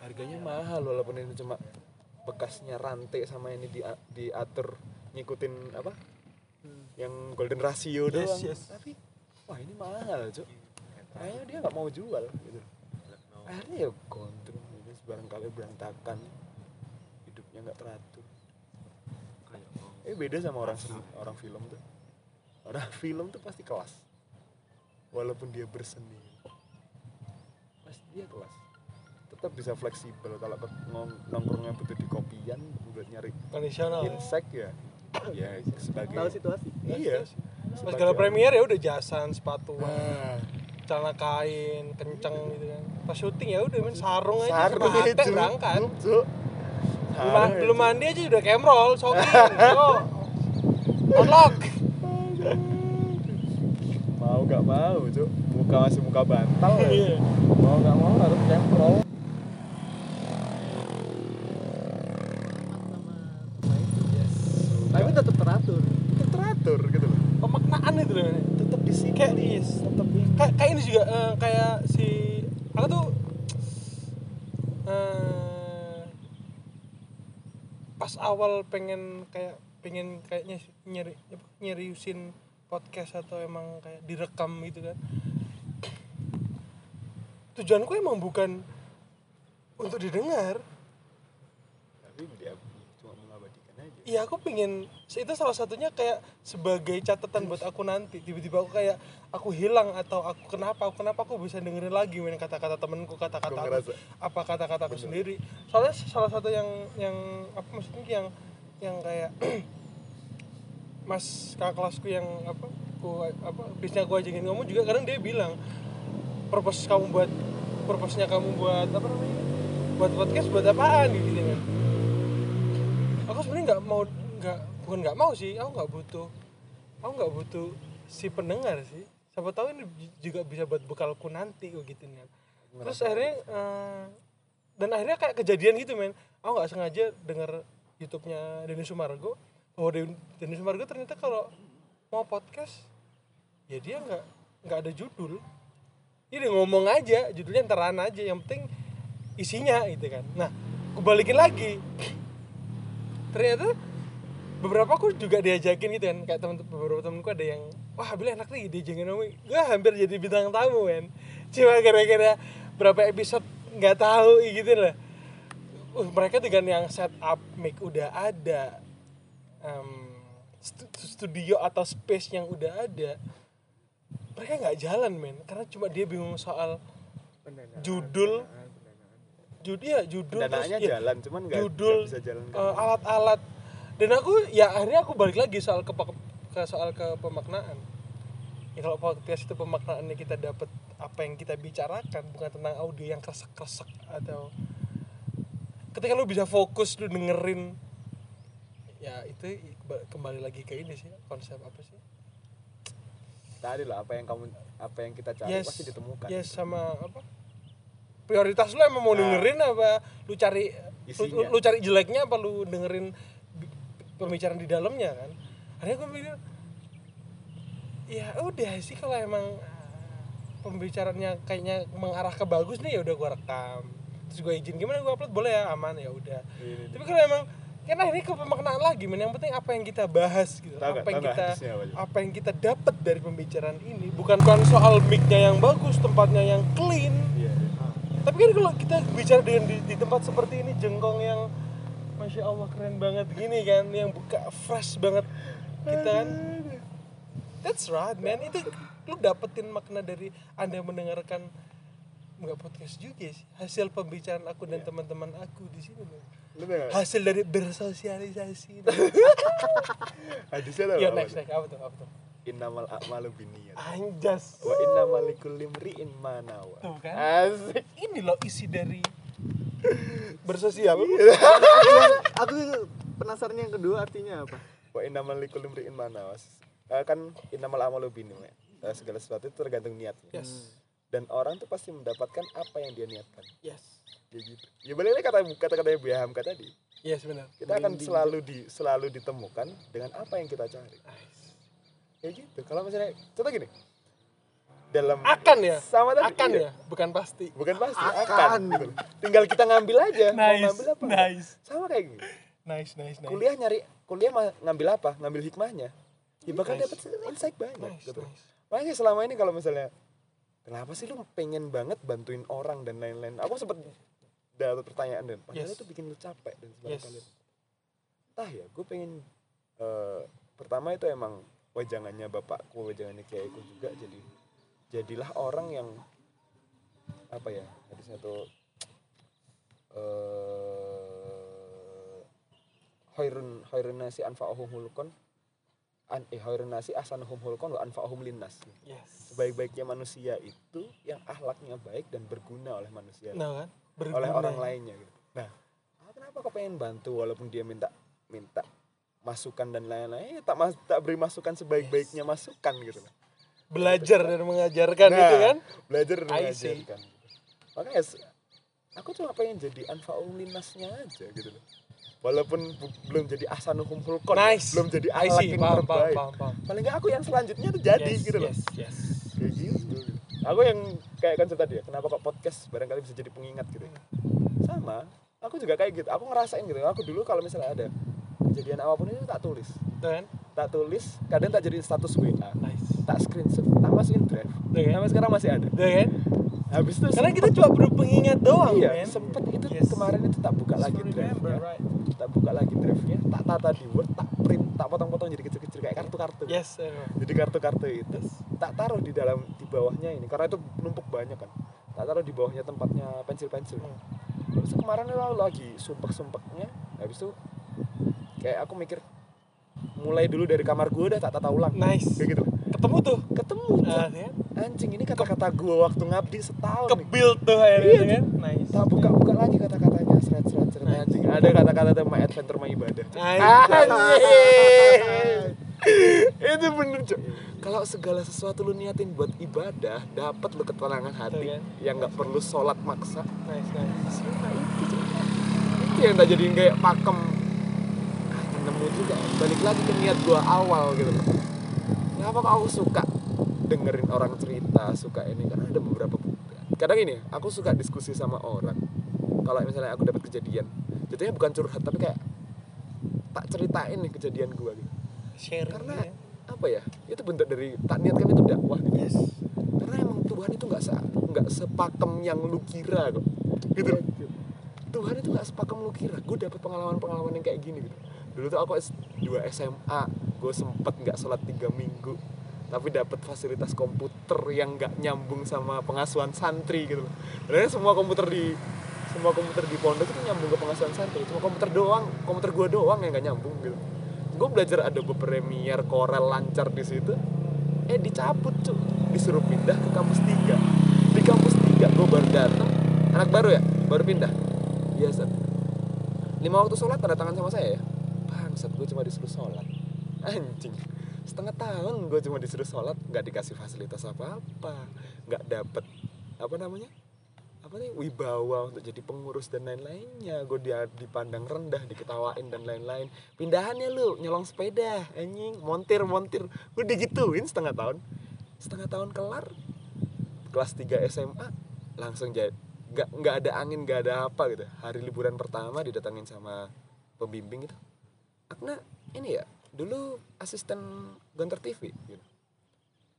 harganya mahal walaupun ini cuma bekasnya rantai sama ini di diatur ngikutin apa? Yang golden ratio Yes, doang. yes. tapi wah ini mahal cok kayaknya dia nggak mau jual gitu akhirnya ya gondrong gitu barangkali berantakan. Hidupnya nggak teratur. Eh beda sama orang seni, orang film tuh. Orang film tuh pasti kelas. Walaupun dia berseni. Pasti dia kelas. Tetap bisa fleksibel. Kalau ngong- nongkrongnya butuh di kopian buat nyari tradisional. insek ya. Ya sebagai tahu situasi? Iya. Pas gala premier ya udah jasan sepatu Nah, celana kain kenceng gitu kan. Pas syuting ya udah main sarung aja sarung sama hati berangkat. Belum, belum mandi aja udah kemrol soking yo unlock. Mau gak mau cuk. Muka masih muka bantal. Ya. Mau gak mau harus kemprol tapi tetap teratur Tetep teratur gitu loh pemaknaan itu loh ini. tetap yes. tetap kayak kayak ini juga eh, kayak si aku tuh? Eh, pas awal pengen kayak pengen kayaknya nyeri nyeriusin podcast atau emang kayak direkam gitu kan. Tujuanku emang bukan untuk didengar. Tapi Iya aku pingin itu salah satunya kayak sebagai catatan buat aku nanti. Tiba-tiba aku kayak aku hilang atau aku kenapa aku kenapa aku bisa dengerin lagi men kata-kata temenku kata-kata aku apa kata-kata aku sendiri. Soalnya salah satu yang yang apa maksudnya yang yang kayak mas kakak kelasku yang apa ku apa bisnya aku ajakin ngomong juga kadang dia bilang purpose kamu buat purpose-nya kamu buat apa namanya buat podcast buat apaan? Gitu kan nggak mau nggak bukan nggak mau sih aku nggak butuh. Aku nggak butuh si pendengar sih. Siapa tahu ini juga bisa buat bekalku nanti kok gitu kan terus akhirnya eh, dan akhirnya kayak kejadian gitu men. Aku nggak sengaja denger YouTube-nya Denny Sumargo. Den- Denny Sumargo ternyata kalau mau podcast ya dia nggak nggak ada judul. Udah ngomong aja judulnya enteran aja yang penting isinya gitu kan. Nah aku balikin lagi ternyata beberapa aku juga diajakin gitu kan kayak temen beberapa temenku ada yang wah bila enak nih diajakin ngomong gue hampir jadi bintang tamu kan cuma gara-gara berapa episode nggak tahu gitu lah. Uh, mereka dengan yang setup mic udah ada stu- studio atau space yang udah ada mereka nggak jalan men. Karena cuma dia bingung soal judul judul ya judul terus Pendanaannya ya, jalan, cuman nggak judul bisa jalan. eh, alat-alat. Dan aku ya akhirnya aku balik lagi soal ke, ke soal ke pemaknaan. Ya kalau podcast itu pemaknaannya kita dapat apa yang kita bicarakan bukan tentang audio yang kresek-kresek atau ketika lu bisa fokus lu dengerin. Ya itu kembali lagi ke ini sih konsep apa sih? Tadi lah apa yang kamu apa yang kita cari yes pasti ditemukan. yes sama apa prioritas lu emang mau Nah. dengerin apa? Lu cari lu, lu cari jeleknya apa? Lu dengerin bi- pembicaraan di dalamnya kan? Akhirnya gue mikir ya udah sih kalau emang pembicaraannya kayaknya mengarah ke bagus nih ya udah gue rekam. Terus gue izin gimana gue upload? Boleh ya? Aman ya udah. Ini- tapi kalau emang kan ini ke pemaknaan lagi men. Yang penting apa yang kita bahas gitu. Tahu apa yang kita apa, yang kita dapat dari pembicaraan ini bukan soal mic-nya yang bagus tempatnya yang clean. Iya. Tapi kan kalau kita bicara dengan di, di tempat seperti ini jengkong yang masya allah keren banget gini kan yang buka fresh banget. Kita kan that's right man. Itu lu dapetin makna dari anda mendengarkan nggak podcast juga sih. Hasil pembicaraan aku dan teman-teman aku di sini loh hasil dari bersosialisasi. Hadisnya tau ya next apa? next. Apa tuh apa tuh Innamal a'malu binniyat. anjas Wa innamal likulli imri'in ma nawa. tuh kan Asik. ini loh isi dari bersosial aku penasaran yang kedua artinya apa Wa innamal likulli imri'in ma nawa. Eh, kan innamal a'malu binniyat. Eh, segala sesuatu itu tergantung niatnya. yes Dan orang tuh pasti mendapatkan apa yang dia niatkan. yes Kayak gitu. Ya balik lagi kata kata-katanya Bu Hamka tadi. yes benar Kita akan selalu di selalu ditemukan dengan apa yang kita cari. Kayak gitu. Kalau misalnya contoh gini. Dalam akan ya sama tadi akan iya. ya bukan pasti bukan pasti akan, Akan. gitu. tinggal kita ngambil aja mau nice ngambil apa nice sama kayak gini nice nice nice kuliah nyari kuliah ngambil apa ngambil hikmahnya ya bakal Nice. dapat insight banyak nice, gitu nice. makanya selama ini kalau misalnya kenapa sih lu pengen banget bantuin orang dan lain-lain aku sempet dapat pertanyaan dan padahal Yes. itu bikin lu capek dan Yes. sebagainya entah ya gue pengen eh, pertama itu emang wajangannya bapakku wajangannya kiaiku juga jadi jadilah orang yang apa ya hadisnya tuh eh khairun khairun nasi anfa'uhum hulkon an eh khairun nasi ahsanuhum hulkon wa anfa'uhum linnas yes sebaik-baiknya manusia itu yang akhlaknya baik dan berguna oleh manusia nah kan oleh Berguna. orang lainnya gitu. Nah, ah, kenapa kau pengen bantu walaupun dia minta minta masukan dan lain-lain, ya, tak mas, tak beri masukan sebaik-baiknya masukan gitu loh. belajar dan mengajarkan Nah, itu kan Belajar dan mengajarkan. Makanya s- aku cuma pengen jadi anfa'ul linasnya aja gitu loh. Walaupun belum jadi ahsanuhum hulkon, nice belum jadi akhlak yang paham paham terbaik. paham paham Paling nggak aku yang selanjutnya tuh jadi yes, gitu loh. yes yes Kayak gitu. Aku yang kayak konsep tadi ya, kenapa kok podcast barangkali bisa jadi pengingat gitu. ya. Sama, aku juga kayak gitu. Aku ngerasain gitu. Aku dulu kalau misalnya ada kejadian apa pun itu tak tulis. kan Tak tulis, kadang tak jadiin status WA. nice. Tak screenshot, tak masukin drive. kan Sampai sekarang masih ada. kan Habis itu karena kita cuma perlu pengingat doang iya, men. sempet itu Yes. kemarin itu tak buka lagi Just drive right. Tak buka lagi drive-nya tak tata di word tak print tak potong-potong jadi kecil-kecil kayak kartu-kartu. Yes jadi kartu-kartu itu. Tak taruh di dalam di bawahnya ini karena itu numpuk banyak kan. Tak taruh di bawahnya tempatnya pensil-pensil. Hmm. terus kemarin lalu lagi sumpek-sumpeknya habis itu kayak aku mikir mulai dulu dari kamar gue udah tak tata ulang. Nice. Kayak gitu. Ketemu tuh? Ketemu nah, ya. anjing ini kata-kata gue waktu ngabdi setahun nih. kebil tuh akhirnya Iya, kan? Nice. Tak buka-buka lagi kata-katanya seret-seret seret Nice. anjing ada kata-kata my adventure my ibadah Anjing. itu bener cok. Kalau segala sesuatu lu niatin buat ibadah dapat lu ketenangan hati kan? yang nggak perlu sholat maksa. Nice nice. Itu itu yang tak jadiin kayak pakem juga. Balik lagi ke niat gua awal gitu. Loh kenapa kok aku suka dengerin orang cerita suka ini? Karena ada beberapa kadang ini aku suka diskusi sama orang. Kalau misalnya aku dapat kejadian jadinya bukan curhat tapi kayak tak ceritain nih kejadian gua gitu. Share karena ya. apa ya? Itu bentuk dari tak niatkan itu dakwah gitu. Yes. Karena emang Tuhan itu nggak se nggak sepakem yang lu kira kok. Gitu. Loh. Tuhan itu nggak sepakem lu kira. Gue dapet pengalaman pengalaman yang kayak gini gitu dulu tuh aku S2 SMA gue sempet nggak sholat tiga minggu tapi dapat fasilitas komputer yang nggak nyambung sama pengasuhan santri gitu loh. Semua komputer di semua komputer di pondok itu nyambung ke pengasuhan santri cuma komputer doang komputer gue doang yang nggak nyambung gitu. Gue belajar Adobe Premiere Corel lancar di situ eh dicabut cuy disuruh pindah ke kampus 3 di kampus 3 gue baru datang anak baru ya? Baru pindah? Biasa lima waktu sholat tanda tangan sama saya ya bangsat gue cuma disuruh sholat. Anjing. Setengah tahun gue cuma disuruh sholat nggak dikasih fasilitas apa apa nggak dapet apa namanya? Apa nih? Wibawa untuk jadi pengurus dan lain-lainnya. Gue dia dipandang rendah diketawain dan lain-lain. Pindahannya lu nyolong sepeda anjing. Montir montir. Gue digituin setengah tahun. Setengah tahun kelar kelas 3 SMA langsung jadi nggak nggak ada angin nggak ada apa gitu. Hari liburan pertama didatangin sama pembimbing itu Akna ini ya dulu asisten Gontor TV gitu.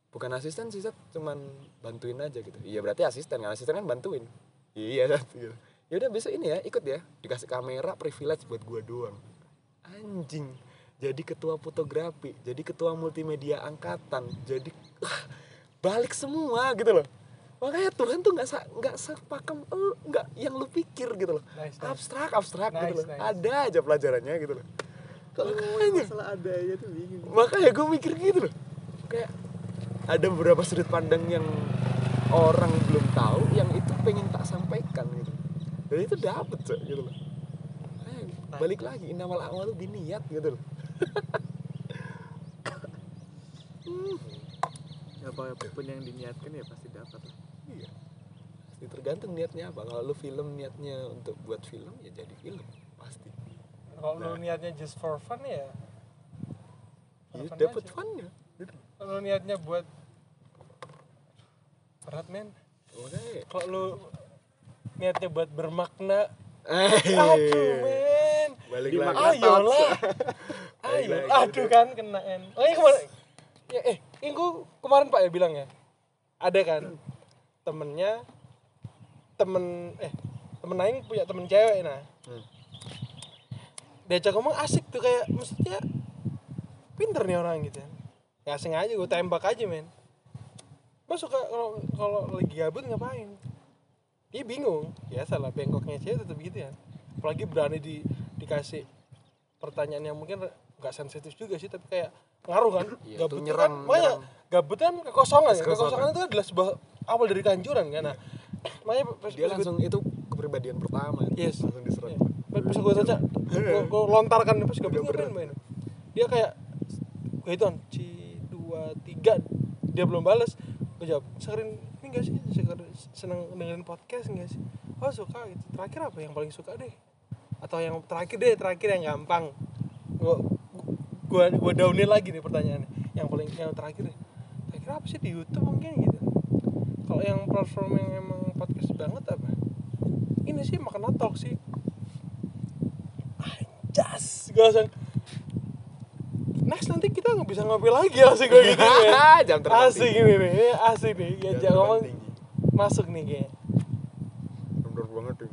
bukan asisten sih cuman bantuin aja gitu. Iya berarti asisten kan? Asisten kan bantuin. Iya gitu. ya udah besok ini ya ikut ya. Dikasih kamera privilege buat gua doang. Anjing. Jadi ketua fotografi jadi ketua multimedia angkatan jadi ah, balik semua gitu loh. Makanya Tuhan tuh nggak sa nggak sepakem lu nggak yang lu pikir gitu loh. Nice, nice. abstrak abstrak Nice, gitu loh. nice. ada aja pelajarannya gitu loh Makanya. masalah ada aja tuh bingung. Makanya gue mikir gitu loh. Kayak ada beberapa sudut pandang yang orang belum tahu yang itu pengen tak sampaikan gitu. Dan itu dapet Cok, gitu loh. Balik lagi inamal amal tuh biniat gitu loh. Apa pun yang diniatkan ya pasti dapat lah. iya. Pasti tergantung niatnya apa. Kalau lu film niatnya untuk buat film ya jadi film. Pasti kalau lu niatnya just for fun ya ya fun dapet aja. funnya gitu. Kalau niatnya buat berat men. Kalau lu niatnya buat bermakna eh. aduh men. Balik lagi. ayolah Balik ayo. Aduh kan kena kan oh iya kemarin ya eh ini gua kemarin pak ya bilang ya ada kan temennya temen eh temen Aing punya temen cewek nah. Diajak ngomong asik tuh kayak maksudnya pinter nih orang gitu kan. Ya asing aja gue tembak aja men. Gue suka kalau kalau lagi gabut ngapain? Dia bingung. Ya salah bengkoknya cewek tetap gitu ya. Apalagi berani di dikasih pertanyaan yang mungkin nggak sensitif juga sih tapi kayak ngaruh kan? Iya, gabut itu nyerang, kan makanya gabut kan kekosongan ya. Kekosongan. itu adalah sebuah awal dari kehancuran kan? Nah makanya dia langsung itu kepribadian pertama. Yes. langsung diserang Pas pas gue tanya, gue, lontarkan pas gue ngapain main. Dia kayak gue hitung C dua tiga dia belum balas. Gue jawab, sekarang ini enggak sih? Sekarang seneng dengerin podcast enggak sih? Oh suka gitu. Terakhir apa yang paling suka deh? Atau yang terakhir deh, terakhir yang gampang. Gue gue gue downin lagi nih pertanyaannya. Yang paling yang terakhir deh. Terakhir apa sih di YouTube mungkin gitu? Kalau yang platform yang emang podcast banget apa? Ini sih makan talk sih anjas gue langsung next nanti kita nggak bisa ngopi lagi. Asik gue gitu men. Jam terbang asik ini nih ya, asik nih. Jam ya terbang ngomong tinggi. masuk nih kayak. Bener banget deh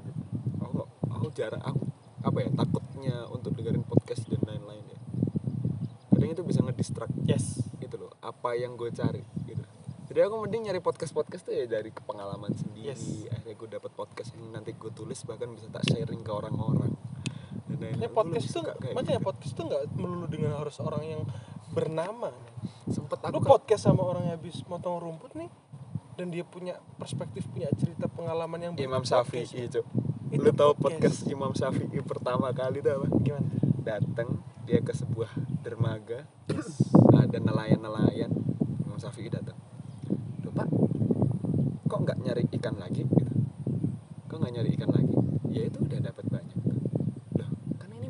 aku aku jarang aku apa ya takutnya untuk dengerin podcast dan lain-lain ya. Kadang itu bisa ngedistract yes. gitu loh apa yang gue cari gitu. Jadi aku mending nyari podcast podcast tuh ya dari pengalaman sendiri. Yes. akhirnya gue dapat podcast yang nanti gue tulis bahkan bisa tak sharing ke orang-orang dan lain-lain. Ya podcast tuh makanya gitu. podcast tuh nggak melulu dengan harus orang yang bernama. sempet Lu aku kan- podcast sama orang yang habis motong rumput nih dan dia punya perspektif punya cerita pengalaman yang Imam. Syafi'i cuk Itu lu tahu podcast. podcast Imam Syafi'i pertama kali tuh apa Gimana? datang dia ke sebuah dermaga ada nelayan-nelayan Imam Syafi'i datang Loh pak kok nggak nyari ikan lagi gitu kok nggak nyari ikan lagi ya itu udah dapat banyak ini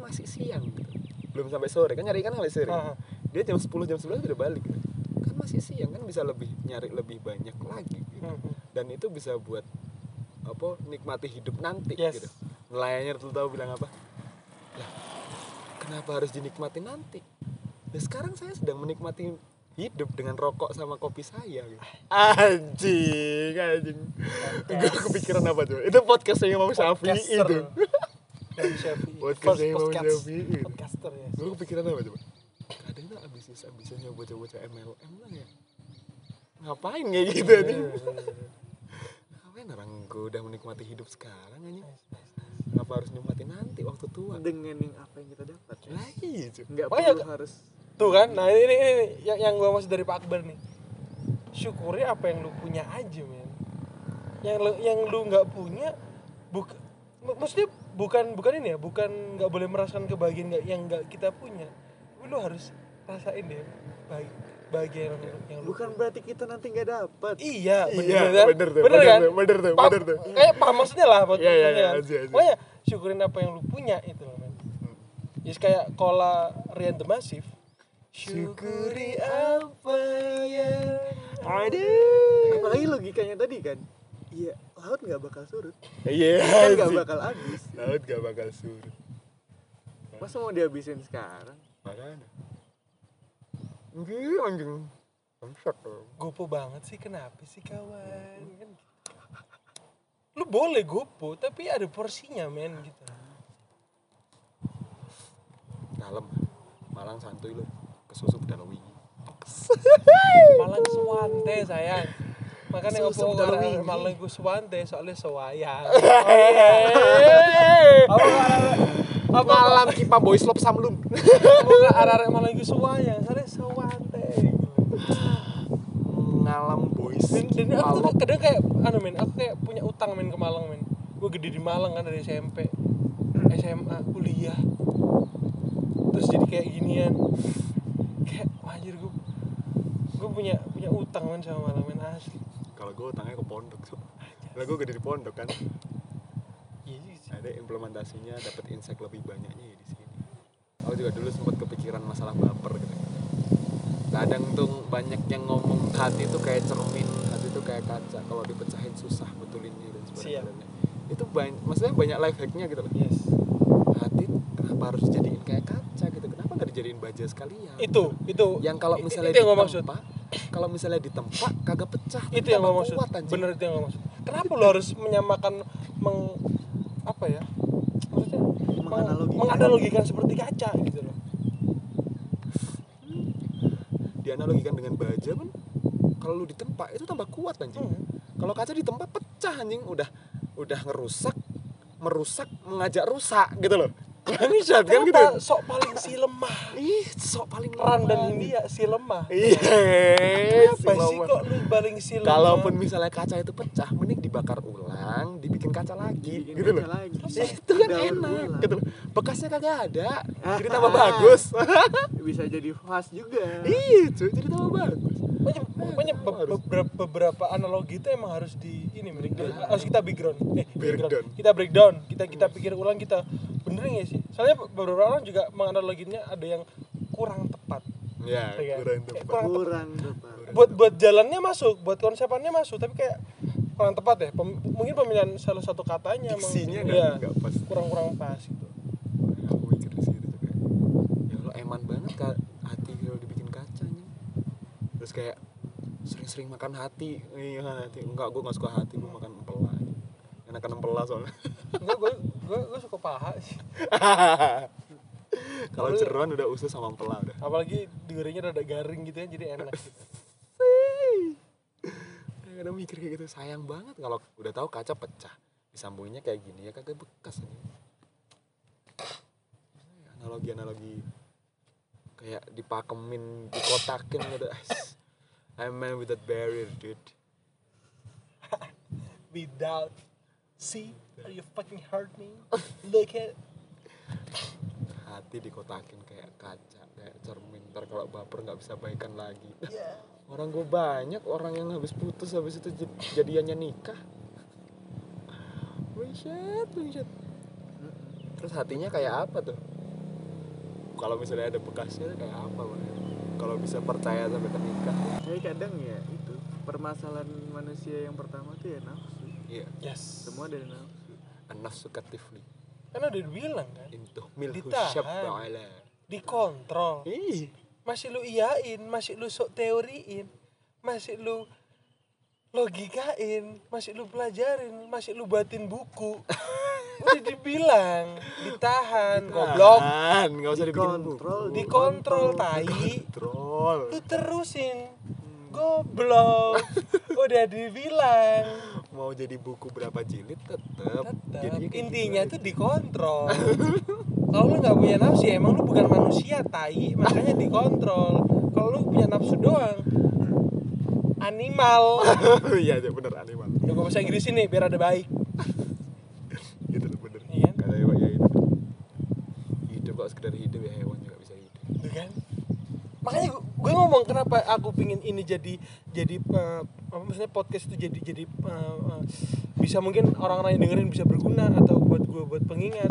masih siang gitu belum sampai sore kan nyari ikan sampai sore Ah. dia jam 10 jam 11 udah balik gitu. kan masih siang kan bisa lebih nyari lebih banyak lagi gitu. Hmm. dan itu bisa buat apa nikmati hidup nanti Yes. gitu nelayannya tuh tahu bilang apa lah kenapa harus dinikmati nanti dan sekarang saya sedang menikmati hidup dengan rokok sama kopi saya gitu. anjing anjing gue kepikiran apa tuh itu podcastnya Imam Syafi'i Podcaster. itu Imam Syafi'i. Podcast First podcast. Podcaster ya. gue kepikiran apa coba kadang tuh ambisius ambisiusnya bocah-bocah MLM lah ya ngapain kayak gitu Iya, anjing iya, iya. ngapain orang gue udah menikmati hidup sekarang anjing kenapa harus nikmati nanti waktu tua dengan yang apa yang kita dapat lagi cuy nggak perlu harus Tuh kan, nah ini, ini, ini yang, yang gue maksud dari Pak Akbar nih. Syukuri apa yang lu punya aja, men. Yang lu, yang lu nggak punya, buk, mak- maksudnya bukan bukan ini ya, bukan nggak boleh merasakan kebahagiaan nggak yang nggak kita punya. Tapi lu harus rasain deh bahagia, bahagia yang, lu- yang lu bukan punya. berarti kita nanti nggak dapat Iya, bener, Iya, kan? bener tuh, bener, bener kan? tuh, bener tuh, Paham- bener tuh. Kayak paham maksudnya lah, Iya, iya, maksudnya iya, kan. Pokoknya syukurin apa yang lu punya itu loh, men. Ya kayak kola Rian The Massive. Syukuri apa yang ada. apalagi logikanya tadi kan iya laut nggak bakal surut iya kan nggak bakal habis laut gak bakal surut masa mau dihabisin sekarang makanya anjing anjing loh. Gopo banget sih, kenapa sih kawan? Kan gitu. Lu boleh gopo, tapi ada porsinya men gitu. dalam Malang santuy lo kesusup dalam wingi Malang suwante sayang. Makanya dalam arek wingi. Malang ku suwante soalnya sewayang. apa Apa malam kipa boys lop samlun Apa arek Malang ku sewayang, soalnya sewante. ngalam boys Dan, dan aku tuh kadang kayak anu men, aku kayak punya utang men ke Malang men. Gue gede di Malang kan dari SMP, SMA, kuliah. Terus jadi kayak ginian. Kayak anjir gue gue punya punya utang men sama Malang men asli. Kalau gue utangnya ke pondok so. lah gue gede di pondok kan Iya sih. ada implementasinya dapat insight lebih banyaknya ya di sini aku juga dulu sempat kepikiran masalah baper gitu kadang tuh banyak yang ngomong hati tuh kayak cermin hati tuh kayak kaca kalau dipecahin susah betulinnya dan sebagainya itu banyak maksudnya banyak life hacknya gitu loh Yes. hati kenapa harus dijadiin kayak kaca gitu kenapa nggak dijadiin baja sekalian Itu, itu. yang kalau misalnya itu yang maksud. Kalau misalnya ditempa kagak pecah Itu yang gue tambah maksud. kuat, anjing. Bener itu yang gue maksud. Kenapa lo harus menyamakan meng apa ya? Maksudnya meng- Menganalogikan. menganalogikan seperti kaca gitu loh. dianalogikan dengan baja pun kalau lu ditempa itu tambah kuat anjing Hmm. kalau kaca ditempa pecah anjing udah udah ngerusak merusak mengajak rusak gitu loh bangsat kan gitu Kenapa sok paling si lemah? ih sok paling Ran dan lemah. India si lemah. iya si sih lemah. kok lu paling si lemah? kalaupun misalnya kaca itu pecah mending dibakar ulang dibikin kaca lagi Bikin gitu kaca loh lagi. Ih, itu kan Daur enak gitu bekasnya kagak ada jadi tambah bagus bisa jadi khas juga iya cuy jadi tambah bagus Banyak, banyak be- beberapa, beberapa analogi itu emang harus di ini men, harus kita background eh background. Breakdown. kita breakdown kita kita pikir ulang kita bener nggak sih? Soalnya beberapa orang juga menganaloginya ada yang kurang tepat. Ya Iya. kurang Eh, tepat. kurang tepat. kurang tepat. Buat buat jalannya masuk buat konsepannya masuk tapi kayak kurang tepat ya. Pem- mungkin pemilihan salah satu katanya emang- diksinya iya, nggak nggak pas. kurang kurang pas gitu. Aku mikir di situ kayak ya lo eman banget kak hati kalau dibikin kacanya terus kayak sering-sering makan hati. Iya hati. Enggak gue nggak suka hati gue makan empela enakan empela soalnya. Enggak gue gue gue suka paha sih. Kalau jeroan udah usus sama pela udah. apalagi digorengnya rada garing gitu ya jadi enak. Gitu. kadang mikir kayak gitu sayang banget kalau udah tahu kaca pecah. Disambunginnya kayak gini ya kagak bekas aja analogi analogi. Kayak dipakemin dikotakin gitu. I'm man with that barrier dude. Without see? Are you fucking hurt me? Look at hati dikotakin kayak kaca kayak cermin ntar kalau baper nggak bisa baikan lagi. Yeah. orang gue banyak orang yang habis putus habis itu jad- jadiannya nikah. Bullshit bullshit. Terus hatinya kayak apa tuh? Kalau misalnya ada bekasnya kayak apa Bang? kalau bisa percaya sampai ke nikah Jadi kadang ya itu permasalahan manusia yang pertama tuh ya nafsu. Iya. Yes. Semua dari nafsu. nafsu katifli kan udah dibilang kan? Intuh milhu Ditahan. syab'ala dikontrol. Ih. Masih lu iyain masih lu sok teoriin masih lu logikain masih lu pelajarin masih lu batin buku. Udah dibilang ditahan goblok. Nggak usah dibikin Dikontrol, dikontrol. Tai. Kontrol lu terusin. Goblok. Udah dibilang mau jadi buku berapa jilid tetap kayak intinya gitu tuh dikontrol. Kalau lu nggak punya nafsu ya emang lu bukan manusia tai. Makanya dikontrol. Kalau lu punya nafsu doang animal. Iya iya, bener animal. Udah gue bahasa Inggris nih biar ada baik. Gitu loh bener. Iya. kata hewan ya itu. Hidup kok sekedar hidup ya hewan juga bisa hidup. Kan makanya gue, gue ngomong kenapa aku pingin ini jadi jadi eh, apa maksudnya podcast itu jadi jadi eh, eh, bisa mungkin orang-orang yang dengerin bisa berguna atau buat gue buat pengingat.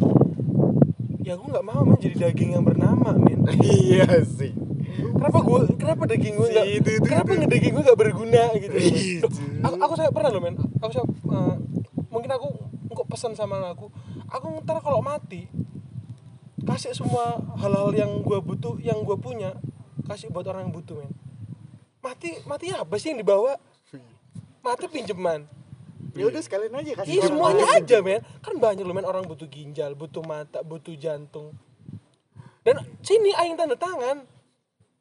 Ya gue nggak mau men jadi daging yang bernama men. Iya sih. Kenapa gue kenapa daging gue nggak kenapa itu. ngedaging gue nggak berguna gitu? Loh. Loh, aku aku saya pernah loh men. Aku saya eh, mungkin aku kok pesan sama aku. Aku ntar kalau mati kasih semua hal-hal yang gue butuh yang gue punya kasih buat orang yang butuh men. Mati mati apa sih yang dibawa? Mati pinjeman Ya udah sekalian aja kasih. Iya semuanya lain. aja men. Kan banyak loh men orang butuh ginjal, butuh mata, butuh jantung. Dan sini aing tanda tangan.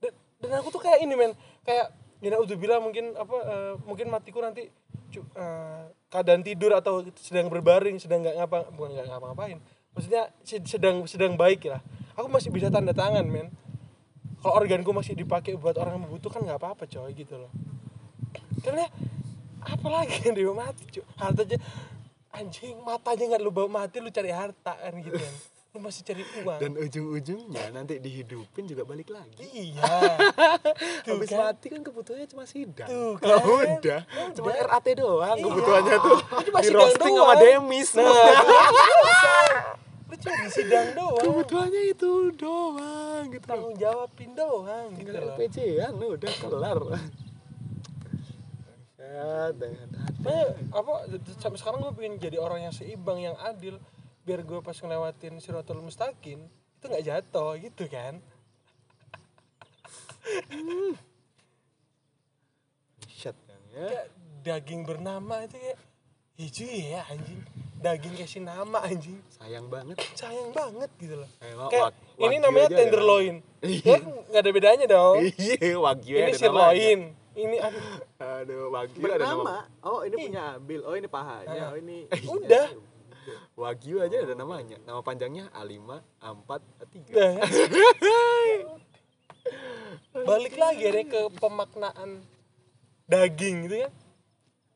Dan, dan aku tuh kayak ini men. Kayak udah bilang mungkin apa eh, mungkin matiku nanti eh, keadaan tidur atau sedang berbaring sedang nggak ngapa bukan nggak ngapa-ngapain. Maksudnya sed- sedang sedang baik lah. Aku masih bisa tanda tangan men kalau organku masih dipakai buat orang yang membutuhkan nggak apa-apa coy gitu loh karena apa lagi yang dia mati cuy harta aja anjing matanya nggak lu bawa mati lu cari harta kan gitu kan lu masih cari uang dan ujung-ujungnya nanti dihidupin juga balik lagi iya tuh habis kan mati kan kebutuhannya cuma sidang Tuh Oh, kan. udah cuma Udah. RAT doang Iya. kebutuhannya tuh cuma di roasting sama. Demis nah. lu cuma di sidang doang. Kebutuhannya itu doang gitu. Tanggung jawabin doang gitu tinggal loh. LPG-an udah kelar. Ya dengan Makanya apa sampai sekarang gue pengen jadi orang yang seimbang yang adil. Biar gue pas ngelewatin siratul mustaqim itu nggak jatuh gitu kan? Shit kan ya. Kayak daging bernama itu kayak hijau ya anjing. Daging kasih nama anjing. Sayang banget. Sayang banget gitu loh. Eh, wak- kayak wak- ini namanya ada tenderloin. Iya. ya nggak ada bedanya dong. Iya wagyu ini sirloin ini aduh. Aduh wagyu ada nama. Bernama. Oh ini punya Abil. Oh ini pahanya. Oh ini. udah. Wagyu aja ada namanya. Nama panjangnya A5 A4 A3 Udah, ya. balik lagi deh ke pemaknaan daging gitu kan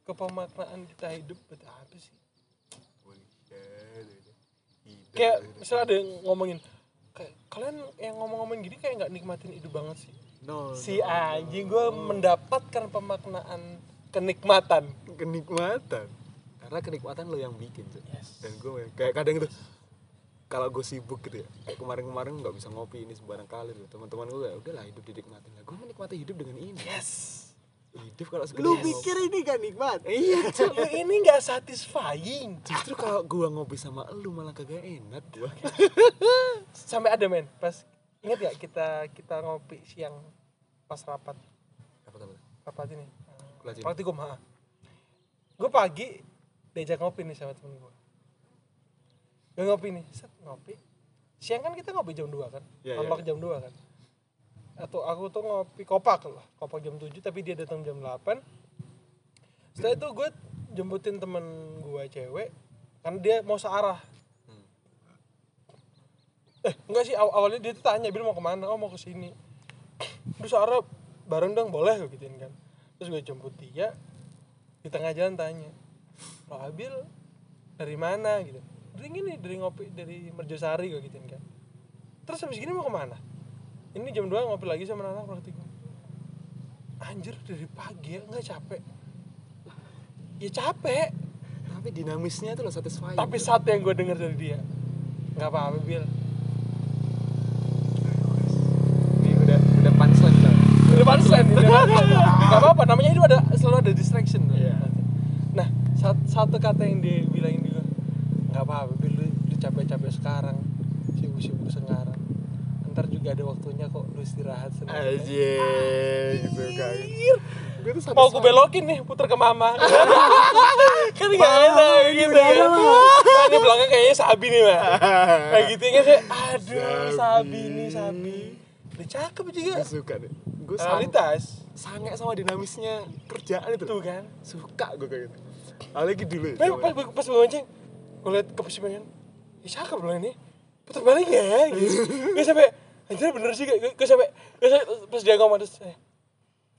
ke pemaknaan kita hidup buat apa sih? Kayak misalnya ada yang ngomongin kayak kalian yang ngomong-ngomong gini kayak nggak nikmatin hidup banget sih. No. si anjing gue mendapatkan pemaknaan kenikmatan. Kenikmatan. Karena kenikmatan lo yang bikin Cuk. Yes. dan gue kayak kadang gitu kalau gue sibuk gitu ya kayak kemarin-kemarin nggak bisa ngopi ini sembarang kali tuh teman-teman gue kayak udahlah hidup dinikmatin lah. Gue menikmati hidup dengan ini. Yes hidup kalau sekedar Lu pikir ini gak nikmat? iya lu ini nggak satisfying. Justru kalau gue ngopi sama lu malah kagak enak gue sampai ada men. Pas ingat gak kita kita ngopi siang pas rapat? Apa apa? Rapat ini. Ini. praktikum ha. Gue pagi diajak ngopi nih sama temen gue gue ngopi nih set ngopi. Siang kan kita ngopi jam 2 kan? Iya, iya, jam 2 kan atau aku tuh ngopi kopak lah kopak jam 7 tapi dia datang jam 8 setelah itu gue jemputin temen gue cewek karena dia mau searah. Eh enggak sih aw- awalnya dia tuh tanya Bil mau ke mana? Oh mau ke sini. Terus searah bareng dong boleh? Gue gituin kan. Terus gue jemput dia di tengah jalan tanya lo Abil dari mana? Gitu. Dari ini dari ngopi dari Merjosari gue gituin kan. Terus habis gini mau ke mana ini jam 2 ngopi lagi sama anak praktikum anjir dari pagi ya nggak capek. Ya capek. Tapi dinamisnya itu loh satisfying. Tapi satu yang gue denger dari dia nggak apa-apa bil. Ini udah udah punchline lah udah punchline udah punchline. nggak apa-apa namanya itu ada selalu ada distraction. Iya. nah sat- satu kata yang dia bilangin juga nggak apa-apa bil. Lu, lu capek-capek sekarang sibuk-sibuk sekarang juga ada waktunya kok lu istirahat sendiri aja gitu kan. Gue tuh mau aku belokin nih puter ke mama. Kan nggak enak gitu. ya nah, ini belakang kayaknya sabi nih mbak. Kayak gitu kan saya aduh sabi. Nih sabi. Udah cakep juga. Gue suka deh. Gue sange, realitas. sange sama dinamisnya kerjaan itu tuh kan. Suka gue kayak gitu. Apalagi dulu pas zaman- pas pas gue ngonceng gue liat ke posisi pengen ya cakep loh ini. Putar balik ya gitu. Gue sampai anjir bener sih gue gue sampai gue sampai pas dia ngomong terus eh,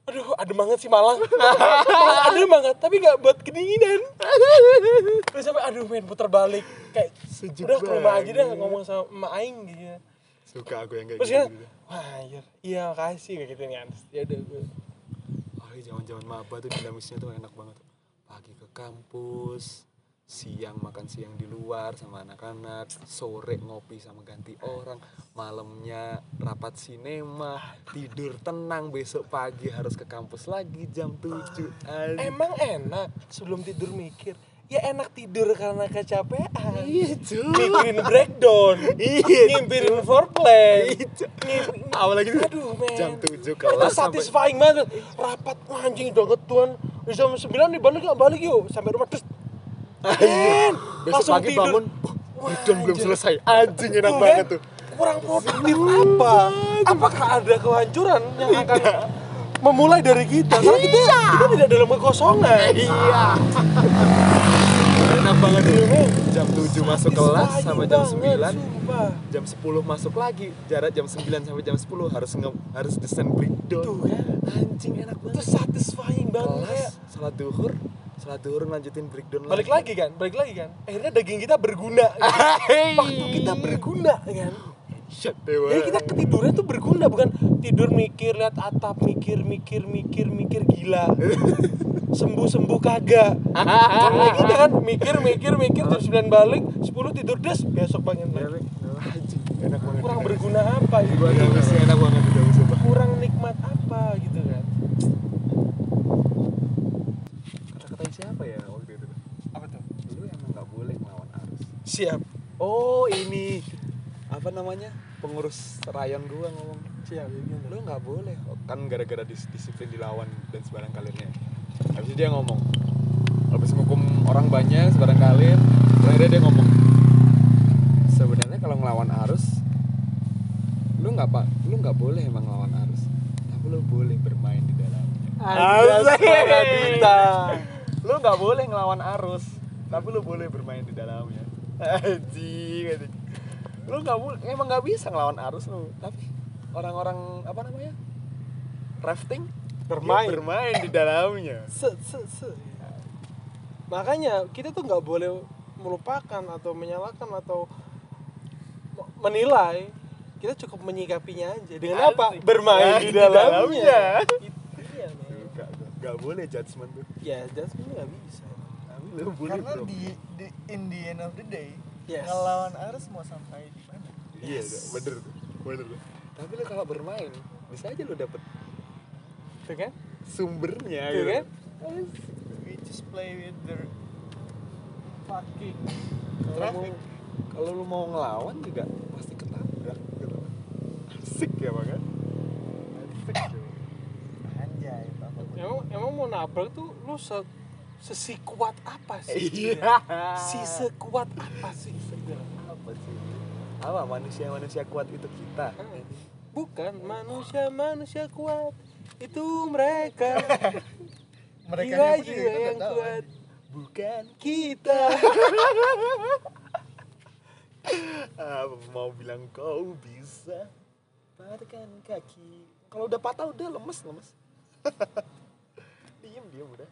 aduh adem banget sih Malang? Adem banget tapi nggak buat kedinginan. Gue sampai aduh main putar balik. Kayak Sejuk udah ke rumah aja dah ngomong sama emak aing gitu. Suka aku yang kayak terus gitu, kan wah anjir iya makasih kayak gitu kan. Ya udah gue Oh, zaman-zaman maba tuh dinamisnya tuh enak banget. Pagi ke kampus, siang makan siang di luar sama anak-anak, sore ngopi sama ganti orang, malamnya rapat sinema, tidur tenang, besok pagi harus ke kampus lagi jam 7. Aduh. emang enak sebelum tidur mikir ya enak tidur karena kecapean Iya, cuy. mikirin breakdown Iya, ngimpirin foreplay Iya. gitu. aduh men Jam 7 itu kelas sampai satisfying banget rapat anjing udah ketuan jam 9 nih balik yuk balik yuk sampai rumah terus besok langsung pagi tidur. bangun, breakdown belum selesai. Anjing enak Tuh, banget kan? tuh. kurang produktif apa apakah ada kehancuran yang akan memulai dari kita karena kita kita tidak dalam kekosongan Iya. Enak banget. Tuh. Jam 7 masuk kelas sampai jam 9 sumpah. jam 10 masuk lagi. Jarak jam 9 sampai jam 10 harus nge harus desain breakdown Tuh kan. anjing enak itu banget satisfying banget kelas kayak salat duhur. Salat duhur lanjutin breakdown balik lagi kan? Balik lagi kan? Akhirnya daging kita berguna. Waktu kita berguna kan? Jadi kita ketidurnya tuh berguna bukan tidur mikir lihat atap mikir mikir mikir mikir gila sembuh sembuh kagak. Karena kita kan mikir mikir mikir jam 9 balik 10 tidur des besok bangun lagi enak banget. Kurang berguna apa gitu? Enak banget kurang nikmat apa gitu kan? Kata-katain siapa ya waktu itu? Apa tuh? Lu emang nggak boleh melawan arus. Siap. Oh ini apa namanya pengurus rayon gua ngomong. Siap ya, lu nggak boleh. Kan gara-gara dis- disiplin dilawan dan sebarang kalinya habis itu dia ngomong. Habis hukum orang banyak sebarang kalian akhirnya dia ngomong sebenarnya kalau ngelawan arus lu nggak pak lu nggak boleh emang ngelawan arus. Tapi lu boleh bermain di dalamnya. Asik. Radita. lu nggak boleh ngelawan arus tapi lu boleh bermain di dalamnya. Anjing. lu nggak boleh emang nggak bisa ngelawan arus lu. Tapi orang-orang apa namanya rafting Bermain. dia bermain di dalamnya se, se, se. makanya kita tuh nggak boleh melupakan atau menyalahkan atau me- menilai kita cukup menyikapinya aja dengan apa Asik. bermain Ya, di di dalamnya, dalamnya. Itu men. nggak nggak boleh judgement tuh ya judgement nggak bisa lu boleh karena bro. di, di in the end of the day Yes. ngelawan arus mau sampai di mana iya bener tuh bener tuh tapi lu kalau bermain bisa aja lu dapet tuh kan? Sumbernya tuh gitu. kan? We just play with the fucking traffic. kalau lu mau ngelawan juga pasti ketabrak gitu asik ya bang kan asik anjay apa tuh emang emang mau nabrak tuh lu se sesikuat apa sih? Iya. Si sekuat apa sih? Sebenarnya apa manusia manusia kuat itu kita? Bukan manusia manusia kuat itu mereka. Mereka jiwa-jiwa yang kuat. bukan kita. Ah, mau bilang kau bisa? Patahkan kaki. Kalau udah patah udah lemes lemes. Diem diem udah.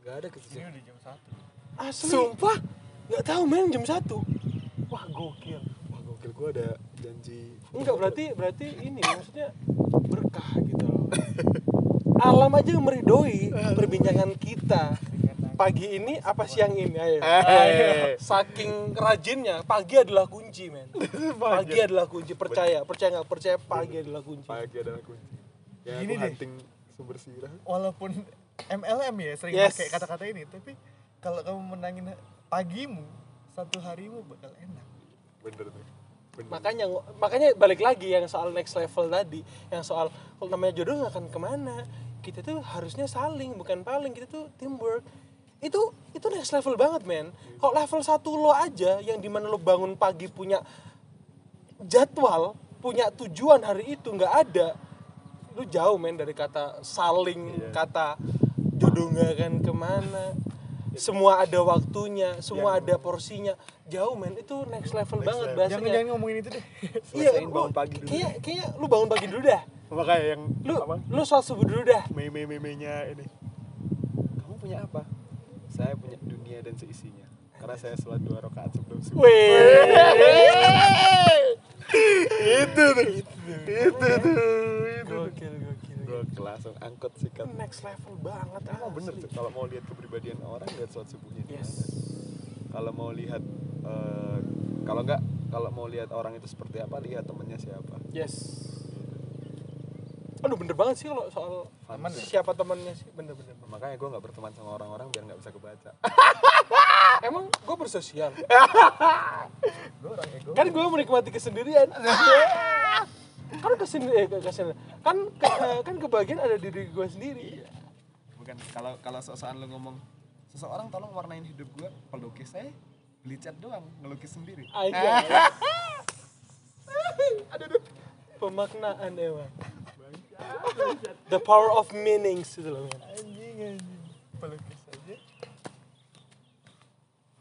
Nggak ada ini kejadian udah jam satu. Asli. Sumpah? Nggak tahu men jam satu. Wah gokil. Wah gokil. Gua ada janji. Enggak berarti berarti ini maksudnya berkah gitu loh. Alam aja meridoi perbincangan kita. Pagi ini apa siang ini? Ayo. Eh. saking rajinnya pagi adalah kunci men. Pagi. Adalah kunci percaya. Percaya nggak percaya pagi adalah kunci. Pagi adalah kunci. Ya aku deh. hunting sumber sirah walaupun MLM ya sering Yes. pakai kata-kata ini tapi kalau kamu menangin pagimu satu harimu bakal enak. Bener tuh bener. Makanya makanya balik lagi yang soal next level tadi yang soal kalau namanya jodoh nggak akan ke mana. Kita tuh harusnya saling bukan paling. Kita tuh teamwork. Itu itu next level banget men. Kalau level satu lo aja yang di mana lo bangun pagi punya jadwal punya tujuan hari itu nggak ada lu jauh men dari kata saling Iya. kata jodoh nggak akan ke mana semua ada waktunya semua ada porsinya. Jauh men. Itu next level banget level. bahasanya. Jangan jangan ngomongin itu deh. Iya, bangun pagi dulu. Kayak kayak lu bangun pagi dulu dah. makanya yang Lu apa? lu sholat subuh dulu dah. meme memenya ini. Kamu punya apa? Saya punya dunia dan seisinya. Karena saya sholat dua rakaat sebelum subuh. Itu tuh. Itu tuh. Itu Gua langsung angkot sikat Next level banget. emang bener asli. tuh kalau mau lihat kepribadian orang lihat sholat subuhnya. Yes. kalau mau lihat eh, kalau enggak kalau mau lihat orang itu seperti apa lihat temennya siapa Yes. Aduh bener banget sih kalau soal Teman ya? siapa temannya sih bener bener. bener. makanya gue nggak berteman sama orang-orang biar nggak bisa kebaca Emang gue bersosial. gue orang ego kan gue menikmati kesendirian. kan kesendirian eh, kesendirian. Kan ke- kan kebagian ada di diri gue sendiri. bukan kalau kalau sosokan lu ngomong seseorang tolong warnain hidup gue pelukis saya beli cat doang ngelukis sendiri Aja. Pemaknaan emang. The power of meanings itu loh. anjing anjing pelukis aja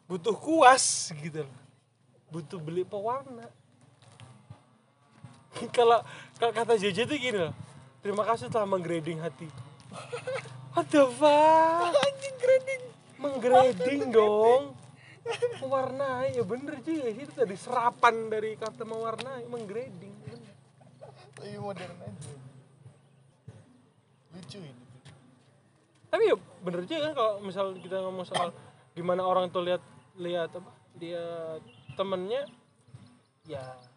butuh kuas gitu loh butuh beli pewarna kalau kalau kata JJ tuh gini loh terima kasih telah menggrading hati. What the fuck? Anjing grading. Menggrading dong. mewarnai ya bener juga sih itu tadi serapan dari kata mewarnai menggrading. Lebih modern aja. Lucu ini. Tapi ya bener juga kan kalau misal kita ngomong soal gimana orang tuh lihat lihat apa lihat temennya ya, ya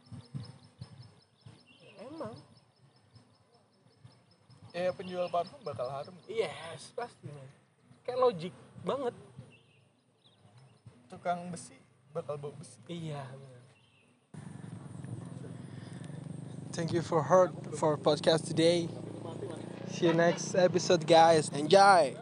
ya penjual parfum bakal harum. Yes pasti. Kayak logik banget. Tukang besi bakal bau besi. Iya bener. thank you for heard for podcast today. See you next episode guys. Enjoy